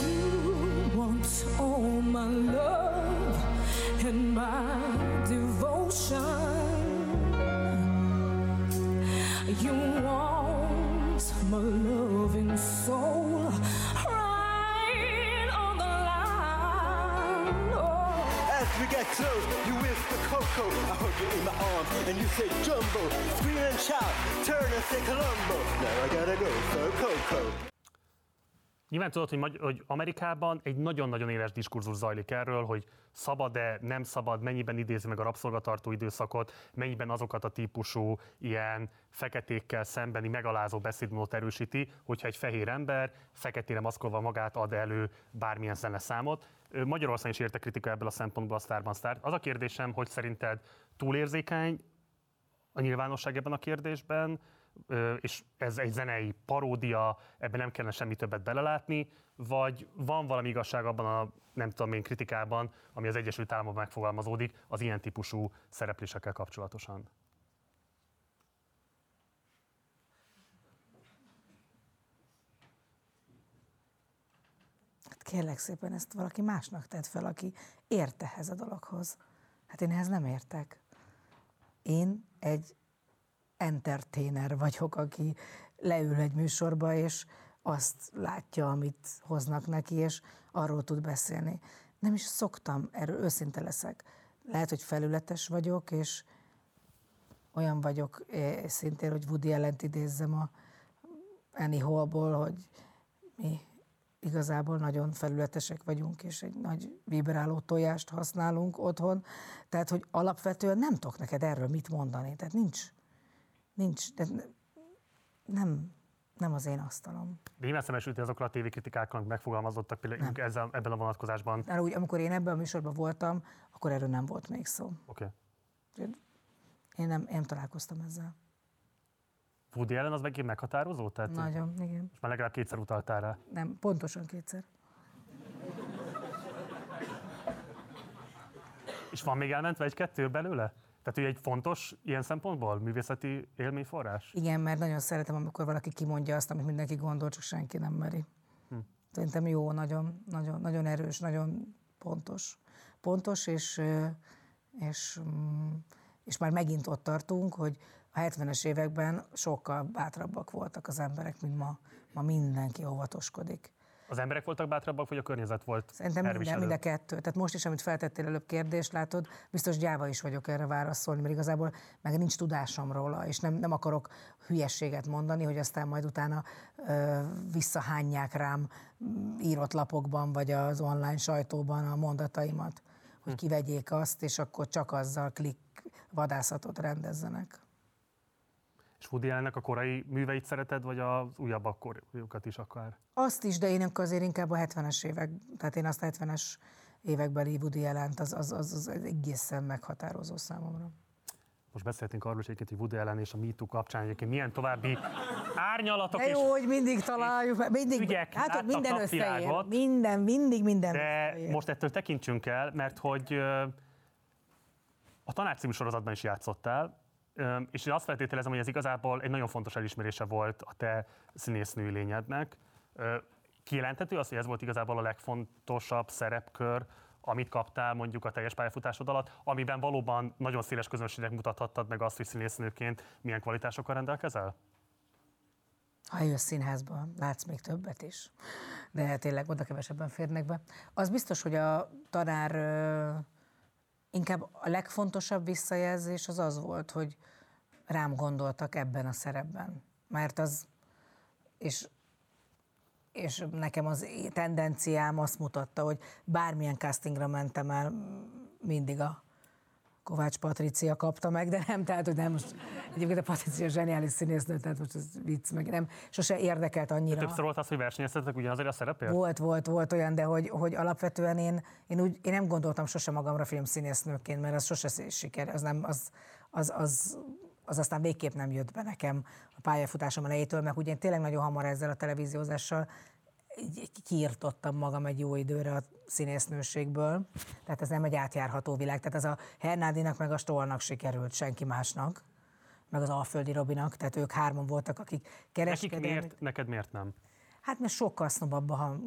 You want all my love and my devotion. You want my loving soul Get close, you whisper Coco. I hold you in my arms and you say Jumbo. Scream and shout, turn and say Columbo. Now I gotta go for Coco. Nyilván tudod, hogy, Magy- hogy Amerikában egy nagyon-nagyon éles diskurzus zajlik erről, hogy szabad-e, nem szabad, mennyiben idézi meg a rabszolgatartó időszakot, mennyiben azokat a típusú ilyen feketékkel szembeni megalázó beszédmódot erősíti, hogyha egy fehér ember feketére maszkolva magát ad elő bármilyen zeneszámot. Ö, Magyarországon is érte kritika ebből a szempontból a Starban Star. Az a kérdésem, hogy szerinted túlérzékeny a nyilvánosság ebben a kérdésben, és ez egy zenei paródia, ebben nem kellene semmi többet belelátni, vagy van valami igazság abban a, nem tudom én, kritikában, ami az Egyesült Államokban megfogalmazódik az ilyen típusú szereplésekkel kapcsolatosan? Kérlek szépen, ezt valaki másnak tett fel, aki ért ehhez a dologhoz. Hát én ehhez nem értek. Én egy entertainer vagyok, aki leül egy műsorba, és azt látja, amit hoznak neki, és arról tud beszélni. Nem is szoktam, erről őszinte leszek. Lehet, hogy felületes vagyok, és olyan vagyok eh, szintén, hogy Woody ellent idézzem a Annie Hallból, hogy mi igazából nagyon felületesek vagyunk, és egy nagy vibráló tojást használunk otthon. Tehát, hogy alapvetően nem tudok neked erről mit mondani. Tehát nincs, nincs, de nem, nem az én asztalom. De nyilván szembesültél azokkal a tévékritikákkal, amik megfogalmazottak például ezzel, ebben a vonatkozásban. De úgy, amikor én ebben a műsorban voltam, akkor erről nem volt még szó. Oké. Okay. Én nem, én nem találkoztam ezzel. Woody Allen az megint meghatározó? Tehát Nagyon, igen. Most már legalább kétszer utaltál rá. Nem, pontosan kétszer. És van még elmentve egy-kettő belőle? Tehát ő egy fontos ilyen szempontból művészeti élményforrás? Igen, mert nagyon szeretem, amikor valaki kimondja azt, amit mindenki gondol, csak senki nem meri. Hm. Szerintem jó, nagyon, nagyon, nagyon erős, nagyon pontos. Pontos, és, és, mm, és már megint ott tartunk, hogy a 70-es években sokkal bátrabbak voltak az emberek, mint ma. Ma mindenki óvatoskodik. Az emberek voltak bátrabbak, vagy a környezet volt Szerintem minden, mind a kettő. Tehát most is, amit feltettél előbb kérdést, látod, biztos gyáva is vagyok erre válaszolni, mert igazából meg nincs tudásom róla, és nem, nem akarok hülyességet mondani, hogy aztán majd utána ö, visszahányják rám mm, írott lapokban, vagy az online sajtóban a mondataimat, hogy Hm. kivegyék azt, és akkor csak azzal klik vadászatot rendezzenek. És Woody Allennek a korai műveit szereted, vagy az újabbak korjukat is akár? Azt is, de én azért inkább a 70-es évek, tehát én azt a 70-es évekbeli Woody allen az, az, az, az egészen meghatározó számomra. Most beszéltünk arról, hogy egyébként, hogy Woody Allen és a MeToo kapcsán egyébként milyen további árnyalatok De és jó, hogy mindig találjuk, mindig, ügyek hát láttak minden összeér, minden, mindig minden De összeér. most ettől tekintsünk el, mert hogy a Tanács című sorozatban is játszottál, és én azt feltételezem, hogy ez igazából egy nagyon fontos elismerése volt a te színésznői lényednek. Kijelenthető az, hogy ez volt igazából a legfontosabb szerepkör, amit kaptál mondjuk a teljes pályafutásod alatt, amiben valóban nagyon széles közönségnek mutathattad meg azt, hogy színésznőként milyen kvalitásokkal rendelkezel? Ha jössz színházba, látsz még többet is, de tényleg oda kevesebben férnek be. Az biztos, hogy a tanár inkább a legfontosabb visszajelzés az az volt, hogy rám gondoltak ebben a szerepben. Mert az, és, és nekem az tendenciám azt mutatta, hogy bármilyen castingra mentem el, mindig a Kovács Patricia kapta meg, de nem, tehát, hogy nem most, egyébként a Patricia zseniális színésznő, tehát most ez vicc, meg nem, sose érdekelt annyira. Többször volt az, hogy versenyeztetek ugyanazért a szerepért? Volt, volt, volt olyan, de hogy, hogy alapvetően én, én, úgy, én nem gondoltam sose magamra filmszínésznőként, mert az sose siker, az, nem, az, az, az, az aztán végképp nem jött be nekem a pályafutásom elejétől, meg ugye én tényleg nagyon hamar ezzel a televíziózással kiirtottam magam egy jó időre a színésznőségből, tehát ez nem egy átjárható világ, tehát ez a Hernádinak meg a Stollnak sikerült, senki másnak, meg az Alföldi Robinak, tehát ők hárman voltak, akik Nekik kereskedelmi... miért, neked miért nem? Hát mert sokkal sznobabb a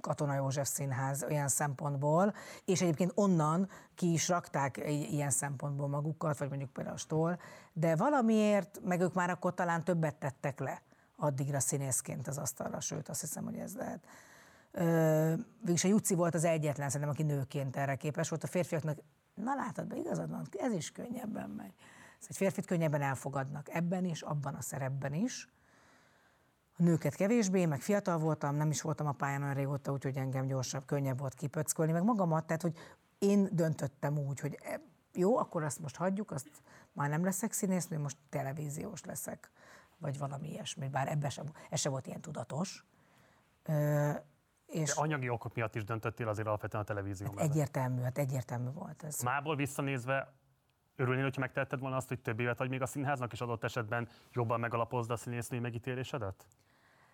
Katona József Színház olyan szempontból, és egyébként onnan ki is rakták ilyen szempontból magukat, vagy mondjuk például a Stoll, de valamiért, meg ők már akkor talán többet tettek le addigra színészként az asztalra, sőt azt hiszem, hogy ez lehet. Végülis a Juci volt az egyetlen, szerintem, aki nőként erre képes volt. A férfiaknak, na látod be, igazad van, ez is könnyebben megy. Szóval egy férfit könnyebben elfogadnak ebben is, abban a szerepben is a nőket kevésbé, meg fiatal voltam, nem is voltam a pályán olyan régóta, úgyhogy engem gyorsabb, könnyebb volt kipöckölni, meg magamat, tehát hogy én döntöttem úgy, hogy e, jó, akkor azt most hagyjuk, azt már nem leszek színésznő, most televíziós leszek, vagy valami ilyesmi, bár ebben sem, ez sem volt ilyen tudatos. Ö, és De anyagi okok miatt is döntöttél azért alapvetően a televízió mellett. egyértelmű, hát egyértelmű volt ez. Mából visszanézve örülnél, hogyha megtehetted volna azt, hogy több évet vagy még a színháznak, és adott esetben jobban megalapozd a színésznői megítélésedet?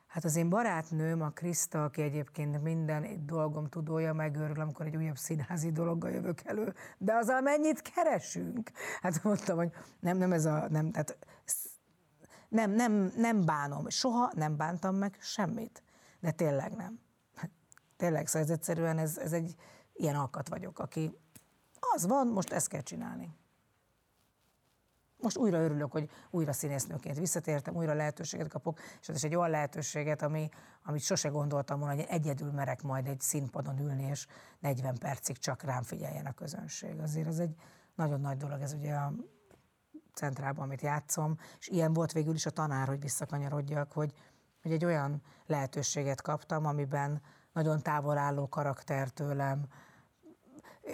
Hát az én barátnőm, a Kriszta, aki egyébként minden dolgom tudója, megőrül, amikor egy újabb színházi dologgal jövök elő. De azzal mennyit keresünk? Hát mondtam, hogy nem, nem ez a, nem, tehát nem, nem, nem bánom. Soha nem bántam meg semmit. De tényleg nem. Tényleg, szóval ez egyszerűen ez, ez egy ilyen alkat vagyok, aki az van, most ezt kell csinálni. Most újra örülök, hogy újra színésznőként visszatértem, újra lehetőséget kapok, és ez is egy olyan lehetőséget, ami, amit sose gondoltam volna, hogy egyedül merek majd egy színpadon ülni, és 40 percig csak rám figyeljen a közönség. Azért ez egy nagyon nagy dolog, ez ugye a centrában, amit játszom, és ilyen volt végül is a tanár, hogy visszakanyarodjak, hogy, hogy egy olyan lehetőséget kaptam, amiben nagyon távol álló karakter tőlem,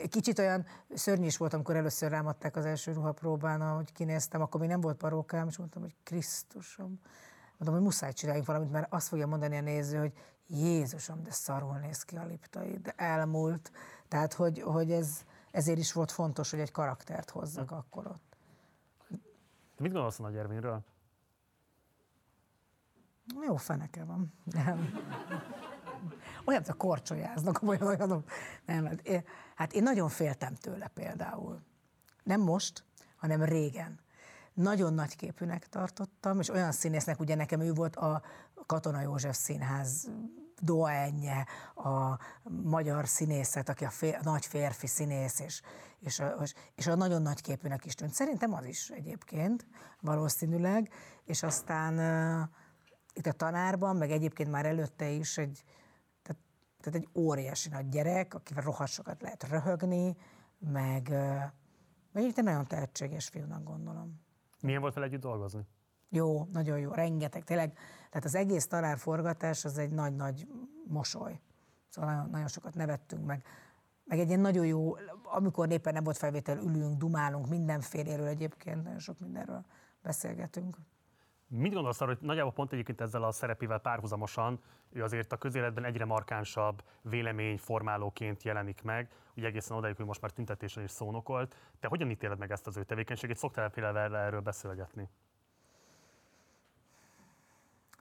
Kicsit olyan szörnyű is volt, amikor először rám adták az első ruhapróbán, ahogy kinéztem, akkor még nem volt parókám, és mondtam, hogy Krisztusom. Mondom, hogy muszáj csináljunk valamit, mert azt fogja mondani a néző, hogy Jézusom, de szarul néz ki a liptai, de elmúlt. Tehát, hogy, hogy ez, ezért is volt fontos, hogy egy karaktert hozzak akkor ott. Te mit gondolsz a Nagy Ervényről? Jó feneke van. Nem. Olyan, mint a korcsolyáznak, olyan, olyan. Nem, hát én, hát én nagyon féltem tőle például. nem most, hanem régen. Nagyon nagy képűnek tartottam, és olyan színésznek, ugye nekem ő volt a Katona József Színház doenje, a magyar színészet, aki a, fér, a nagy férfi színész, és, és, a, és a nagyon nagy képűnek is tűnt. Szerintem az is egyébként, valószínűleg, és aztán uh, itt a tanárban, meg egyébként már előtte is egy, tehát, tehát egy óriási nagy gyerek, akivel rohadt sokat lehet röhögni, meg, uh, meg egy nagyon tehetséges fiúnak gondolom. Milyen volt vele együtt dolgozni? Jó, nagyon jó, rengeteg, tényleg. Tehát az egész tanárforgatás az egy nagy-nagy mosoly. Szóval nagyon, nagyon sokat nevettünk meg. Meg egy ilyen nagyon jó, amikor éppen nem volt felvétel, ülünk, dumálunk mindenféléről egyébként, nagyon sok mindenről beszélgetünk. Mit gondolsz arra, hogy nagyjából pont egyébként ezzel a szerepével párhuzamosan ő azért a közéletben egyre markánsabb véleményformálóként jelenik meg, ugye egészen odáig, hogy most már tüntetésen is szónokolt. Te hogyan ítéled meg ezt az ő tevékenységét? Szoktál például erről beszélgetni?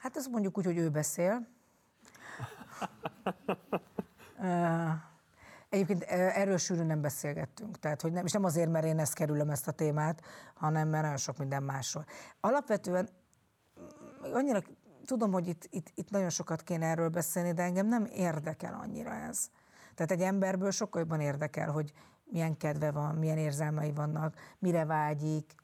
Hát ezt mondjuk úgy, hogy ő beszél. Egyébként erről sűrűn nem beszélgettünk, tehát hogy nem, és nem azért, mert én ezt kerülöm ezt a témát, hanem mert nagyon sok minden másról. Alapvetően annyira tudom, hogy itt, itt, itt nagyon sokat kéne erről beszélni, de engem nem érdekel annyira ez. Tehát egy emberből sokkal jobban érdekel, hogy milyen kedve van, milyen érzelmei vannak, mire vágyik,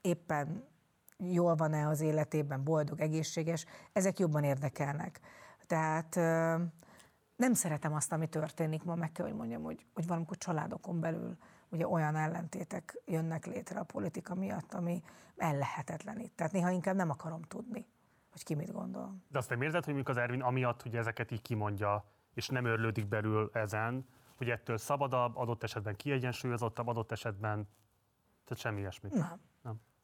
éppen jól van-e az életében, boldog, egészséges, ezek jobban érdekelnek. Tehát nem szeretem azt, ami történik ma, meg kell, hogy mondjam, hogy, hogy valamikor családokon belül ugye olyan ellentétek jönnek létre a politika miatt, ami ellehetetlenít. Tehát néha inkább nem akarom tudni, hogy ki mit gondol. De azt nem érzed, hogy mondjuk az Ervin amiatt, hogy ezeket így kimondja, és nem örlődik belül ezen, hogy ettől szabadabb, adott esetben kiegyensúlyozottabb, adott esetben, tehát semmi ilyesmit. Nem.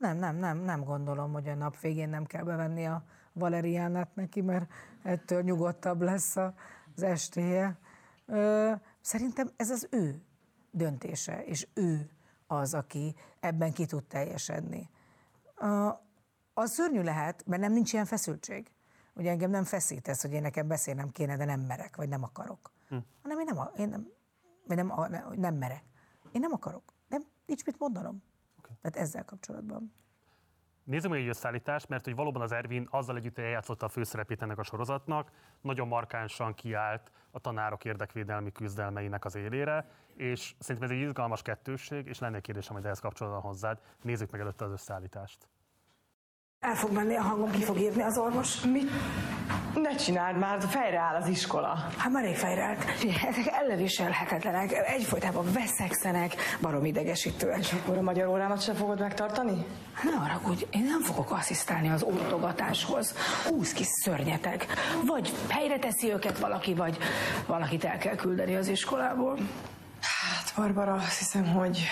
Nem. Nem, nem, nem, gondolom, hogy a nap végén nem kell bevenni a valeriánát neki, mert ettől nyugodtabb lesz az estéje. Szerintem ez az ő döntése, és ő az, aki ebben ki tud teljesedni. Az szörnyű lehet, mert nem nincs ilyen feszültség. Ugye engem nem feszítesz, hogy én nekem beszélnem kéne, de nem merek, vagy nem akarok. Hm. Hanem én nem, én nem, vagy nem, nem merek. Én nem akarok. Nem, nincs mit mondanom. Tehát ezzel kapcsolatban. Nézzük meg egy összeállítást, mert hogy valóban az Ervin azzal együtt eljátszotta a főszerepét ennek a sorozatnak, nagyon markánsan kiállt a tanárok érdekvédelmi küzdelmeinek az élére, és szerintem ez egy izgalmas kettősség, és lenne egy kérdésem majd ehhez kapcsolatban hozzád. Nézzük meg előtte az összeállítást. El fog menni a hangom, ki fog írni az orvos. Mit? Ne csináld már, fejre áll az iskola. Hát már rég fejre állt. Ezek elleviselhetetlenek, egyfolytában veszekszenek, barom idegesítőek. És akkor a magyar órámat sem fogod megtartani? Ne haragudj, én nem fogok asszisztálni az oltogatáshoz. Húsz kis szörnyetek. Vagy helyre teszi őket valaki, vagy valakit el kell küldeni az iskolából. Hát, Barbara, azt hiszem, hogy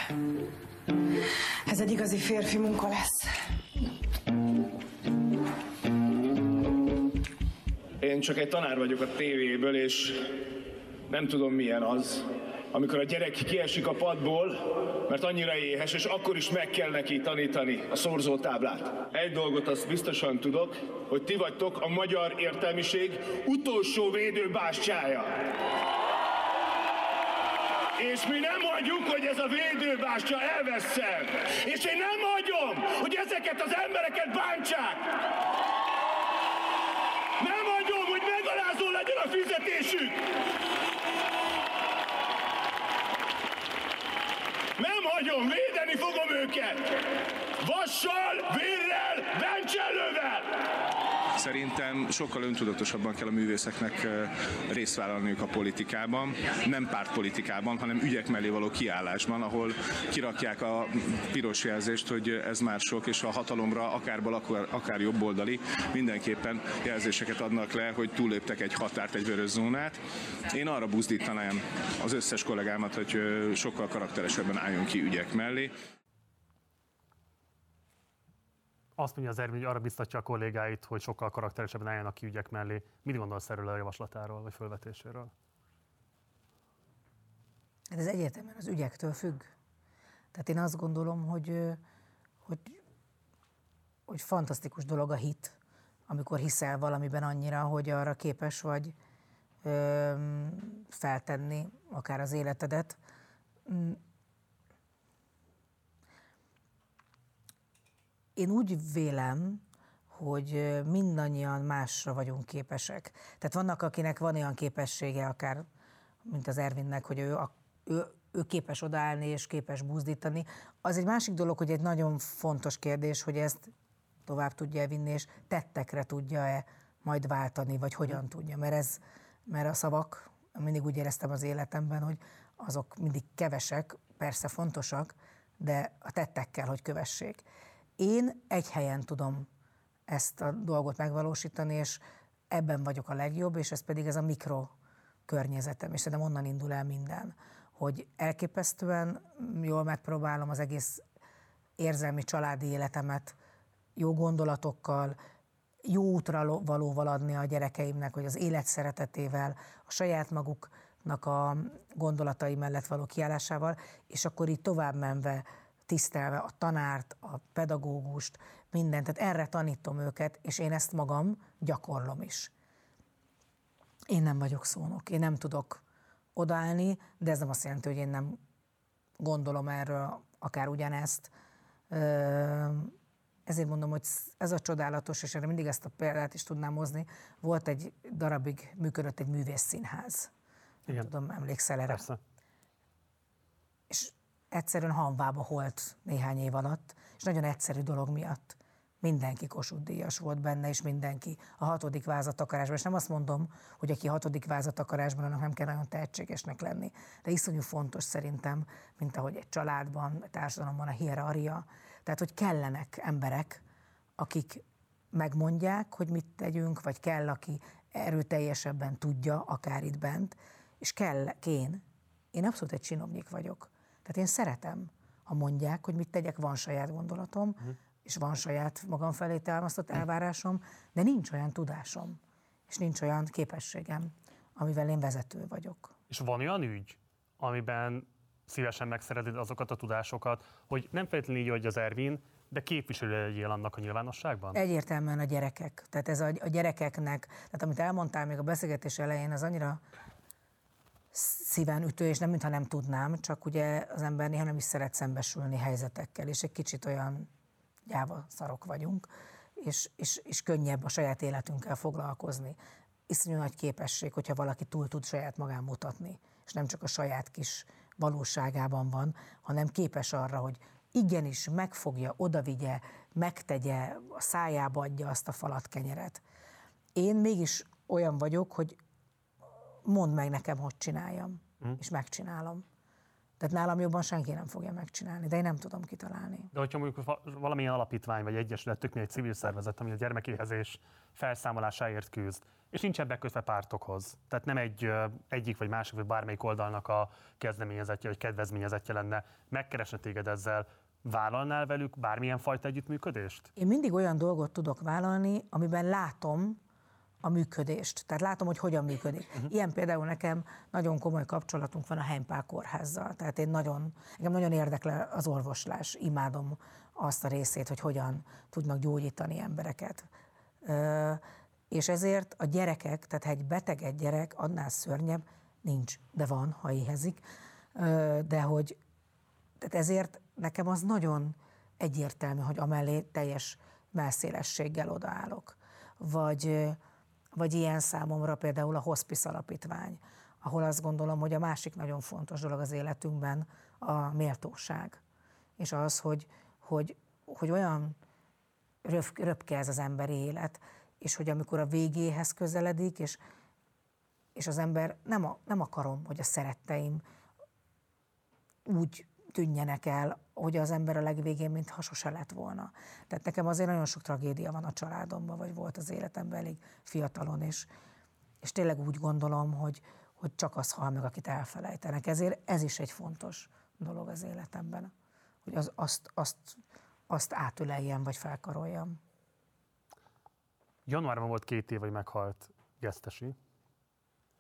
ez egy igazi férfi munka lesz. Én csak egy tanár vagyok a tévéből, és nem tudom milyen az, amikor a gyerek kiesik a padból, mert annyira éhes, és akkor is meg kell neki tanítani a szorzótáblát. Egy dolgot azt biztosan tudok, hogy ti vagytok a magyar értelmiség utolsó védőbástyája. És mi nem hagyjuk, hogy ez a védőbástya elvesszen. És én nem hagyom, hogy ezeket az embereket bántsák. Nem hagyom, hogy megalázó legyen a fizetésük. Nem hagyom, védeni fogom őket. Vassal, vérrel, bencsellővel. Szerintem sokkal öntudatosabban kell a művészeknek részt vállalniuk a politikában, nem pártpolitikában, hanem ügyek mellé való kiállásban, ahol kirakják a piros jelzést, hogy ez már sok, és a hatalomra akár bal, akár, jobboldali mindenképpen jelzéseket adnak le, hogy túléptek egy határt, egy vörös zónát. Én arra buzdítanám az összes kollégámat, hogy sokkal karakteresebben álljon ki ügyek mellé. Azt mondja az Ervin, hogy arra biztatja a kollégáit, hogy sokkal karakteresebben álljanak ki ügyek mellé. Mit gondolsz erről a javaslatáról, vagy fölvetéséről? Hát ez egyértelműen az ügyektől függ. Tehát én azt gondolom, hogy, hogy, hogy fantasztikus dolog a hit, amikor hiszel valamiben annyira, hogy arra képes vagy ö, feltenni akár az életedet. Én úgy vélem, hogy mindannyian másra vagyunk képesek. Tehát vannak, akinek van olyan képessége, akár mint az Ervinnek, hogy ő, a, ő, ő képes odaállni és képes buzdítani. Az egy másik dolog, hogy egy nagyon fontos kérdés, hogy ezt tovább tudja vinni, és tettekre tudja-e majd váltani, vagy hogyan tudja. Mert, ez, mert a szavak, mindig úgy éreztem az életemben, hogy azok mindig kevesek, persze fontosak, de a tettekkel, hogy kövessék. Én egy helyen tudom ezt a dolgot megvalósítani, és ebben vagyok a legjobb, és ez pedig ez a mikro környezetem, és szerintem onnan indul el minden, hogy elképesztően jól megpróbálom az egész érzelmi családi életemet jó gondolatokkal, jó útra valóval adni a gyerekeimnek, hogy az élet szeretetével, a saját maguknak a gondolatai mellett való kiállásával, és akkor így tovább menve, tisztelve a tanárt, a pedagógust, mindent. Tehát erre tanítom őket, és én ezt magam gyakorlom is. Én nem vagyok szónok, én nem tudok odaállni, de ez nem azt jelenti, hogy én nem gondolom erről akár ugyanezt. Ezért mondom, hogy ez a csodálatos, és erre mindig ezt a példát is tudnám hozni. Volt egy darabig, működött egy művészszínház. Nem Igen. tudom, emlékszel erre? Persze. Egyszerűen hanvába holt néhány év alatt, és nagyon egyszerű dolog miatt. Mindenki Kossuth Díjas volt benne, és mindenki a hatodik vázatakarásban. És nem azt mondom, hogy aki hatodik vázatakarásban, annak nem kell nagyon tehetségesnek lenni. De iszonyú fontos szerintem, mint ahogy egy családban, a társadalomban a hierarchia. Tehát, hogy kellenek emberek, akik megmondják, hogy mit tegyünk, vagy kell, aki erőteljesebben tudja, akár itt bent, és kell, én. Én abszolút egy csinovnyik vagyok. Tehát én szeretem, ha mondják, hogy mit tegyek, van saját gondolatom, uh-huh. és van saját magam felé támasztott elvárásom, de nincs olyan tudásom, és nincs olyan képességem, amivel én vezető vagyok. És van olyan ügy, amiben szívesen megszerezed azokat a tudásokat, hogy nem feltétlenül így, hogy az Ervin, de képviselő legyél annak a nyilvánosságban? Egyértelműen a gyerekek. Tehát ez a, a gyerekeknek, tehát amit elmondtál még a beszélgetés elején, az annyira szíven ütő, és nem mintha nem tudnám, csak ugye az ember néha nem is szeret szembesülni helyzetekkel, és egy kicsit olyan gyáva szarok vagyunk, és, és, és könnyebb a saját életünkkel foglalkozni. Iszonyú nagy képesség, hogyha valaki túl tud saját magán mutatni, és nem csak a saját kis valóságában van, hanem képes arra, hogy igenis megfogja, odavigye, megtegye, a szájába adja azt a falat kenyeret. Én mégis olyan vagyok, hogy mondd meg nekem, hogy csináljam, Hm. és megcsinálom. Tehát nálam jobban senki nem fogja megcsinálni, de én nem tudom kitalálni. De hogyha mondjuk va- valamilyen alapítvány vagy egyesület, tök egy civil szervezet, ami a gyermekéhezés felszámolásáért küzd, és nincs ebbe kötve pártokhoz. Tehát nem egy egyik vagy másik, vagy bármelyik oldalnak a kezdeményezetje, vagy kedvezményezetje lenne, megkeresne téged ezzel, vállalnál velük bármilyen fajta együttműködést? Én mindig olyan dolgot tudok vállalni, amiben látom a működést. Tehát látom, hogy hogyan működik. Uh-huh. Ilyen például nekem nagyon komoly kapcsolatunk van a Heimpál kórházzal. Tehát én nagyon, engem nagyon érdekel az orvoslás. Imádom azt a részét, hogy hogyan tudnak gyógyítani embereket. Ö, és ezért a gyerekek, tehát ha egy beteg egy gyerek, annál szörnyebb nincs, de van, ha éhezik. Ö, de hogy tehát ezért nekem az nagyon egyértelmű, hogy amellé teljes melszélességgel odaállok. Vagy, vagy ilyen számomra például a Hospice Alapítvány, ahol azt gondolom, hogy a másik nagyon fontos dolog az életünkben a méltóság. És az, hogy, hogy, hogy olyan röv, röpke ez az emberi élet, és hogy amikor a végéhez közeledik, és, és az ember nem, a, nem akarom, hogy a szeretteim úgy tűnjenek el, hogy az ember a legvégén, mintha sose lett volna. Tehát nekem azért nagyon sok tragédia van a családomban, vagy volt az életemben elég fiatalon, és, és tényleg úgy gondolom, hogy, hogy csak az hal meg, akit elfelejtenek. Ezért ez is egy fontos dolog az életemben, hogy az, azt, azt, azt átöleljem, vagy felkaroljam. Januárban volt két év, hogy meghalt Gesztesi.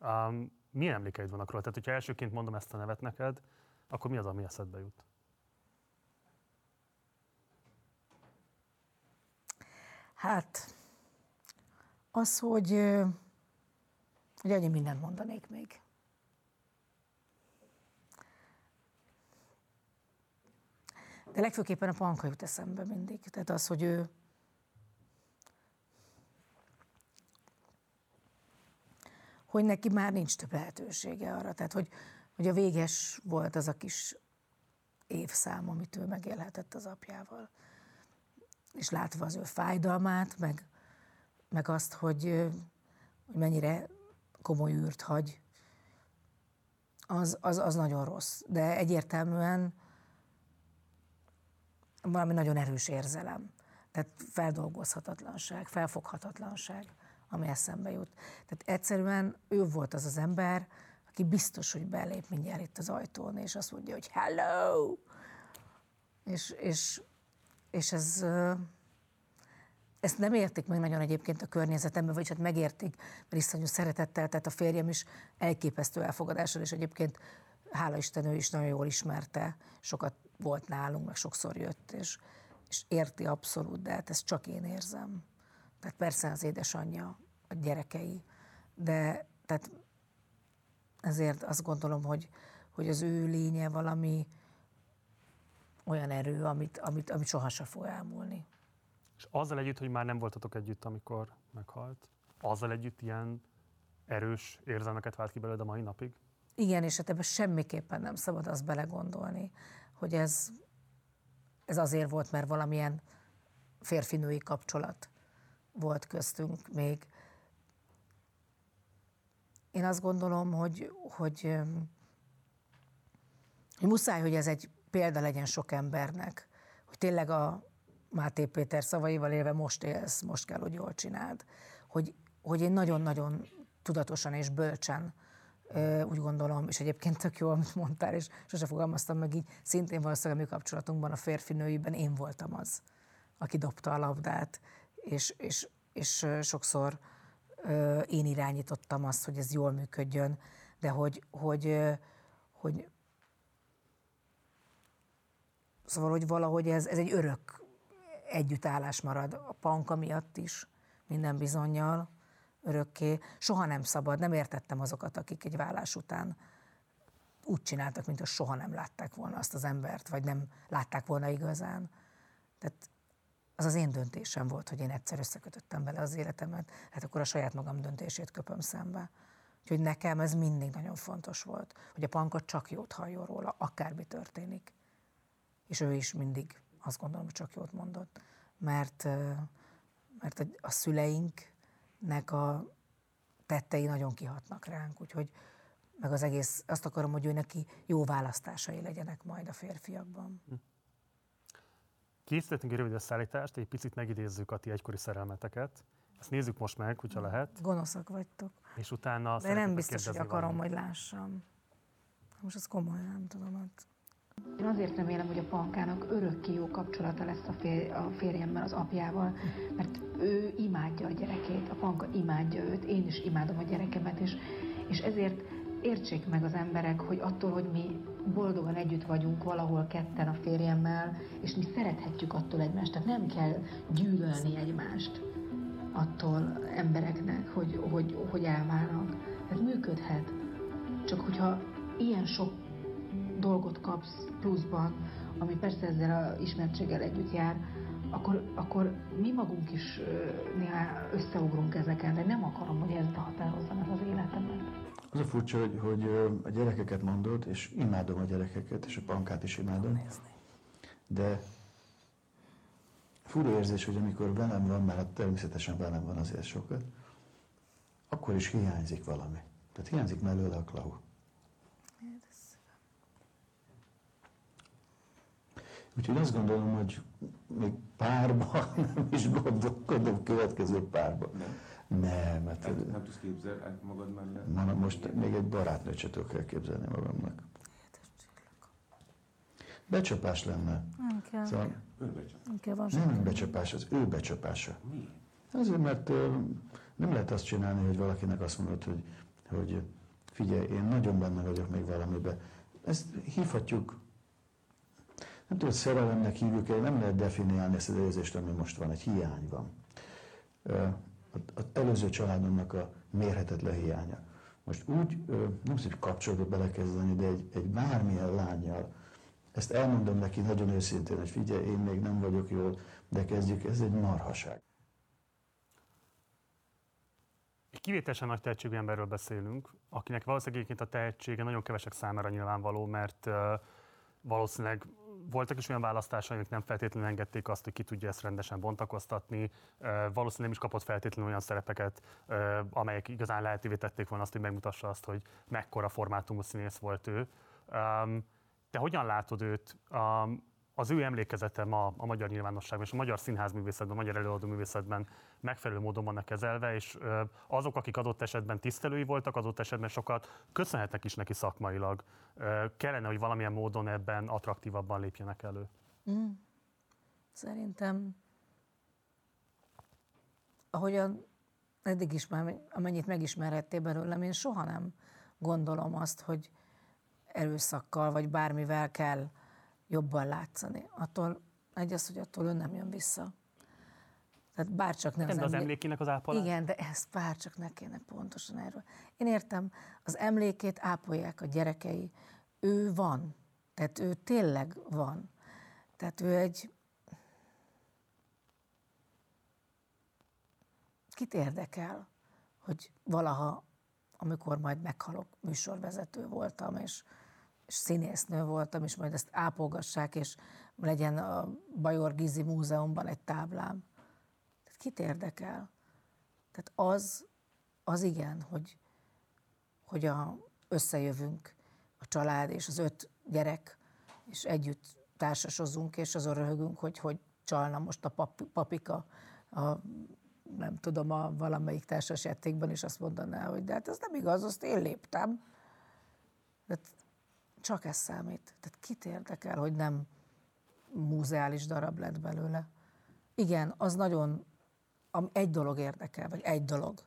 Um, milyen emlékeid vannak róla? Tehát, hogyha elsőként mondom ezt a nevet neked, akkor mi az, ami eszedbe jut? Hát, az, hogy, hogy annyi mindent mondanék még. De legfőképpen a panka jut eszembe mindig. Tehát az, hogy ő hogy neki már nincs több lehetősége arra. Tehát, hogy, hogy a véges volt az a kis évszám, amit ő megélhetett az apjával. És látva az ő fájdalmát, meg, meg azt, hogy, hogy mennyire komoly űrt hagy, az, az, az nagyon rossz. De egyértelműen valami nagyon erős érzelem. Tehát feldolgozhatatlanság, felfoghatatlanság, ami eszembe jut. Tehát egyszerűen ő volt az az ember, aki biztos, hogy belép mindjárt itt az ajtón, és azt mondja, hogy hello! És, és, és ez, ezt nem értik meg nagyon egyébként a környezetemben, vagy hát megértik, mert iszonyú szeretettel, tehát a férjem is elképesztő elfogadással, és egyébként hála Isten ő is nagyon jól ismerte, sokat volt nálunk, meg sokszor jött, és, és érti abszolút, de hát ezt csak én érzem. Tehát persze az édesanyja, a gyerekei, de tehát ezért azt gondolom, hogy, hogy az ő lénye valami olyan erő, amit, amit, amit sohasem fog elmúlni. És azzal együtt, hogy már nem voltatok együtt, amikor meghalt, azzal együtt ilyen erős érzelmeket vált ki belőled a mai napig? Igen, és hát ebben semmiképpen nem szabad azt belegondolni, hogy ez, ez azért volt, mert valamilyen férfinői kapcsolat volt köztünk még. Én azt gondolom, hogy, hogy, hogy muszáj, hogy ez egy példa legyen sok embernek, hogy tényleg a Máté Péter szavaival élve most élsz, most kell, hogy jól csináld. Hogy, hogy én nagyon-nagyon tudatosan és bölcsen úgy gondolom, és egyébként tök jó, amit mondtál, és sose fogalmaztam meg így, szintén valószínűleg a mi kapcsolatunkban, a férfi-nőiben én voltam az, aki dobta a labdát, és, és, és sokszor én irányítottam azt, hogy ez jól működjön, de hogy, hogy, hogy Szóval, hogy valahogy ez, ez egy örök együttállás marad a panka miatt is, minden bizonyal örökké. Soha nem szabad, nem értettem azokat, akik egy vállás után úgy csináltak, mint hogy soha nem látták volna azt az embert, vagy nem látták volna igazán. Tehát az az én döntésem volt, hogy én egyszer összekötöttem vele az életemet, hát akkor a saját magam döntését köpöm szembe. Úgyhogy nekem ez mindig nagyon fontos volt, hogy a panka csak jót halljon róla, akármi történik. És ő is mindig azt gondolom, hogy csak jót mondott, mert, mert a, szüleinknek a tettei nagyon kihatnak ránk, úgyhogy meg az egész, azt akarom, hogy ő neki jó választásai legyenek majd a férfiakban. Készítettünk egy rövid összeállítást, egy picit megidézzük a ti egykori szerelmeteket. Ezt nézzük most meg, hogyha lehet. Gonoszak vagytok. És utána De nem biztos, hogy akarom, valamit. hogy lássam. Most ez komolyan, nem tudom. Hát. Én azért remélem, hogy a pankának örökké jó kapcsolata lesz a, fér, a férjemmel, az apjával, mert ő imádja a gyerekét, a panka imádja őt, én is imádom a gyerekemet, és, és ezért értsék meg az emberek, hogy attól, hogy mi boldogan együtt vagyunk valahol ketten a férjemmel, és mi szerethetjük attól egymást, tehát nem kell gyűlölni egymást attól embereknek, hogy, hogy, hogy elválnak. Ez működhet. Csak hogyha ilyen sok dolgot kapsz pluszban, ami persze ezzel a ismertséggel együtt jár, akkor, akkor mi magunk is néha összeugrunk ezeken, de nem akarom, hogy ez behatározza meg az életemet. Az a furcsa, hogy, hogy a gyerekeket mondod, és imádom a gyerekeket, és a pankát is imádom. De fura érzés, hogy amikor velem van, mert hát természetesen velem van azért sokat, akkor is hiányzik valami. Tehát hiányzik mellőle a Klau. Úgyhogy azt gondolom, hogy még párban nem is gondolkodom következő párban. Nem. Nem, hát, Nem, nem tudsz képzelni magad mellett? Na, most még egy barátnőt se tudok elképzelni magamnak. Becsapás lenne. Nem kell. Szóval Nem van nem becsapás, az ő becsapása. Miért? Azért, mert nem lehet azt csinálni, hogy valakinek azt mondod, hogy, hogy figyelj, én nagyon benne vagyok még valamiben. Ezt hívhatjuk, nem tudod, szerelemnek hívjuk el, nem lehet definiálni ezt az érzést, ami most van, egy hiány van. Az előző családomnak a mérhetetlen hiánya. Most úgy, nem tudom, hogy kapcsolatba belekezdeni, de egy, egy bármilyen lányjal ezt elmondom neki nagyon őszintén, hogy figyelj, én még nem vagyok jól, de kezdjük, ez egy marhaság. Egy kivételesen nagy tehetségű emberről beszélünk, akinek valószínűleg a tehetsége nagyon kevesek számára nyilvánvaló, mert valószínűleg voltak is olyan választásai, amik nem feltétlenül engedték azt, hogy ki tudja ezt rendesen bontakoztatni. Valószínűleg nem is kapott feltétlenül olyan szerepeket, amelyek igazán lehetővé tették volna azt, hogy megmutassa azt, hogy mekkora formátumú színész volt ő. Te hogyan látod őt? Az ő emlékezete ma a magyar nyilvánosságban és a magyar színházművészetben, a magyar előadóművészetben megfelelő módon vannak kezelve, és azok, akik adott esetben tisztelői voltak, adott esetben sokat köszönhetnek is neki szakmailag. Kellene, hogy valamilyen módon ebben attraktívabban lépjenek elő. Mm. Szerintem, ahogyan eddig is már, amennyit megismerhettél belőlem, én soha nem gondolom azt, hogy erőszakkal vagy bármivel kell jobban látszani. Attól egy az, hogy attól ő nem jön vissza. Tehát bárcsak nem Nem, de az emlékének az ápolás? Igen, de ezt bárcsak ne kéne pontosan erről. Én értem, az emlékét ápolják a gyerekei. Ő van. Tehát ő tényleg van. Tehát ő egy... Kit érdekel, hogy valaha, amikor majd meghalok, műsorvezető voltam, és és színésznő voltam, és majd ezt ápolgassák, és legyen a Bajor Gizi Múzeumban egy táblám. Tehát kit érdekel? Tehát az, az igen, hogy, hogy a, összejövünk, a család és az öt gyerek, és együtt társasozunk, és azon röhögünk, hogy hogy csalna most a pap, papika a, nem tudom, a valamelyik társasjátékban, és azt mondaná, hogy de hát ez nem igaz, azt én léptem. Tehát csak ez számít. Tehát kit érdekel, hogy nem múzeális darab lett belőle. Igen, az nagyon, egy dolog érdekel, vagy egy dolog.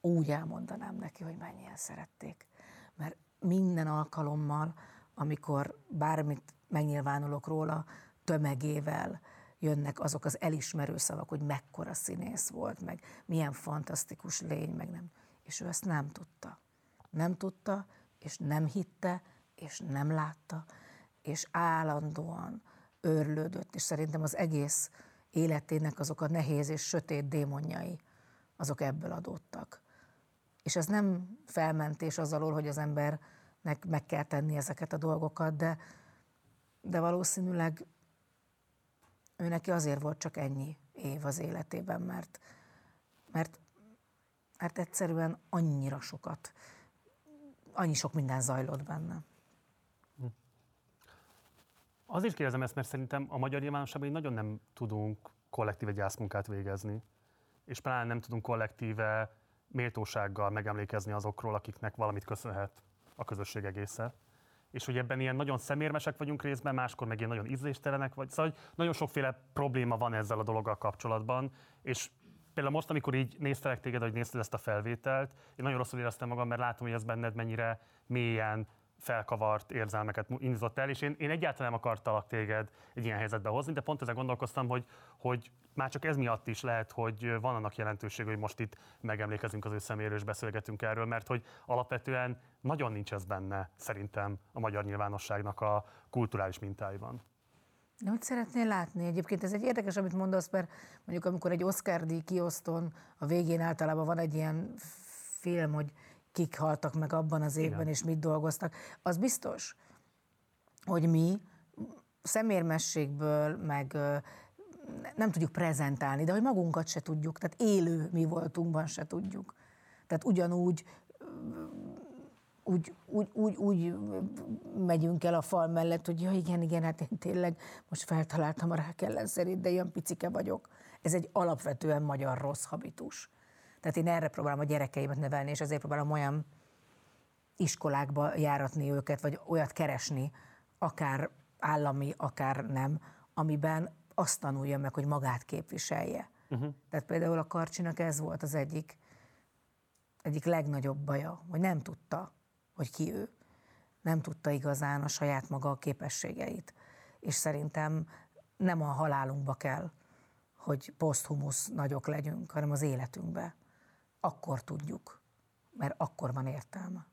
Úgy elmondanám neki, hogy mennyien szerették. Mert minden alkalommal, amikor bármit megnyilvánulok róla, tömegével jönnek azok az elismerő szavak, hogy mekkora színész volt, meg milyen fantasztikus lény, meg nem. És ő ezt nem tudta. Nem tudta, és nem hitte, és nem látta, és állandóan örlődött, és szerintem az egész életének azok a nehéz és sötét démonjai, azok ebből adódtak. És ez nem felmentés az alól, hogy az embernek meg kell tenni ezeket a dolgokat, de, de valószínűleg ő neki azért volt csak ennyi év az életében, mert, mert, mert egyszerűen annyira sokat, annyi sok minden zajlott benne. Azért kérdezem ezt, mert szerintem a magyar nyilvánosságban nagyon nem tudunk kollektíve gyászmunkát végezni, és pláne nem tudunk kollektíve méltósággal megemlékezni azokról, akiknek valamit köszönhet a közösség egésze. És hogy ebben ilyen nagyon szemérmesek vagyunk részben, máskor meg ilyen nagyon ízléstelenek vagy. Szóval hogy nagyon sokféle probléma van ezzel a dologgal kapcsolatban, és például most, amikor így néztelek téged, hogy nézted ezt a felvételt, én nagyon rosszul éreztem magam, mert látom, hogy ez benned mennyire mélyen felkavart érzelmeket indított el, és én, én egyáltalán nem akartalak téged egy ilyen helyzetbe hozni, de pont ezen gondolkoztam, hogy, hogy már csak ez miatt is lehet, hogy van annak jelentőség, hogy most itt megemlékezünk az ő személyről és beszélgetünk erről, mert hogy alapvetően nagyon nincs ez benne szerintem a magyar nyilvánosságnak a kulturális mintáiban. De hogy szeretnél látni? Egyébként ez egy érdekes, amit mondasz, mert mondjuk amikor egy Oscar-díj kiosztón a végén általában van egy ilyen film, hogy kik haltak meg abban az évben, Igen. és mit dolgoztak. Az biztos, hogy mi szemérmességből, meg nem tudjuk prezentálni, de hogy magunkat se tudjuk, tehát élő mi voltunkban se tudjuk. Tehát ugyanúgy úgy, úgy, úgy, úgy megyünk el a fal mellett, hogy ja, igen, igen, hát én tényleg most feltaláltam a rák ellenszerét, de ilyen picike vagyok. Ez egy alapvetően magyar rossz habitus. Tehát én erre próbálom a gyerekeimet nevelni, és ezért próbálom olyan iskolákba járatni őket, vagy olyat keresni, akár állami, akár nem, amiben azt tanulja meg, hogy magát képviselje. Uh-huh. Tehát például a Karcsinak ez volt az egyik, egyik legnagyobb baja, hogy nem tudta, hogy ki ő. Nem tudta igazán a saját maga a képességeit. És szerintem nem a halálunkba kell, hogy poszthumusz nagyok legyünk, hanem az életünkbe akkor tudjuk, mert akkor van értelme.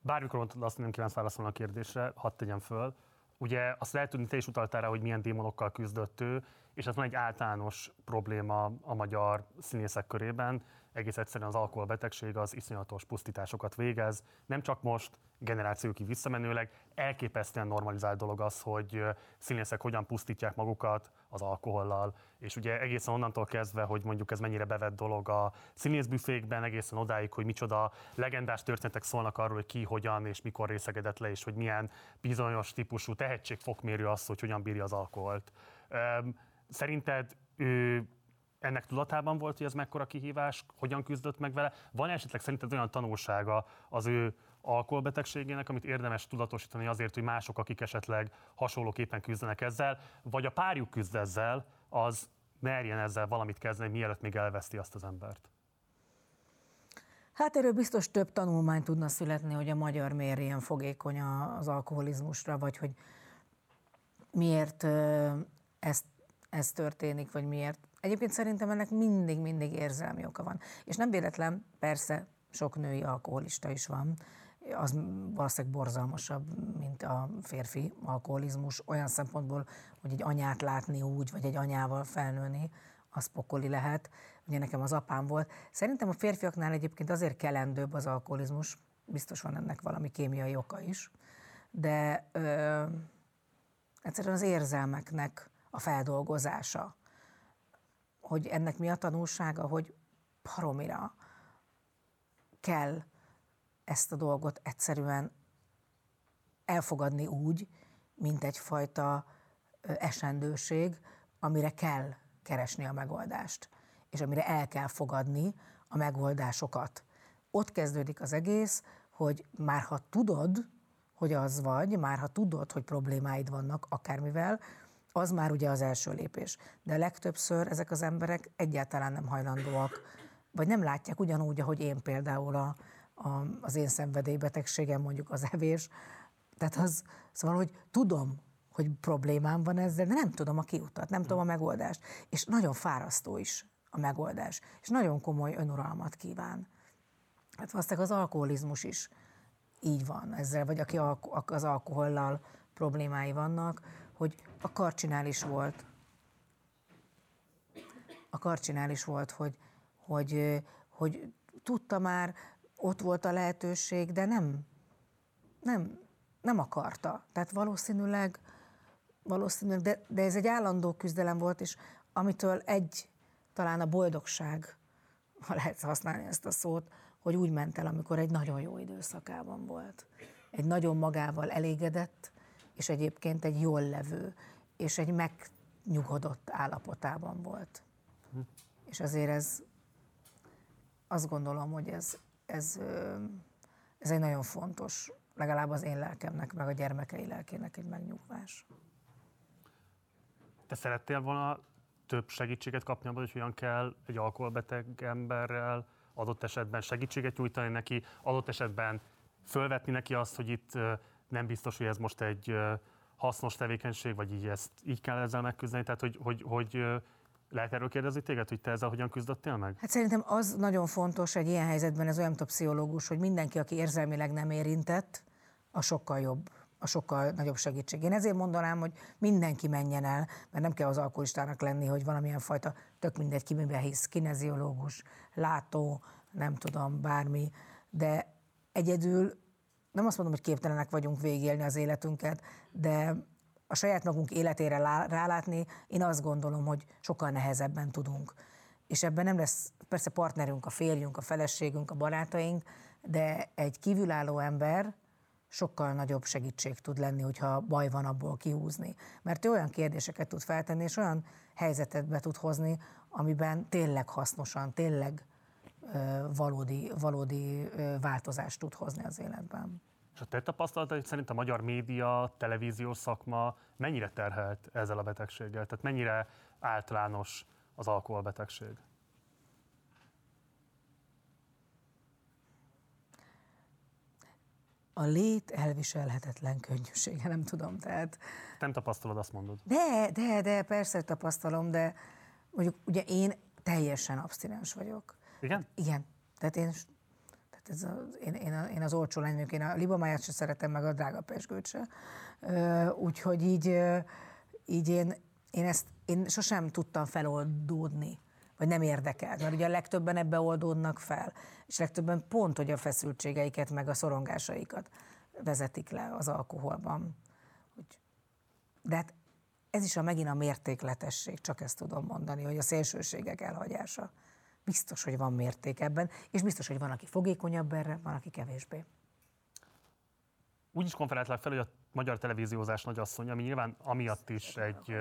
Bármikor mondtad azt, nem kívánsz válaszolni a kérdésre, hadd tegyem föl. ugye azt lehet tudni, te is utaltál rá, hogy milyen démonokkal küzdött ő, és ez van egy általános probléma a magyar színészek körében. Egész egyszerűen az alkoholbetegség az iszonyatos pusztításokat végez. Nem csak most, generációkig visszamenőleg elképesztően normalizált dolog az, hogy színészek hogyan pusztítják magukat az alkohollal, és ugye egészen onnantól kezdve, hogy mondjuk ez mennyire bevett dolog a színészbüfékben, egészen odáig, hogy micsoda legendás történetek szólnak arról, hogy ki, hogyan és mikor részegedett le, és hogy milyen bizonyos típusú tehetségfokmérő az, hogy hogyan bírja az alkoholt. Szerinted ő ennek tudatában volt, hogy ez mekkora kihívás, hogyan küzdött meg vele? Van esetleg szerinted olyan tanulsága az ő alkoholbetegségének, amit érdemes tudatosítani azért, hogy mások, akik esetleg hasonlóképpen küzdenek ezzel, vagy a párjuk küzd ezzel, az merjen ezzel valamit kezdeni, mielőtt még elveszti azt az embert. Hát erről biztos több tanulmány tudna születni, hogy a magyar miért ilyen fogékony az alkoholizmusra, vagy hogy miért ez, ez történik, vagy miért. Egyébként szerintem ennek mindig-mindig érzelmi oka van. És nem véletlen, persze sok női alkoholista is van, az valószínűleg borzalmasabb, mint a férfi alkoholizmus, olyan szempontból, hogy egy anyát látni úgy, vagy egy anyával felnőni, az pokoli lehet. Ugye nekem az apám volt. Szerintem a férfiaknál egyébként azért kelendőbb az alkoholizmus, biztos van ennek valami kémiai oka is, de ö, egyszerűen az érzelmeknek a feldolgozása, hogy ennek mi a tanulsága, hogy paromira kell ezt a dolgot egyszerűen elfogadni úgy, mint egyfajta esendőség, amire kell keresni a megoldást, és amire el kell fogadni a megoldásokat. Ott kezdődik az egész, hogy már ha tudod, hogy az vagy, már ha tudod, hogy problémáid vannak akármivel, az már ugye az első lépés. De legtöbbször ezek az emberek egyáltalán nem hajlandóak, vagy nem látják ugyanúgy, ahogy én például a, a, az én szenvedélybetegségem, mondjuk az evés. Tehát az, szóval, hogy tudom, hogy problémám van ezzel, de nem tudom a kiutat, nem tudom a megoldást. És nagyon fárasztó is a megoldás. És nagyon komoly önuralmat kíván. Hát valószínűleg az alkoholizmus is így van ezzel, vagy aki az alkohollal problémái vannak, hogy a karcsinál is volt, a karcsinál is volt, hogy, hogy, hogy tudta már, ott volt a lehetőség, de nem, nem, nem akarta. Tehát valószínűleg, valószínűleg de, de ez egy állandó küzdelem volt, és amitől egy, talán a boldogság, ha lehet használni ezt a szót, hogy úgy ment el, amikor egy nagyon jó időszakában volt. Egy nagyon magával elégedett, és egyébként egy jól levő, és egy megnyugodott állapotában volt. Hm. És azért ez, azt gondolom, hogy ez, ez, ez egy nagyon fontos, legalább az én lelkemnek, meg a gyermekei lelkének egy megnyugvás. Te szerettél volna több segítséget kapni abban, hogy hogyan kell egy alkoholbeteg emberrel adott esetben segítséget nyújtani neki, adott esetben fölvetni neki azt, hogy itt nem biztos, hogy ez most egy hasznos tevékenység, vagy így, ezt, így kell ezzel megküzdeni. Tehát, hogy, hogy, hogy lehet erről kérdezni téged, hogy te ezzel hogyan küzdöttél meg? Hát szerintem az nagyon fontos egy ilyen helyzetben, ez olyan, mint pszichológus, hogy mindenki, aki érzelmileg nem érintett, a sokkal jobb, a sokkal nagyobb segítség. Én ezért mondanám, hogy mindenki menjen el, mert nem kell az alkoholistának lenni, hogy valamilyen fajta, tök mindegy, ki miben hisz, kineziológus, látó, nem tudom, bármi, de egyedül nem azt mondom, hogy képtelenek vagyunk végélni az életünket, de a saját magunk életére lá- rálátni, én azt gondolom, hogy sokkal nehezebben tudunk. És ebben nem lesz persze partnerünk, a férjünk, a feleségünk, a barátaink, de egy kívülálló ember sokkal nagyobb segítség tud lenni, hogyha baj van abból kihúzni. Mert ő olyan kérdéseket tud feltenni, és olyan helyzetet be tud hozni, amiben tényleg hasznosan, tényleg valódi, valódi változást tud hozni az életben. És a te tapasztalataid szerint a magyar média, televíziós szakma mennyire terhelt ezzel a betegséggel? Tehát mennyire általános az alkoholbetegség? A lét elviselhetetlen könnyűsége, nem tudom, tehát Nem tapasztalod, azt mondod. De, de, de, persze hogy tapasztalom, de mondjuk ugye én teljesen abstinens vagyok. Igen? Igen. Tehát én ez a, én, én, a, én, az olcsó lány, én a libamáját se szeretem, meg a drága pesgőt se. Úgyhogy így, így én, én ezt én sosem tudtam feloldódni, vagy nem érdekelt, mert ugye a legtöbben ebbe oldódnak fel, és legtöbben pont, hogy a feszültségeiket, meg a szorongásaikat vezetik le az alkoholban. Úgy. De hát ez is a megint a mértékletesség, csak ezt tudom mondani, hogy a szélsőségek elhagyása. Biztos, hogy van mérték ebben, és biztos, hogy van, aki fogékonyabb erre, van, aki kevésbé. Úgy is konferáltlak fel, hogy a magyar televíziózás nagyasszony, ami nyilván amiatt is egy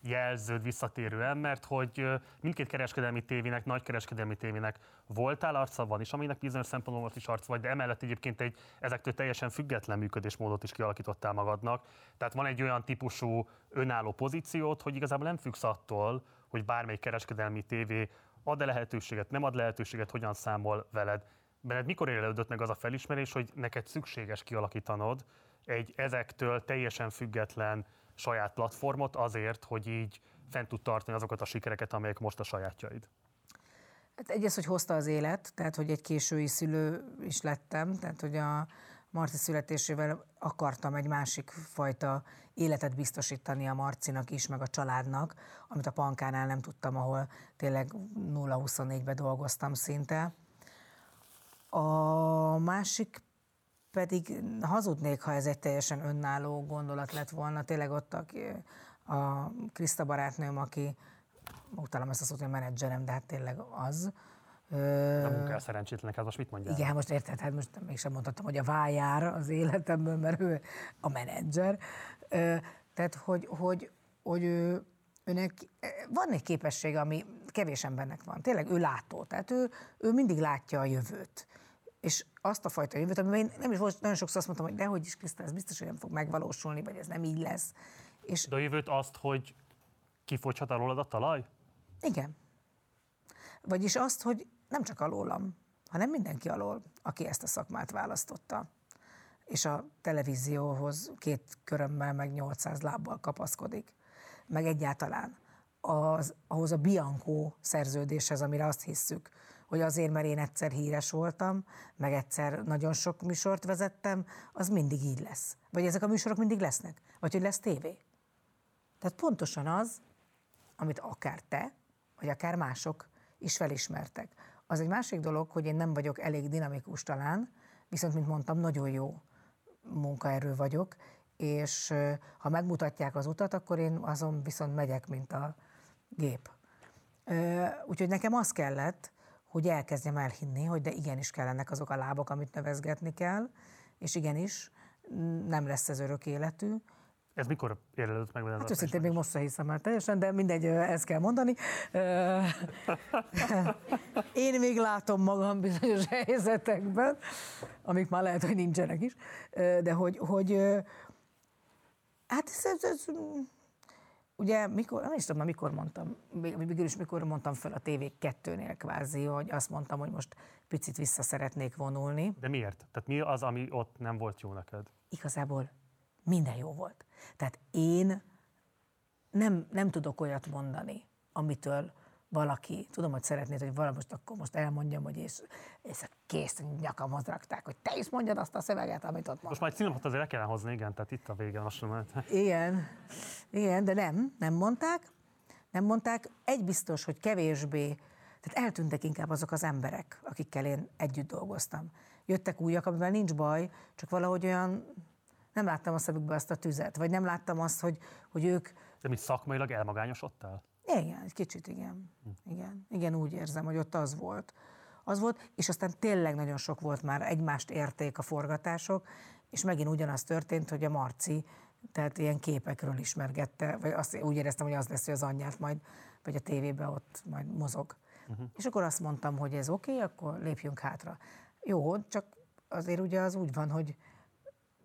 jelződ visszatérően, mert hogy mindkét kereskedelmi tévének, nagy kereskedelmi tévének voltál arca, van is, aminek bizonyos szempontból is arc vagy, de emellett egyébként egy ezektől teljesen független működésmódot is kialakítottál magadnak. Tehát van egy olyan típusú önálló pozíciót, hogy igazából nem függsz attól, hogy bármelyik kereskedelmi tévé ad-e lehetőséget, nem ad lehetőséget, hogyan számol veled. Benned mikor élődött meg az a felismerés, hogy neked szükséges kialakítanod egy ezektől teljesen független saját platformot azért, hogy így fent tud tartani azokat a sikereket, amelyek most a sajátjaid? Hát egyes, hogy hozta az élet, tehát hogy egy késői szülő is lettem, tehát hogy a Marci születésével akartam egy másik fajta életet biztosítani a Marcinak is, meg a családnak, amit a Pankánál nem tudtam, ahol tényleg 0-24-ben dolgoztam szinte. A másik pedig hazudnék, ha ez egy teljesen önálló gondolat lett volna. Tényleg ott a, a Kriszta barátnőm, aki utálom ezt a szót, hogy menedzserem, de hát tényleg az. A munkás szerencsétlenek, hát most mit mondjál? Igen, most érted, hát most mégsem mondhatom, hogy a vájár az életemben, mert ő a menedzser. Tehát, hogy, hogy, hogy ő, őnek van egy képessége, ami kevés embernek van. Tényleg ő látó, tehát ő, ő mindig látja a jövőt. És azt a fajta jövőt, amiben én nem is volt, nagyon sokszor azt mondtam, hogy dehogy is, Kriszta, ez biztos, hogy nem fog megvalósulni, vagy ez nem így lesz. És De a jövőt azt, hogy kifogyhat alólad a talaj? Igen. Vagyis azt, hogy nem csak alólam, hanem mindenki alól, aki ezt a szakmát választotta. És a televízióhoz két körömmel, meg 800 lábbal kapaszkodik. Meg egyáltalán az, ahhoz a Bianco szerződéshez, amire azt hisszük, hogy azért, mert én egyszer híres voltam, meg egyszer nagyon sok műsort vezettem, az mindig így lesz. Vagy ezek a műsorok mindig lesznek. Vagy hogy lesz tévé. Tehát pontosan az, amit akár te, vagy akár mások is felismertek. Az egy másik dolog, hogy én nem vagyok elég dinamikus talán, viszont, mint mondtam, nagyon jó munkaerő vagyok, és ha megmutatják az utat, akkor én azon viszont megyek, mint a gép. Úgyhogy nekem az kellett, hogy elkezdjem elhinni, hogy de igenis kellenek azok a lábak, amit nevezgetni kell, és igenis nem lesz ez örök életű, Ez mikor érlődött meg? Hát őszintén még most se hiszem el teljesen, de mindegy, ezt kell mondani. Én még látom magam bizonyos helyzetekben, amik már lehet, hogy nincsenek is, de hogy, hogy hát ez, ez, ez ugye mikor, nem is tudom, már mikor mondtam, vég- végül is mikor mondtam fel a TV2-nél kvázi, hogy azt mondtam, hogy most picit vissza szeretnék vonulni. De miért? Tehát mi az, ami ott nem volt jó neked? igazából minden jó volt. Tehát én nem, nem tudok olyat mondani, amitől valaki, tudom, hogy szeretnéd, hogy valami most akkor most elmondjam, hogy és, és a kész nyakamhoz rakták, hogy te is mondjad azt a szöveget, amit ott Most mondtam. már egy címlapot azért el kellene hozni, igen, tehát itt a vége lassan. Mert... Igen, igen, de nem, nem mondták. Nem mondták. Egy biztos, hogy kevésbé, tehát eltűntek inkább azok az emberek, akikkel én együtt dolgoztam. Jöttek újak, amivel nincs baj, csak valahogy olyan, nem láttam a szemükbe azt a tüzet, vagy nem láttam azt, hogy, hogy ők, De mit szakmailag elmagányosodtál? igen, egy kicsit igen. Igen, igen, úgy érzem, hogy ott az volt. Az volt, és aztán tényleg nagyon sok volt már, egymást érték a forgatások, és megint ugyanaz történt, hogy a Marci, tehát ilyen képekről ismergette, vagy azt úgy éreztem, hogy az lesz, hogy az anyját majd, vagy a tévében ott majd mozog. Uh-huh. És akkor azt mondtam, hogy ez oké, okay, akkor lépjünk hátra. Jó, csak azért ugye az úgy van, hogy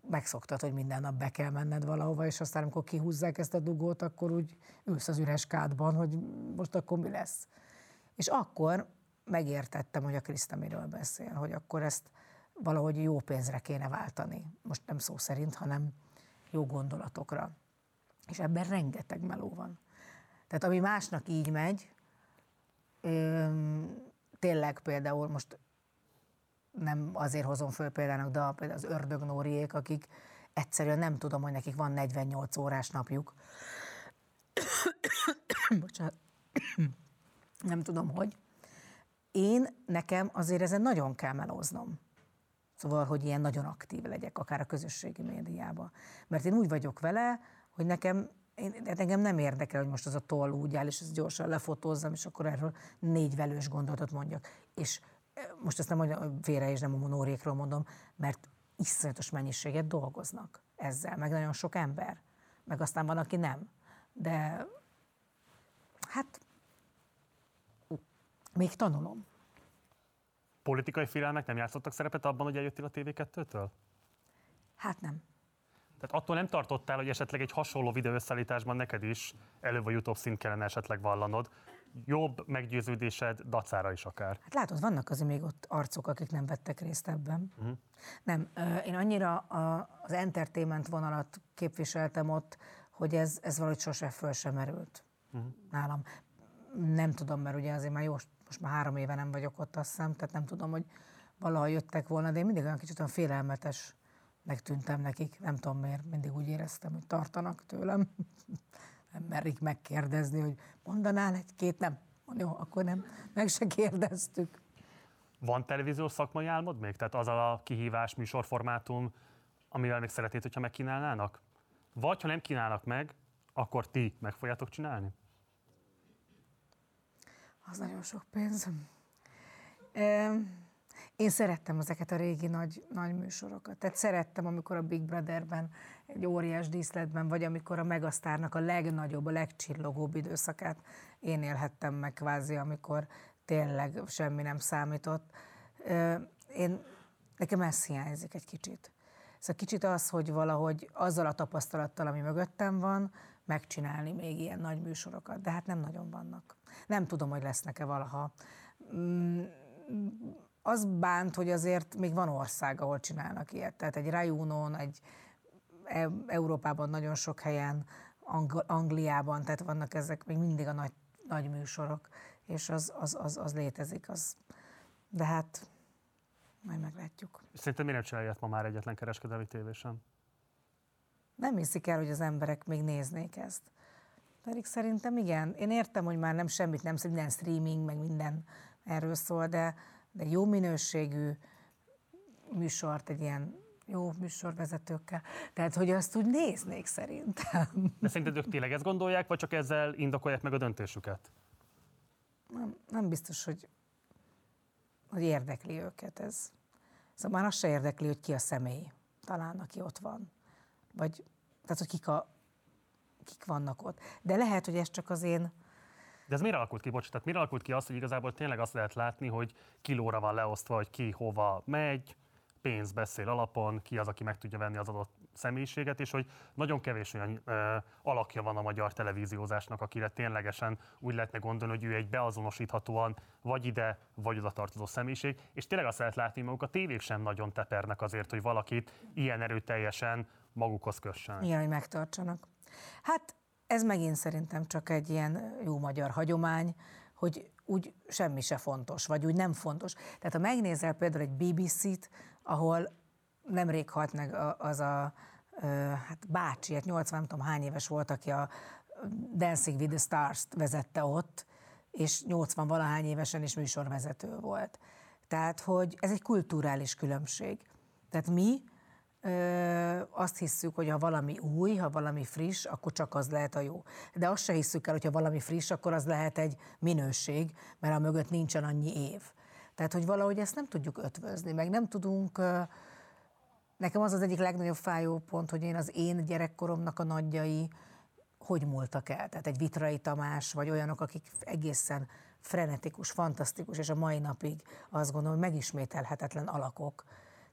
megszoktad, hogy minden nap be kell menned valahova, és aztán amikor kihúzzák ezt a dugót, akkor úgy ülsz az üres kádban, hogy most akkor mi lesz. És akkor megértettem, hogy a Kriszta miről beszél, hogy akkor ezt valahogy jó pénzre kéne váltani. Most nem szó szerint, hanem jó gondolatokra. És ebben rengeteg meló van. Tehát ami másnak így megy, öm, tényleg például most nem azért hozom föl példának, de például az ördögnóriék, akik egyszerűen nem tudom, hogy nekik van 48 órás napjuk. Bocsánat. nem tudom, hogy. Én, nekem azért ezen nagyon kell melóznom. Szóval, hogy ilyen nagyon aktív legyek, akár a közösségi médiában. Mert én úgy vagyok vele, hogy nekem én, engem nem érdekel, hogy most az a toll úgy áll, és ezt gyorsan lefotózzam, és akkor erről négy velős gondolatot mondjak. És most ezt nem mondjam, félre és nem a monórékról mondom, mert iszonyatos mennyiséget dolgoznak ezzel, meg nagyon sok ember. Meg aztán van, aki nem. De hát még tanulom. Politikai félelmek nem játszottak szerepet abban, hogy eljöttél a TV2-től? Hát nem. Tehát attól nem tartottál, hogy esetleg egy hasonló videóösszeállításban neked is előbb vagy utóbb szint kellene esetleg vallanod. Jobb meggyőződésed dacára is akár. Hát látod, vannak azért még ott arcok, akik nem vettek részt ebben. Uh-huh. Nem, én annyira a, az entertainment vonalat képviseltem ott, hogy ez, ez valahogy sose föl sem merült Uh-huh. nálam. Nem tudom, mert ugye azért már jó, most már három éve nem vagyok ott, azt hiszem, tehát nem tudom, hogy valaha jöttek volna, de én mindig olyan kicsit olyan félelmetes tűntem nekik, nem tudom miért, mindig úgy éreztem, hogy tartanak tőlem. Nem merik megkérdezni, hogy mondanál egy-két, nem. Jó, akkor nem, meg se kérdeztük. Van televíziós szakmai álmod még? Tehát az a kihívás, műsorformátum, amivel még szeretnéd, hogyha megkínálnának? Vagy ha nem kínálnak meg, akkor ti meg fogjátok csinálni? Az nagyon sok pénz. Én szerettem ezeket a régi nagy, nagy műsorokat. Tehát szerettem, amikor a Big Brotherben egy óriás díszletben, vagy amikor a Megasztárnak a legnagyobb, a legcsillogóbb időszakát én élhettem meg kvázi, amikor tényleg semmi nem számított. Én, nekem ez hiányzik egy kicsit. Szóval kicsit az, hogy valahogy azzal a tapasztalattal, ami mögöttem van, megcsinálni még ilyen nagy műsorokat, de hát nem nagyon vannak. Nem tudom, hogy lesznek-e valaha. Mm, Az bánt, hogy azért még van ország, ahol csinálnak ilyet. Tehát egy Rajunon, egy Európában nagyon sok helyen, Ang- Angliában, tehát vannak ezek még mindig a nagy, nagy műsorok, és az, az, az, az létezik. Az. De hát majd meglátjuk. Szerintem miért csinálja ma már egyetlen kereskedelmi tévésen? Nem hiszik el, hogy az emberek még néznék ezt. Pedig szerintem igen. Én értem, hogy már nem semmit nem szól, minden streaming, meg minden erről szól, de, de jó minőségű műsort, egy ilyen jó műsorvezetőkkel. Tehát, hogy azt úgy néznék szerintem. De szerinted ők tényleg ezt gondolják, vagy csak ezzel indokolják meg a döntésüket? Nem, nem biztos, hogy, hogy érdekli őket ez. Szóval már azt se érdekli, hogy ki a személy, talán, aki ott van. Vagy, tehát, hogy kik, a, kik vannak ott. De lehet, hogy ez csak az én De ez miért alakult ki, bocs, tehát miért alakult ki az, hogy igazából tényleg azt lehet látni, hogy kilóra van leosztva, hogy ki hova megy, pénz beszél alapon, ki az, aki meg tudja venni az adott személyiséget, és hogy nagyon kevés olyan ö, alakja van a magyar televíziózásnak, akire ténylegesen úgy lehetne gondolni, hogy ő egy beazonosíthatóan vagy ide, vagy oda tartozó személyiség, és tényleg azt lehet látni, maguk a tévék sem nagyon tepernek azért, hogy valakit ilyen erőteljesen magukhoz kössenek. Igen, hogy megtartsanak. Hát ez megint szerintem csak egy ilyen jó magyar hagyomány, hogy úgy semmi se fontos, vagy úgy nem fontos. Tehát ha megnézel például egy BBC-t, ahol nemrég halt meg az a hát bácsi, hát 80 nem tudom hány éves volt, aki a Dancing with the Stars-t vezette ott, és 80 valahány évesen is műsorvezető volt. Tehát, hogy ez egy kulturális különbség. Tehát mi ö, azt hisszük, hogy ha valami új, ha valami friss, akkor csak az lehet a jó. De azt se hisszük el, hogy ha valami friss, akkor az lehet egy minőség, mert a mögött nincsen annyi év. Tehát, hogy valahogy ezt nem tudjuk ötvözni, meg nem tudunk... Nekem az az egyik legnagyobb fájó pont, hogy én az én gyerekkoromnak a nagyjai hogy múltak el. Tehát egy Vitrai Tamás, vagy olyanok, akik egészen frenetikus, fantasztikus, és a mai napig azt gondolom, hogy megismételhetetlen alakok.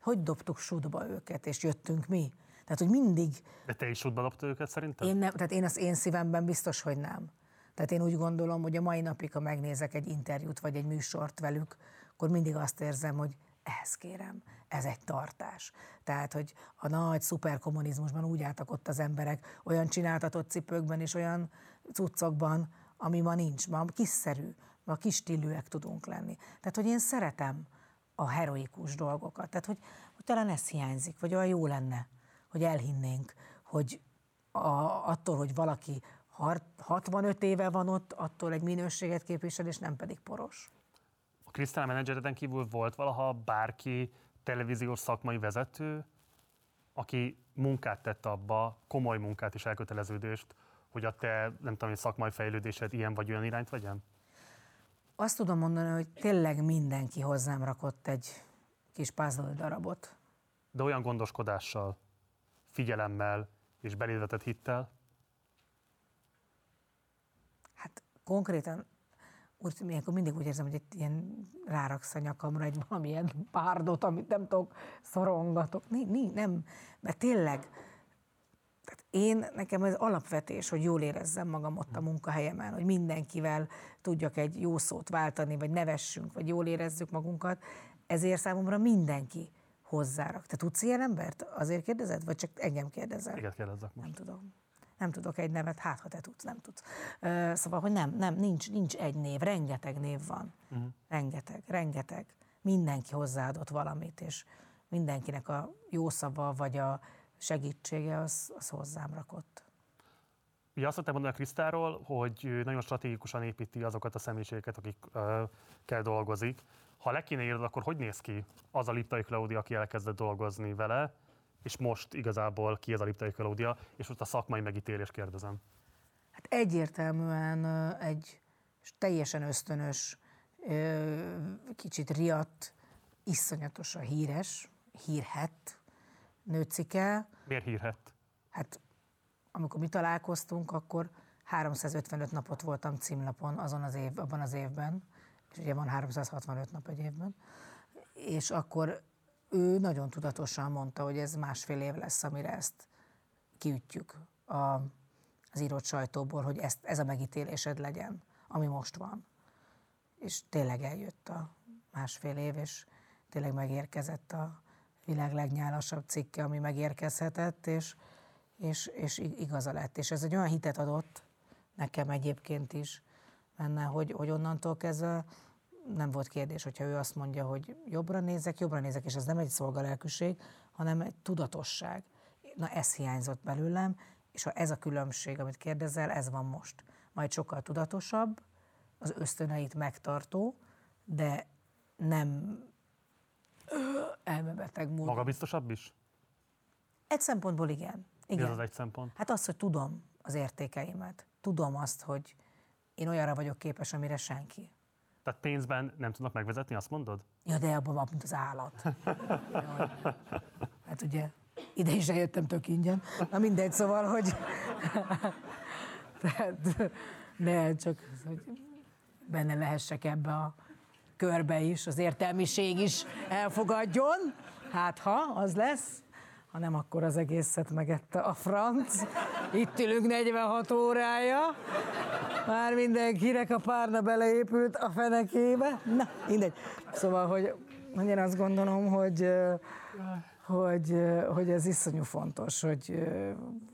Hogy dobtuk sudba őket, és jöttünk mi? Tehát, hogy mindig De te is útba dobtad őket szerintem? én nem, tehát én az én szívemben biztos, hogy nem. Tehát én úgy gondolom, hogy a mai napig, ha megnézek egy interjút vagy egy műsort velük, akkor mindig azt érzem, hogy ezt kérem, ez egy tartás. Tehát, hogy a nagy szuperkommunizmusban úgy álltak ott az emberek, olyan csináltatott cipőkben és olyan cuccokban, ami ma nincs, ma kiszerű, ma kis tudunk lenni. Tehát, hogy én szeretem a heroikus dolgokat. Tehát, hogy, hogy talán ez hiányzik, vagy olyan jó lenne, hogy elhinnénk, hogy a, attól, hogy valaki har- 65 éve van ott, attól egy minőséget képvisel, és nem pedig poros. A Krisztál menedzsereden kívül volt valaha bárki televíziós szakmai vezető, aki munkát tett abba, komoly munkát és elköteleződést, hogy a te, nem tudom, szakmai fejlődésed ilyen vagy olyan irányt vegyen? Azt tudom mondani, hogy tényleg mindenki hozzám rakott egy kis puzzle darabot. De olyan gondoskodással, figyelemmel és belédvetett hittel? Konkrétan úgy, ilyenkor mindig úgy érzem, hogy itt ilyen ráraksz a nyakamra egy valamilyen párdot, amit nem tudok, szorongatok. Ni, ni, nem, mert tényleg, tehát én, nekem ez alapvetés, hogy jól érezzem magam ott a munkahelyemen, hogy mindenkivel tudjak egy jó szót váltani, vagy nevessünk, vagy jól érezzük magunkat. Ezért számomra mindenki hozzárak. Te tudsz ilyen embert? Azért kérdezed, vagy csak engem kérdezel? Igen, kérdezzek most. Nem tudom. Nem tudok egy nevet, hát ha te tudsz, nem tudsz. Szóval, hogy nem, nem, nincs, nincs egy név, rengeteg név van. Uh-huh. Rengeteg, rengeteg. Mindenki hozzáadott valamit, és mindenkinek a jó szava, vagy a segítsége, az, az hozzám rakott. Ugye azt szokták mondani a Krisztáról, hogy nagyon stratégikusan építi azokat a személyiségeket, akikkel dolgozik. Ha le kéne írnod, akkor hogy néz ki az a Liptai Klaudia, aki elkezdett dolgozni vele, és most igazából ki ez a Liptai Klaudia, és most a szakmai megítélést kérdezem. Hát egyértelműen egy teljesen ösztönös, kicsit riadt, iszonyatosan híres, hírhet nőcike. Miért hírhet? Hát amikor mi találkoztunk, akkor 355 napot voltam címlapon azon az év, abban az évben, és ugye van 365 nap egy évben, és akkor ő nagyon tudatosan mondta, hogy ez másfél év lesz, amire ezt kiütjük a, az írott sajtóból, hogy ezt, ez a megítélésed legyen, ami most van. És tényleg eljött a másfél év, és tényleg megérkezett a világ legnyálasabb cikke, ami megérkezhetett, és, és, és ig- igaza lett. És ez egy olyan hitet adott nekem egyébként is benne, hogy, hogy onnantól kezdve nem volt kérdés, hogyha ő azt mondja, hogy jobbra nézek, jobbra nézek, és ez nem egy szolgalelkűség, hanem egy tudatosság. Na ez hiányzott belőlem, és ha ez a különbség, amit kérdezel, ez van most. Majd sokkal tudatosabb, az ösztöneit megtartó, de nem elmebeteg módon. Magabiztosabb is? Egy szempontból igen. Igen. az az egy szempont? Hát az, hogy tudom az értékeimet. Tudom azt, hogy én olyanra vagyok képes, amire senki. Tehát pénzben nem tudnak megvezetni, azt mondod? Ja, de abban van, mint az állat. Jaj. Hát ugye, ide is eljöttem tök ingyen. Na mindegy, szóval, hogy... Tehát, ne, csak hogy benne lehessek ebbe a körbe is, az értelmiség is elfogadjon. Hát ha, az lesz. Ha nem, akkor az egészet megette a franc. Itt ülünk 46 órája. Már mindenkinek a párna beleépült a fenekébe. Na, mindegy. Szóval, hogy, hogy én azt gondolom, hogy, hogy, hogy ez iszonyú fontos, hogy,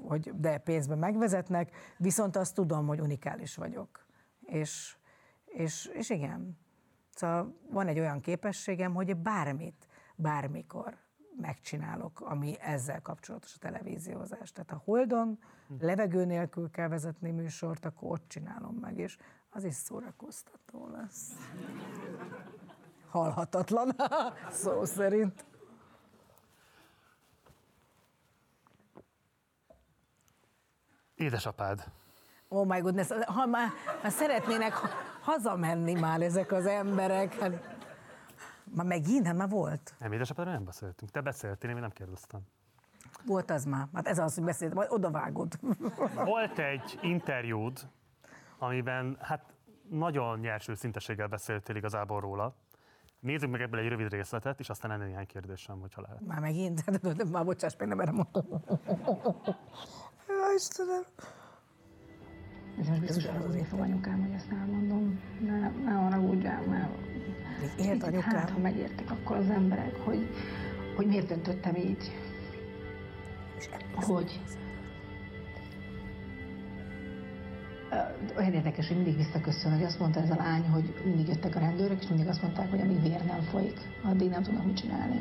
hogy de pénzben megvezetnek, viszont azt tudom, hogy unikális vagyok. És, és, és igen, szóval van egy olyan képességem, hogy bármit, bármikor megcsinálok, ami ezzel kapcsolatos a televíziózás. Tehát a Holdon levegő nélkül kell vezetni műsort, akkor ott csinálom meg, és az is szórakoztató lesz. Halhatatlan, szó szerint. Édesapád. Oh my goodness, ha már, már szeretnének ha- hazamenni már ezek az emberek. Hát, már megint, hát már volt. Nem, édesapádról nem beszéltünk. Te beszéltél, én nem kérdeztem. Volt az már. Hát ez az, hogy beszéltem, majd odavágod. Volt egy interjúd, amiben hát nagyon nyers őszinteséggel beszéltél igazából róla. Nézzük meg ebből egy rövid részletet, és aztán lenne néhány kérdésem, hogyha lehet. Már megint? Már bocsáss, meg nem erre mondom. Ja, Istenem. Ez most biztos az az év anyukám, hogy ezt elmondom. Ne, ne haragudjál, mert Még élt anyukám? Hát, ha megértik akkor az emberek, hogy, hogy miért döntöttem így. Hogy olyan érdekes, hogy mindig visszaköszön, hogy azt mondta ez a lány, hogy mindig jöttek a rendőrök, és mindig azt mondták, hogy amíg vér nem folyik, addig nem tudnak mit csinálni.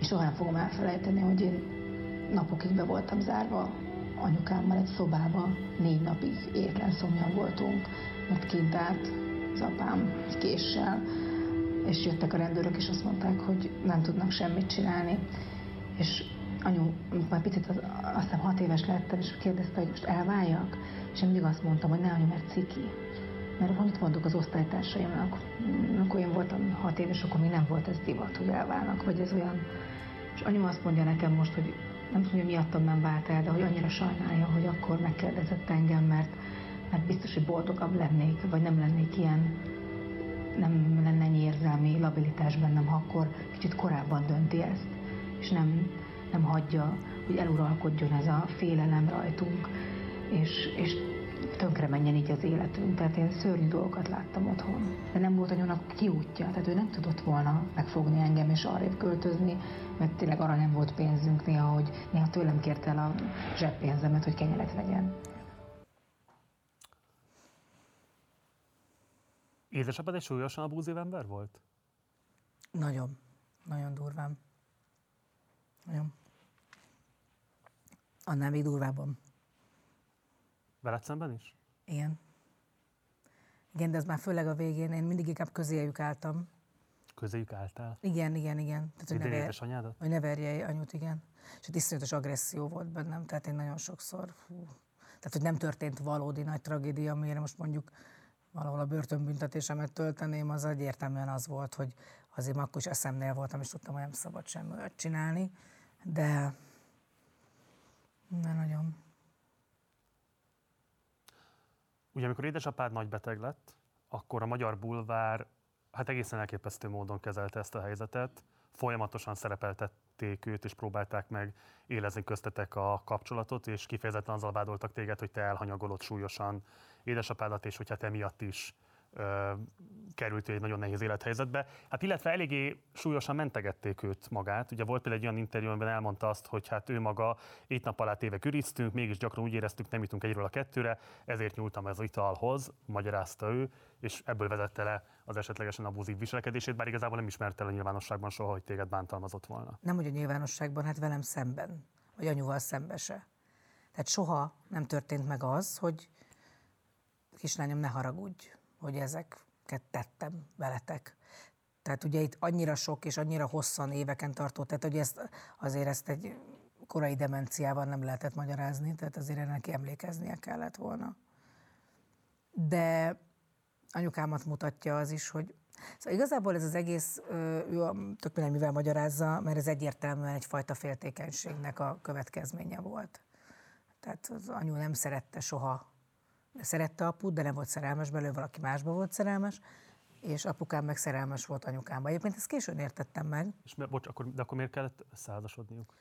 És soha nem fogom elfelejteni, hogy én napokig be voltam zárva anyukámmal egy szobába, négy napig étlen szomjan voltunk, mert kint állt az apám egy késsel, és jöttek a rendőrök, és azt mondták, hogy nem tudnak semmit csinálni. És anyu, már picit, az, azt hiszem hat éves lettem, és kérdezte, hogy most elváljak, és én mindig azt mondtam, hogy ne anyu, mert ciki. Mert amit mondok az osztálytársaimnak, amikor én voltam hat éves, akkor még nem volt ez divat, hogy elválnak, vagy ez olyan. És anyu azt mondja nekem most, hogy nem tudom, hogy miattam nem vált el, de hogy annyira sajnálja, hogy akkor megkérdezett engem, mert, mert biztos, hogy boldogabb lennék, vagy nem lennék ilyen, nem lenne ennyi érzelmi labilitás bennem, ha akkor kicsit korábban dönti ezt, és nem, nem hagyja, hogy eluralkodjon ez a félelem rajtunk, és, és tönkre menjen így az életünk. Tehát én szörnyű dolgokat láttam otthon. De nem volt anyónak kiútja, tehát ő nem tudott volna megfogni engem és arrébb költözni, mert tényleg arra nem volt pénzünk néha, hogy néha tőlem kért el a zseppénzemet, hogy kenyeret vegyen. Édesapád egy súlyosan abúzív ember volt? Nagyon, nagyon durván. Nagyon. Annál még durvábban. Veled szemben is? Igen. Igen, de ez már főleg a végén, én mindig inkább közéjük álltam. Közéjük álltál? Igen, igen, igen. Tehát, hogy, ne, ver, édesanyádat? hogy ne verje anyut, igen. És egy iszonyatos agresszió volt bennem, tehát én nagyon sokszor, fú, tehát hogy nem történt valódi nagy tragédia, amire most mondjuk valahol a börtönbüntetésemet tölteném, az egyértelműen az volt, hogy azért akkor is eszemnél voltam, és tudtam, hogy nem szabad semmi olyat csinálni, de, de nagyon. Ugye amikor édesapád nagy beteg lett, akkor a magyar bulvár hát egészen elképesztő módon kezelte ezt a helyzetet. Folyamatosan szerepeltették őt, és próbálták meg élezni köztetek a kapcsolatot, és kifejezetten azzal vádoltak téged, hogy te elhanyagolod súlyosan édesapádat, és hogy hát emiatt is került ő egy nagyon nehéz élethelyzetbe. Hát illetve eléggé súlyosan mentegették őt magát. Ugye volt például egy olyan interjú, amiben elmondta azt, hogy hát ő maga egy nap alá téve üriztünk, mégis gyakran úgy éreztük, nem jutunk egyről a kettőre, ezért nyúltam ez az italhoz, magyarázta ő, és ebből vezette le az esetlegesen abúzív viselkedését, bár igazából nem ismerte a nyilvánosságban soha, hogy téged bántalmazott volna. Nem, hogy a nyilvánosságban, hát velem szemben, vagy anyuval szembe se. Tehát soha nem történt meg az, hogy kislányom, ne haragudj, hogy ezeket tettem veletek. Tehát ugye itt annyira sok és annyira hosszan éveken tartott, tehát hogy ezt, azért ezt egy korai demenciával nem lehetett magyarázni, tehát azért neki emlékeznie kellett volna. De anyukámat mutatja az is, hogy Szóval igazából ez az egész, ő tök mindegy, mivel magyarázza, mert ez egyértelműen egyfajta féltékenységnek a következménye volt. Tehát az anyu nem szerette soha, szerette aput, de nem volt szerelmes belőle, valaki másba volt szerelmes, és apukám meg szerelmes volt anyukámba. Egyébként ezt későn értettem meg, És mi- bocs, akkor, de akkor miért kellett összeházasodniuk?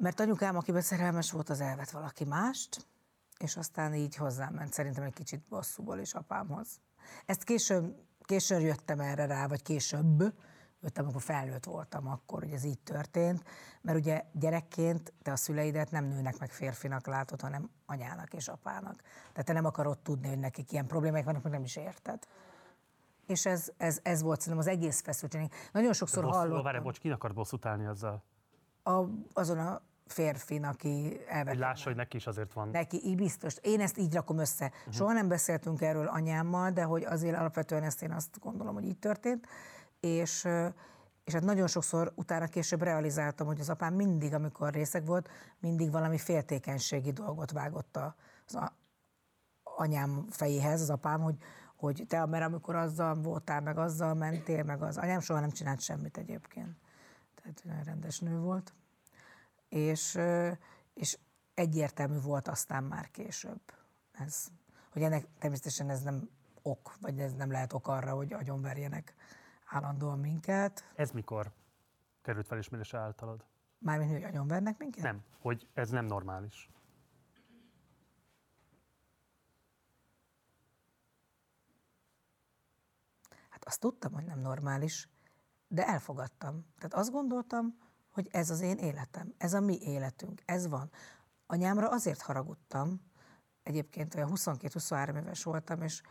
mert anyukám, akiben szerelmes volt, az elvett valaki mást, és aztán így hozzám ment, szerintem egy kicsit bosszúból is apámhoz. Ezt későn, későn jöttem erre rá, vagy később, jöttem, amikor felnőtt voltam akkor, hogy ez így történt, mert ugye gyerekként te a szüleidet nem nőnek meg férfinak látod, hanem anyának és apának. Tehát te nem akarod tudni, hogy nekik ilyen problémák vannak, meg nem is érted. És ez, ez, ez volt szerintem az egész feszültség. Nagyon sokszor Bosszú, hallottam várj, bocs, kinek akart bosszút állni ezzel? a, azon a férfin, aki Hogy elvette lássa, hogy neki is azért van. Neki így biztos. Én ezt így rakom össze. Uh-huh. Soha nem beszéltünk erről anyámmal, de hogy azért alapvetően ezt én azt gondolom, hogy így történt. És, és hát nagyon sokszor utána később realizáltam, hogy az apám mindig, amikor részeg volt, mindig valami féltékenységi dolgot vágott az a, anyám fejéhez, az apám, hogy, hogy te, mert amikor azzal voltál, meg azzal mentél, meg az anyám soha nem csinált semmit egyébként. Tehát olyan rendes nő volt. És, és egyértelmű volt aztán már később. Ez, hogy ennek természetesen ez nem ok, vagy ez nem lehet ok arra, hogy agyonverjenek állandóan minket. Ez mikor került felismerésre általad? Mármint, hogy agyonvernek minket? Nem, hogy ez nem normális. Hát azt tudtam, hogy nem normális, de elfogadtam. Tehát azt gondoltam, hogy ez az én életem, ez a mi életünk, ez van. Anyámra azért haragudtam, egyébként olyan 22-23 éves voltam, és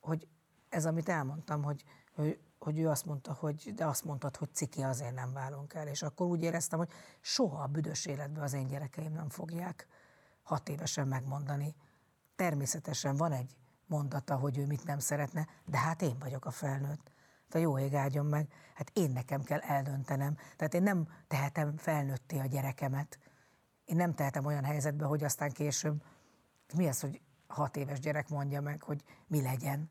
hogy ez, amit elmondtam, hogy, hogy, hogy ő azt mondta, hogy de azt mondtad, hogy ciki, azért nem válunk el. És akkor úgy éreztem, hogy soha a büdös életben az én gyerekeim nem fogják hat évesen megmondani. Természetesen van egy mondata, hogy ő mit nem szeretne, de hát én vagyok a felnőtt. Hát jó ég áldjon meg, hát én nekem kell eldöntenem. Tehát én nem tehetem felnőtté a gyerekemet. Én nem tehetem olyan helyzetbe, hogy aztán később, mi az, hogy hat éves gyerek mondja meg, hogy mi legyen.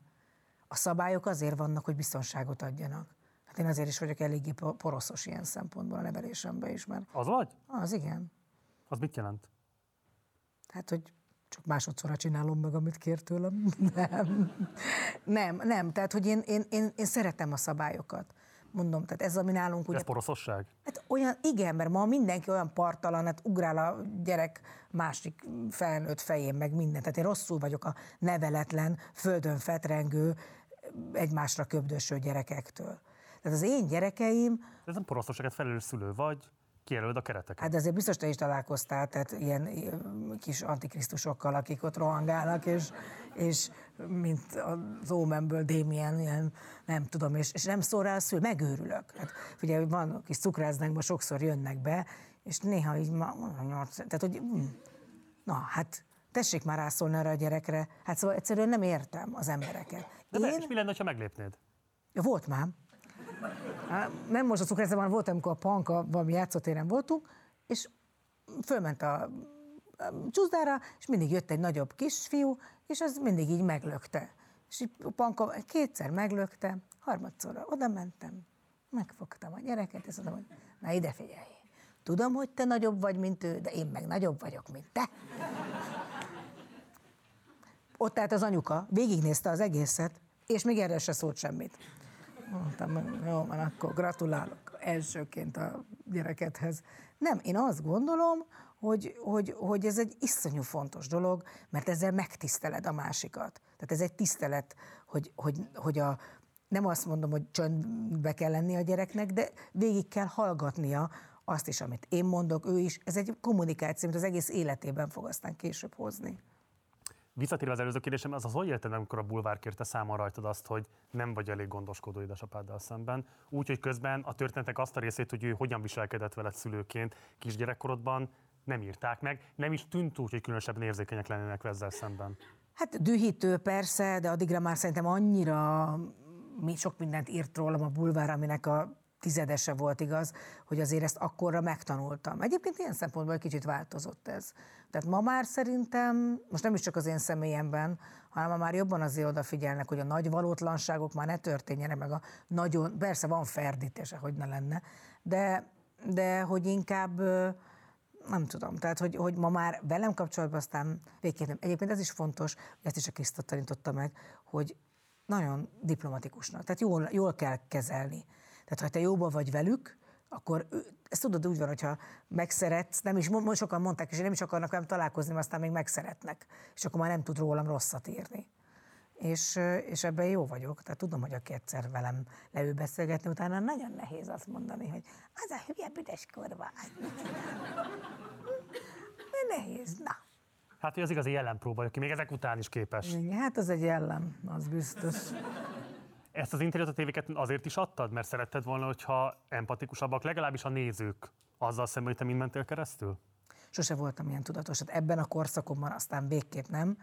A szabályok azért vannak, hogy biztonságot adjanak. Hát én azért is vagyok eléggé po- poroszos ilyen szempontból a nevelésemben is, mert Az vagy? az igen. Az mit jelent? Hát, hogy csak másodszorra csinálom meg, amit kér tőlem. Nem. Nem, nem. Tehát, hogy én, én, én, én szeretem a szabályokat. Mondom, tehát ez, ami nálunk ugye... Ez poroszosság? Hát olyan, igen, mert ma mindenki olyan partalan, hát ugrál a gyerek másik felnőtt fején, meg minden. Tehát én rosszul vagyok a neveletlen, földön fetrengő, egymásra köbdöső gyerekektől. Tehát az én gyerekeim, Ez nem poroszosság, felelős szülő vagy, kijelölöd a kereteket. hát azért biztos te is találkoztál, tehát ilyen kis antikrisztusokkal, akik ott rohangálnak, és, és mint az Ómenből Démien, ilyen, nem tudom, és, és nem szól rá a szül, megőrülök. Hát, ugye van kis cukráznakban sokszor jönnek be, és néha így ma, tehát hogy, hm, na hát tessék már rászólni arra a gyerekre. Hát szóval egyszerűen nem értem az embereket. De Én... és mi lenne, ha meglépnéd? Ja, volt már. Á, Nem most a cukrászában volt, amikor a panka valami játszótéren voltunk, és fölment a a csúszdára, és mindig jött egy nagyobb kisfiú, és az mindig így meglökte. És így a panka kétszer meglökte, harmadszorra oda mentem, megfogtam a gyereket, és mondom, hogy na ide figyelj. Tudom, hogy te nagyobb vagy, mint ő, de én meg nagyobb vagyok, mint te. Ott állt az anyuka, végignézte az egészet, és még erre se szólt semmit. Mondtam, jó, van, akkor gratulálok elsőként a gyerekedhez. Nem, én azt gondolom, hogy, hogy, hogy ez egy iszonyú fontos dolog, mert ezzel megtiszteled a másikat. Tehát ez egy tisztelet, hogy, hogy, hogy a, nem azt mondom, hogy csöndbe kell lenni a gyereknek, de végig kell hallgatnia azt is, amit én mondok, ő is. Ez egy kommunikáció, amit az egész életében fog aztán később hozni. Visszatérve az előző kérdésem, az az hogy élted, amikor a bulvár kérte számon rajtad azt, hogy nem vagy elég gondoskodó édesapáddal szemben, úgy, hogy közben a történetek azt a részét, hogy ő hogyan viselkedett veled szülőként kisgyerekkorodban, nem írták meg, nem is tűnt úgy, hogy különösebben érzékenyek lennének ezzel szemben. Hát dühítő persze, de addigra már szerintem annyira mi sok mindent írt rólam a bulvár, aminek a tizedese volt igaz, hogy azért ezt akkorra megtanultam. Egyébként ilyen szempontból egy kicsit változott ez. Tehát ma már szerintem, most nem is csak az én személyemben, hanem ma már jobban azért odafigyelnek, hogy a nagy valótlanságok már ne történjenek, meg a nagyon, persze van ferdítése, hogy ne lenne, de, de hogy inkább nem tudom, tehát hogy, hogy ma már velem kapcsolatban aztán végképp nem. Egyébként ez is fontos, ezt is a Krisztot tanította meg, hogy nagyon diplomatikusnak, tehát jól, jól kell kezelni. Tehát ha te jóban vagy velük, akkor ezt tudod úgy van, hogyha megszeretsz, nem is, mo- sokan mondták, és nem is akarnak velem találkozni, mert aztán még megszeretnek, és akkor már nem tud rólam rosszat írni. És, és ebben jó vagyok, tehát tudom, hogy aki egyszer velem leül beszélgetni, utána nagyon nehéz azt mondani, hogy az a hülye büdös korva. De nehéz, na. Hát, hogy az igazi ellenpróba, aki még ezek után is képes. Igen, Hát az egy ellen, az biztos. Ezt az interjút a tévéket azért is adtad, mert szeretted volna, hogyha empatikusabbak, legalábbis a nézők azzal szemben, hogy te mind mentél keresztül? Sose voltam ilyen tudatos. Hát ebben a korszakomban aztán végképp nem.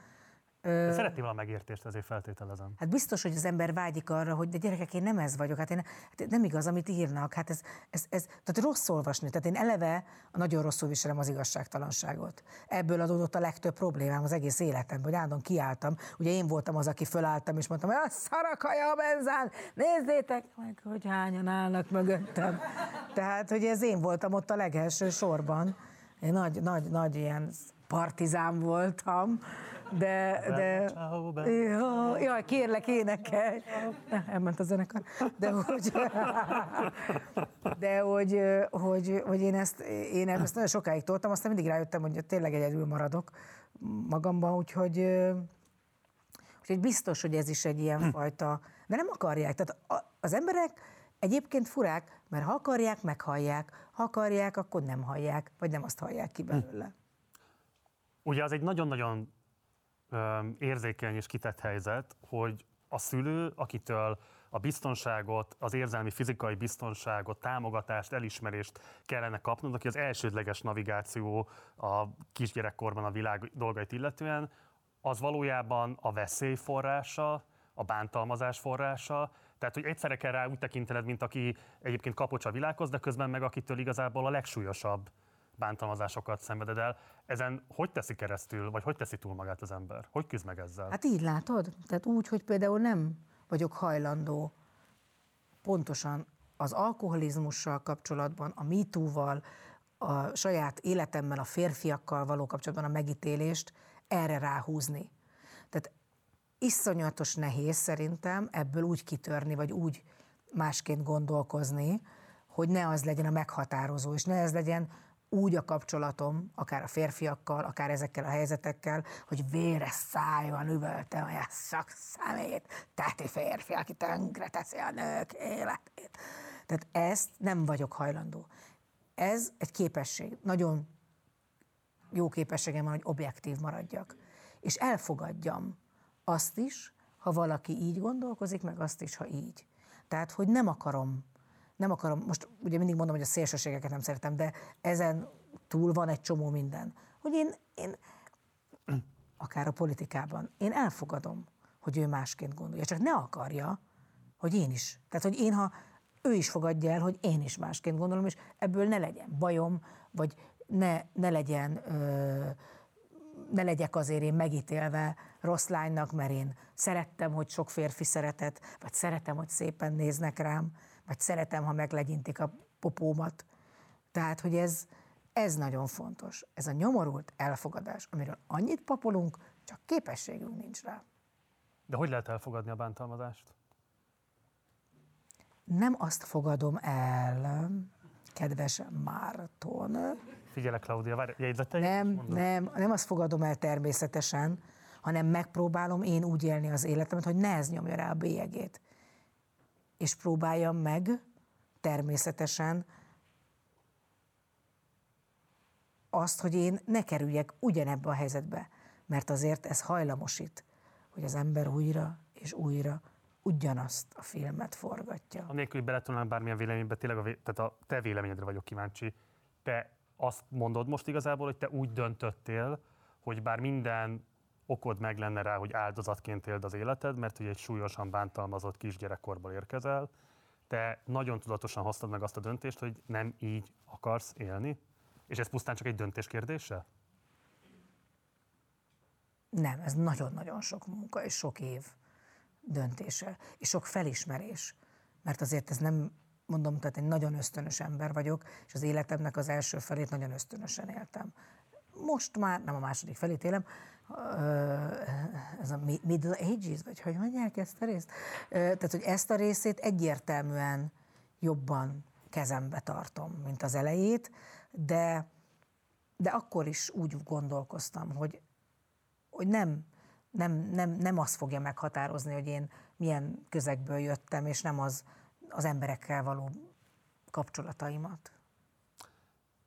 Ö, szeretnél valami megértést, ezért feltételezem. Hát biztos, hogy az ember vágyik arra, hogy de gyerekek, én nem ez vagyok, hát, én, hát nem igaz, amit írnak, hát ez, ez, ez, tehát rossz olvasni, tehát én eleve nagyon rosszul viselem az igazságtalanságot. Ebből adódott a legtöbb problémám az egész életemben, hogy állandóan kiálltam, ugye én voltam az, aki fölálltam, és mondtam, hogy a szarakaja a benzán, nézzétek meg, hogy hányan állnak mögöttem. Tehát, hogy ez én voltam ott a legelső sorban. Én nagy, nagy, nagy ilyen partizán voltam, de, de ja, jaj, kérlek, énekelj. Ne, elment a zenekar. De hogy, de hogy, hogy, hogy én, ezt, én ezt nagyon sokáig toltam, aztán mindig rájöttem, hogy tényleg egyedül maradok magamban, úgyhogy, úgyhogy biztos, hogy ez is egy ilyen fajta, de nem akarják. Tehát az emberek egyébként furák, mert ha akarják, meghallják. Ha akarják, akkor nem hallják, vagy nem azt hallják ki belőle. Ugye az egy nagyon-nagyon érzékeny és kitett helyzet, hogy a szülő, akitől a biztonságot, az érzelmi, fizikai biztonságot, támogatást, elismerést kellene kapnod, aki az elsődleges navigáció a kisgyerekkorban a világ dolgait illetően, az valójában a veszély forrása, a bántalmazás forrása, tehát, hogy egyszerre kell rá úgy tekintened, mint aki egyébként kapocs a világhoz, de közben meg akitől igazából a legsúlyosabb bántalmazásokat szenveded el. Ezen hogy teszi keresztül, vagy hogy teszi túl magát az ember? Hogy küzd meg ezzel? Hát így látod? Tehát úgy, hogy például nem vagyok hajlandó pontosan az alkoholizmussal kapcsolatban, a MeToo-val, a saját életemmel, a férfiakkal való kapcsolatban a megítélést erre ráhúzni. Tehát iszonyatos nehéz szerintem ebből úgy kitörni, vagy úgy másként gondolkozni, hogy ne az legyen a meghatározó, és ne ez legyen úgy a kapcsolatom, akár a férfiakkal, akár ezekkel a helyzetekkel, hogy véres szájban üvöltem a szak szemét, teti férfi, aki tönkre teszi a nők életét. Tehát ezt nem vagyok hajlandó. Ez egy képesség. Nagyon jó képességem van, hogy objektív maradjak. És elfogadjam azt is, ha valaki így gondolkozik, meg azt is, ha így. Tehát, hogy nem akarom, nem akarom, most ugye mindig mondom, hogy a szélsőségeket nem szeretem, de ezen túl van egy csomó minden. Hogy én, én akár a politikában, én elfogadom, hogy ő másként gondolja, csak ne akarja, hogy én is. Tehát, hogy én, ha ő is fogadja el, hogy én is másként gondolom, és ebből ne legyen bajom, vagy ne, ne legyen, ö, ne legyek azért én megítélve rossz lánynak, mert én szerettem, hogy sok férfi szeretet, vagy szeretem, hogy szépen néznek rám, vagy szeretem, ha meglegyintik a popómat. Tehát, hogy ez, ez nagyon fontos. Ez a nyomorult elfogadás, amiről annyit papolunk, csak képességünk nincs rá. De hogy lehet elfogadni a bántalmazást? Nem azt fogadom el, kedves Márton. Figyelek, Claudia, várj, jegyzeteid? Nem, nem, nem azt fogadom el természetesen, hanem megpróbálom én úgy élni az életemet, hogy ne ez nyomja rá a bélyegét. És próbáljam meg természetesen azt, hogy én ne kerüljek ugyanebbe a helyzetbe, mert azért ez hajlamosít, hogy az ember újra és újra ugyanazt a filmet forgatja. Anélkül, hogy bele tudnánk bármilyen véleménybe, tényleg a, vé- tehát a te véleményedre vagyok kíváncsi. Te azt mondod most igazából, hogy te úgy döntöttél, hogy bár minden okod meg lenne rá, hogy áldozatként éld az életed, mert ugye egy súlyosan bántalmazott kisgyerekkorból érkezel, te nagyon tudatosan hoztad meg azt a döntést, hogy nem így akarsz élni? És ez pusztán csak egy döntés kérdése? Nem, ez nagyon-nagyon sok munka és sok év döntése, és sok felismerés. Mert azért ez nem, mondom, tehát egy nagyon ösztönös ember vagyok, és az életemnek az első felét nagyon ösztönösen éltem. Most már, nem a második felét élem, ez a mi- middle ages, vagy hogy mondják ezt a részt? Tehát, hogy ezt a részét egyértelműen jobban kezembe tartom, mint az elejét, de, de akkor is úgy gondolkoztam, hogy, hogy nem, nem, nem, nem az fogja meghatározni, hogy én milyen közegből jöttem, és nem az, az emberekkel való kapcsolataimat.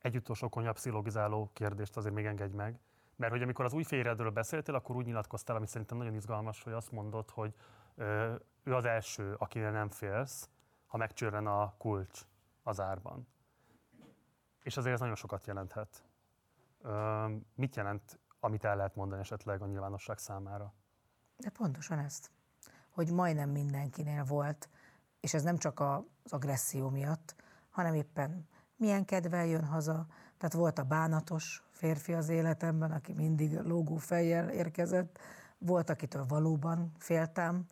Egy utolsó konyabb szilogizáló kérdést azért még engedj meg. Mert hogy amikor az új férjedről beszéltél, akkor úgy nyilatkoztál, ami szerintem nagyon izgalmas, hogy azt mondod, hogy ö, ő az első, akinél nem félsz, ha megcsörren a kulcs az árban. És azért ez nagyon sokat jelenthet. Ö, mit jelent, amit el lehet mondani esetleg a nyilvánosság számára? De pontosan ezt, hogy majdnem mindenkinél volt, és ez nem csak az agresszió miatt, hanem éppen milyen kedvel jön haza. Tehát volt a bánatos férfi az életemben, aki mindig lógó fejjel érkezett, volt, akitől valóban féltem,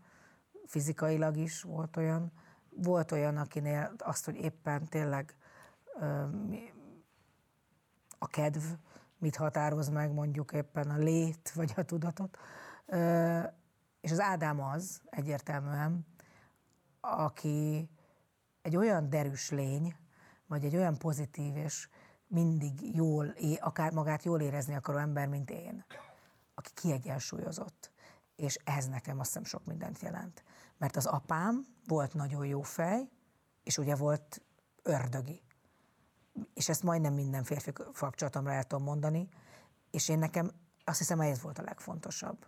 fizikailag is volt olyan, volt olyan, akinél azt, hogy éppen tényleg a kedv mit határoz meg, mondjuk éppen a lét vagy a tudatot. És az Ádám az egyértelműen, aki egy olyan derűs lény, vagy egy olyan pozitív és mindig jól, é- akár magát jól érezni akaró ember, mint én, aki kiegyensúlyozott. És ez nekem azt hiszem sok mindent jelent. Mert az apám volt nagyon jó fej, és ugye volt ördögi. És ezt majdnem minden férfi kapcsolatomra el tudom mondani, és én nekem azt hiszem, ez volt a legfontosabb.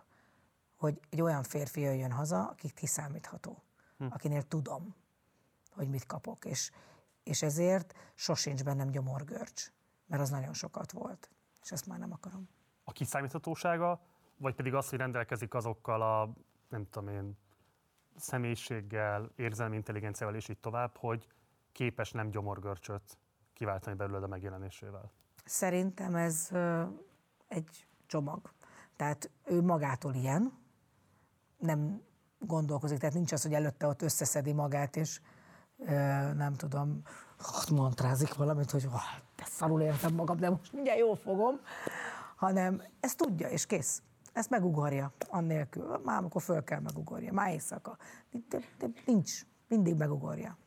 hogy egy olyan férfi jöjjön haza, aki kiszámítható, Hm. akinél tudom, hogy mit kapok, és, és ezért sosincs bennem gyomorgörcs, mert az nagyon sokat volt, és ezt már nem akarom. A kiszámíthatósága, vagy pedig az, hogy rendelkezik azokkal a, nem tudom én, személyiséggel, érzelmi intelligenciával és így tovább, hogy képes nem gyomorgörcsöt kiváltani belőled a megjelenésével. Szerintem ez egy csomag. Tehát ő magától ilyen, nem gondolkozik, tehát nincs az, hogy előtte ott összeszedi magát, és nem tudom, mantrázik valamit, hogy "Ah, de szarul értem magam, de most mindjárt jól fogom, hanem ezt tudja, és kész. Ezt megugorja, annélkül. Már amikor föl kell megugorja, már éjszaka. De, de nincs, mindig megugorja.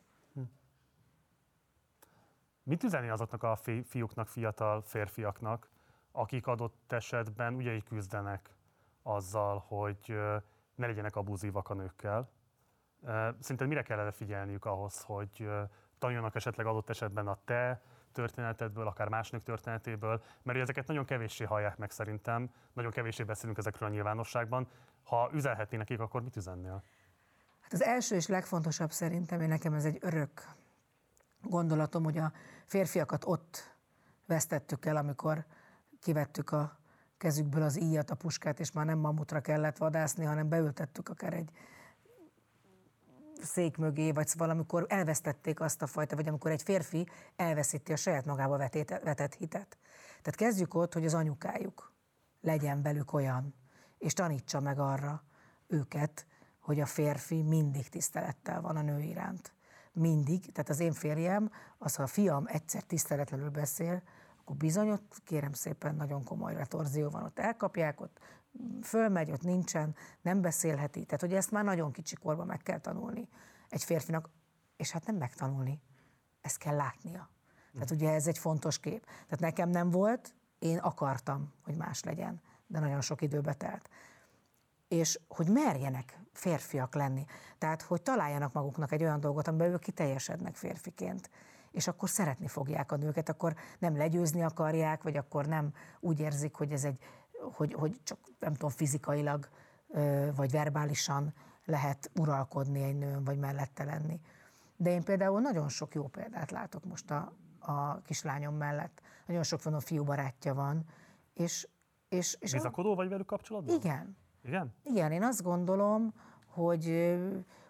Mit üzenni azoknak a fi- fiúknak, fiatal férfiaknak, akik adott esetben ugye így küzdenek azzal, hogy ne legyenek abúzívak a nőkkel? Szerinted mire kellene figyelniük ahhoz, hogy tanuljanak esetleg adott esetben a te történetedből, akár más nők történetéből, mert ezeket nagyon kevéssé hallják meg szerintem, nagyon kevéssé beszélünk ezekről a nyilvánosságban. Ha üzenhetnél nekik, akkor mit üzennél? Hát az első és legfontosabb szerintem, én nekem ez egy örök gondolatom, hogy a férfiakat ott vesztettük el, amikor kivettük a kezükből az íjat, a puskát, és már nem mamutra kellett vadászni, hanem beültettük akár egy szék mögé, vagy valamikor elvesztették azt a fajta, vagy amikor egy férfi elveszíti a saját magába vetét, vetett hitet. Tehát kezdjük ott, hogy az anyukájuk legyen velük olyan, és tanítsa meg arra őket, hogy a férfi mindig tisztelettel van a nő iránt. Mindig, tehát az én férjem, az, ha a fiam egyszer tiszteletlenül beszél, akkor bizony ott kérem szépen nagyon komoly retorzió van, ott elkapják, ott fölmegy, ott nincsen, nem beszélheti. Tehát, hogy ezt már nagyon kicsi korban meg kell tanulni egy férfinak, és hát nem megtanulni, ezt kell látnia. Tehát ugye ez egy fontos kép. Tehát nekem nem volt, én akartam, hogy más legyen, de nagyon sok időbe telt. És hogy merjenek férfiak lenni. Tehát, hogy találjanak maguknak egy olyan dolgot, amiben ők kiteljesednek férfiként. És akkor szeretni fogják a nőket, akkor nem legyőzni akarják, vagy akkor nem úgy érzik, hogy ez egy, hogy, hogy csak nem tudom, fizikailag vagy verbálisan lehet uralkodni egy nőn, vagy mellette lenni. De én például nagyon sok jó példát látok most a, a kislányom mellett. Nagyon sok van a fiú barátja van, és... és, és Bizakodó vagy velük kapcsolatban? Igen. Igen? Igen, én azt gondolom, hogy,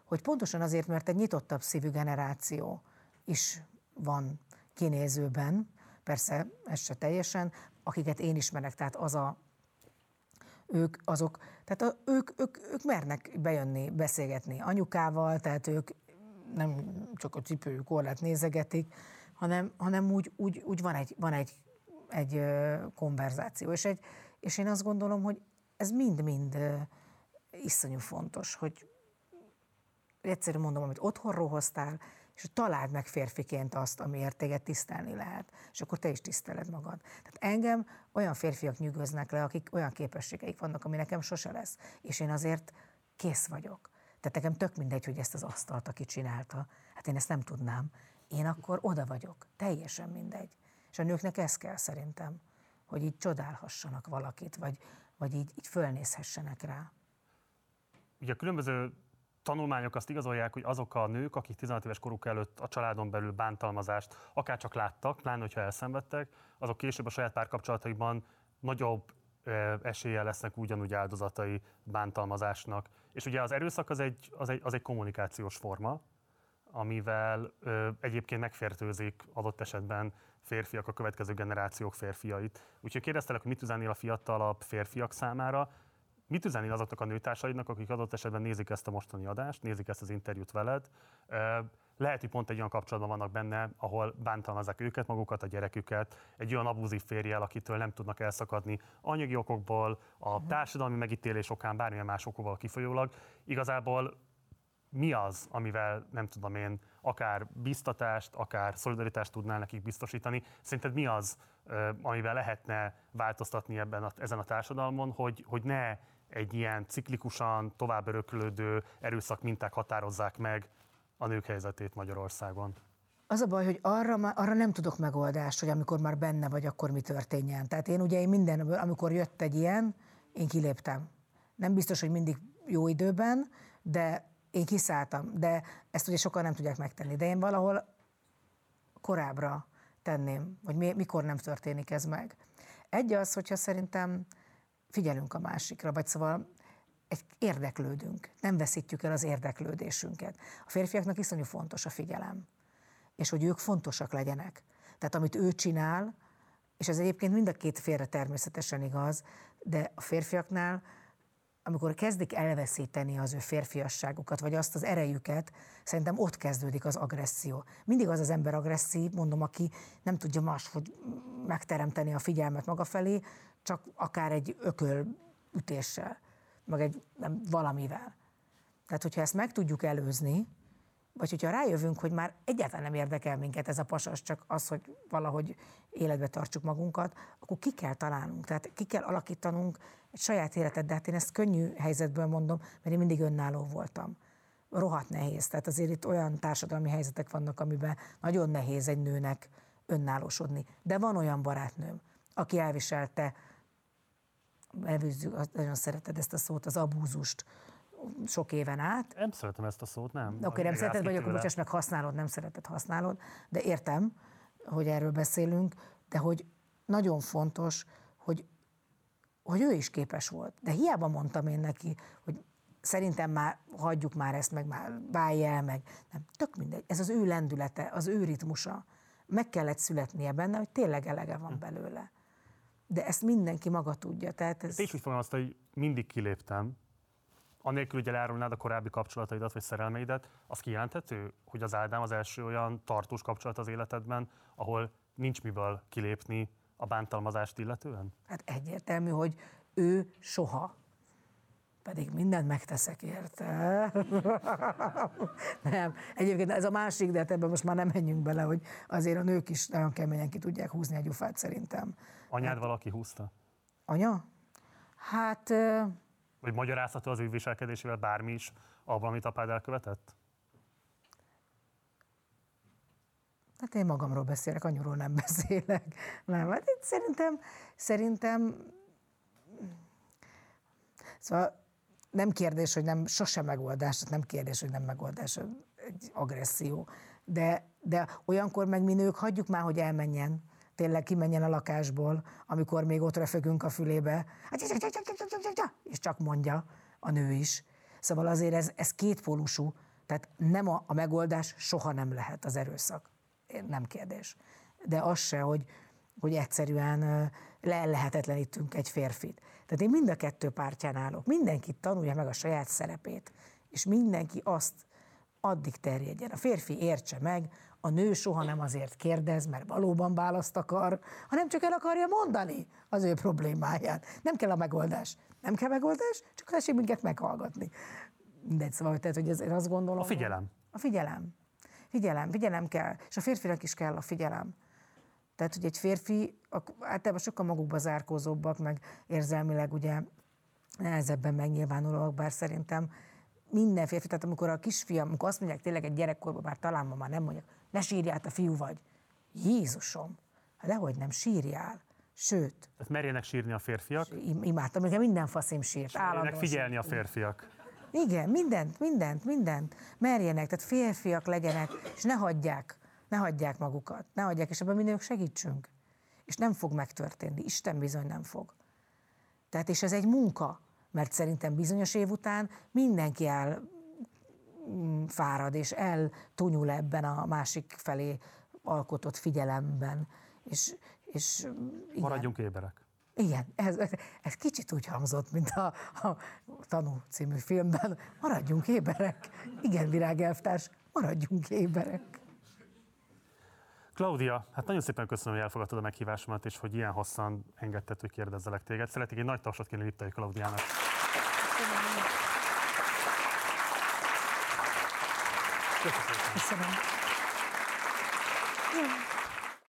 hogy pontosan azért, mert egy nyitottabb szívű generáció is van kinézőben, persze ez se teljesen, akiket én ismerek, tehát az a, ők azok, tehát a, ők, ők, ők mernek bejönni, beszélgetni anyukával, tehát ők nem csak a cipőjük korlát nézegetik, hanem, hanem úgy, úgy, úgy van egy, van egy, egy konverzáció. És, egy, és én azt gondolom, hogy ez mind-mind iszonyú fontos, hogy egyszerűen mondom, amit otthonról hoztál, és találd meg férfiként azt, amiért téged tisztelni lehet, és akkor te is tiszteled magad. Tehát engem olyan férfiak nyűgöznek le, akik olyan képességeik vannak, ami nekem sose lesz, és én azért kész vagyok. Tehát nekem tök mindegy, hogy ezt az asztalt, aki csinálta. Hát én ezt nem tudnám. Én akkor oda vagyok. Teljesen mindegy. És a nőknek ez kell szerintem, hogy így csodálhassanak valakit, vagy, vagy így, így fölnézhessenek rá. Ugye a különböző tanulmányok azt igazolják, hogy azok a nők, akik 16 éves koruk előtt a családon belül bántalmazást akár csak láttak, pláne hogyha elszenvedtek, azok később a saját párkapcsolataikban nagyobb eséllyel lesznek ugyanúgy áldozatai bántalmazásnak. És ugye az erőszak az egy, az egy, az egy kommunikációs forma, amivel ö, egyébként megfertőzik adott esetben férfiak a következő generációk férfiait. Úgyhogy kérdeztelek, hogy mit üzennél a fiatalabb férfiak számára, mit üzennél azoknak a nőtársaidnak, akik adott esetben nézik ezt a mostani adást, nézik ezt az interjút veled. Lehet, hogy pont egy olyan kapcsolatban vannak benne, ahol bántalmazzák őket, magukat, a gyereküket, egy olyan abúzív férjel, akitől nem tudnak elszakadni anyagi okokból, a társadalmi megítélés okán, bármilyen más okokból kifolyólag. Igazából mi az, amivel nem tudom én, akár biztatást, akár szolidaritást tudnál nekik biztosítani? Szerinted mi az, amivel lehetne változtatni ebben a, ezen a társadalmon, hogy, hogy ne egy ilyen ciklikusan tovább öröklődő erőszak minták határozzák meg a nők helyzetét Magyarországon? Az a baj, hogy arra, arra nem tudok megoldást, hogy amikor már benne vagy, akkor mi történjen. Tehát én ugye én minden, amikor jött egy ilyen, én kiléptem. Nem biztos, hogy mindig jó időben, de én kiszálltam. De ezt ugye sokan nem tudják megtenni. De én valahol korábbra tenném, hogy mi, mikor nem történik ez meg. Egy az, hogyha szerintem figyelünk a másikra, vagy szóval egy érdeklődünk, nem veszítjük el az érdeklődésünket. A férfiaknak iszonyú fontos a figyelem, és hogy ők fontosak legyenek. Tehát amit ő csinál, és ez egyébként mind a két félre természetesen igaz, de a férfiaknál, amikor kezdik elveszíteni az ő férfiasságukat, vagy azt az erejüket, szerintem ott kezdődik az agresszió. Mindig az az ember agresszív, mondom, aki nem tudja máshogy megteremteni a figyelmet maga felé, csak akár egy ököl ütéssel, meg egy nem, valamivel. Tehát, hogyha ezt meg tudjuk előzni, vagy hogyha rájövünk, hogy már egyáltalán nem érdekel minket ez a pasas, csak az, hogy valahogy életbe tartsuk magunkat, akkor ki kell találnunk, tehát ki kell alakítanunk egy saját életet, de hát én ezt könnyű helyzetből mondom, mert én mindig önálló voltam. Rohadt nehéz, tehát azért itt olyan társadalmi helyzetek vannak, amiben nagyon nehéz egy nőnek önállósodni. De van olyan barátnőm, aki elviselte, elvűzzük, nagyon szereted ezt a szót, az abúzust, sok éven át. Nem szeretem ezt a szót, nem. Oké, okay, nem szereted, vagy akkor bocsáss meg, használod, nem szereted, használod, de értem, hogy erről beszélünk, de hogy nagyon fontos, hogy, hogy ő is képes volt. De hiába mondtam én neki, hogy szerintem már hagyjuk már ezt, meg már válj el, meg nem, tök mindegy. Ez az ő lendülete, az ő ritmusa. Meg kellett születnie benne, hogy tényleg elege van belőle. De ezt mindenki maga tudja. Tehát ez... Te is úgy fogom azt, hogy mindig kiléptem, anélkül, hogy elárulnád a korábbi kapcsolataidat vagy szerelmeidet, az kijelenthető, hogy az Ádám az első olyan tartós kapcsolat az életedben, ahol nincs miből kilépni a bántalmazást illetően? Hát egyértelmű, hogy ő soha. Pedig mindent megteszek érte. nem. Egyébként ez a másik, de hát ebben most már nem menjünk bele, hogy azért a nők is nagyon keményen ki tudják húzni a gyufát szerintem. Anyád hát, valaki húzta? Anya? Hát vagy magyarázható az ő viselkedésével bármi is abban, amit apád elkövetett? Hát én magamról beszélek, anyuról nem beszélek. Nem, hát itt szerintem, szerintem, szóval nem kérdés, hogy nem, sosem megoldás, nem kérdés, hogy nem megoldás, egy agresszió. De, de olyankor meg mi nők hagyjuk már, hogy elmenjen tényleg kimenjen a lakásból, amikor még ott refögünk a fülébe, és csak mondja a nő is. Szóval azért ez, ez kétpólusú, tehát nem a, a megoldás soha nem lehet az erőszak. Nem kérdés. De az se, hogy, hogy egyszerűen le lehetetlenítünk egy férfit. Tehát én mind a kettő pártján állok. Mindenki tanulja meg a saját szerepét, és mindenki azt addig terjedjen. A férfi értse meg, a nő soha nem azért kérdez, mert valóban választ akar, hanem csak el akarja mondani az ő problémáját. Nem kell a megoldás. Nem kell megoldás, csak az minket meghallgatni. Mindegy, szóval, tehát, hogy én azt gondolom... A figyelem. A figyelem. Figyelem, figyelem kell. És a férfinak is kell a figyelem. Tehát, hogy egy férfi, általában sokkal magukba zárkózóbbak, meg érzelmileg ugye nehezebben megnyilvánulóak, bár szerintem minden férfi, tehát amikor a kisfiam, amikor azt mondják tényleg egy gyerekkorban, bár talán ma már nem mondják, ne sírjál, te fiú vagy. Jézusom, hát dehogy nem sírjál. Sőt. Tehát merjenek sírni a férfiak? Imádtam, nekem minden faszim sírt. Merjenek figyelni a férfiak. Igen, mindent, mindent, mindent. Merjenek, tehát férfiak legyenek, és ne hagyják, ne hagyják magukat, ne hagyják, és ebben mindenük segítsünk. És nem fog megtörténni, Isten bizony nem fog. Tehát, és ez egy munka, mert szerintem bizonyos év után mindenki el mm, fárad, és eltonyul ebben a másik felé alkotott figyelemben. És, és igen. Maradjunk éberek. Igen, ez, ez kicsit úgy hangzott, mint a, a Tanú című filmben. Maradjunk éberek. Igen, virágelvtárs, maradjunk éberek. Klaudia, hát nagyon szépen köszönöm, hogy elfogadtad a meghívásomat, és hogy ilyen hosszan engedted, hogy kérdezzelek téged. Szeretnék egy nagy tapsot kérni Liptai Klaudiának. Köszönöm. Köszönöm.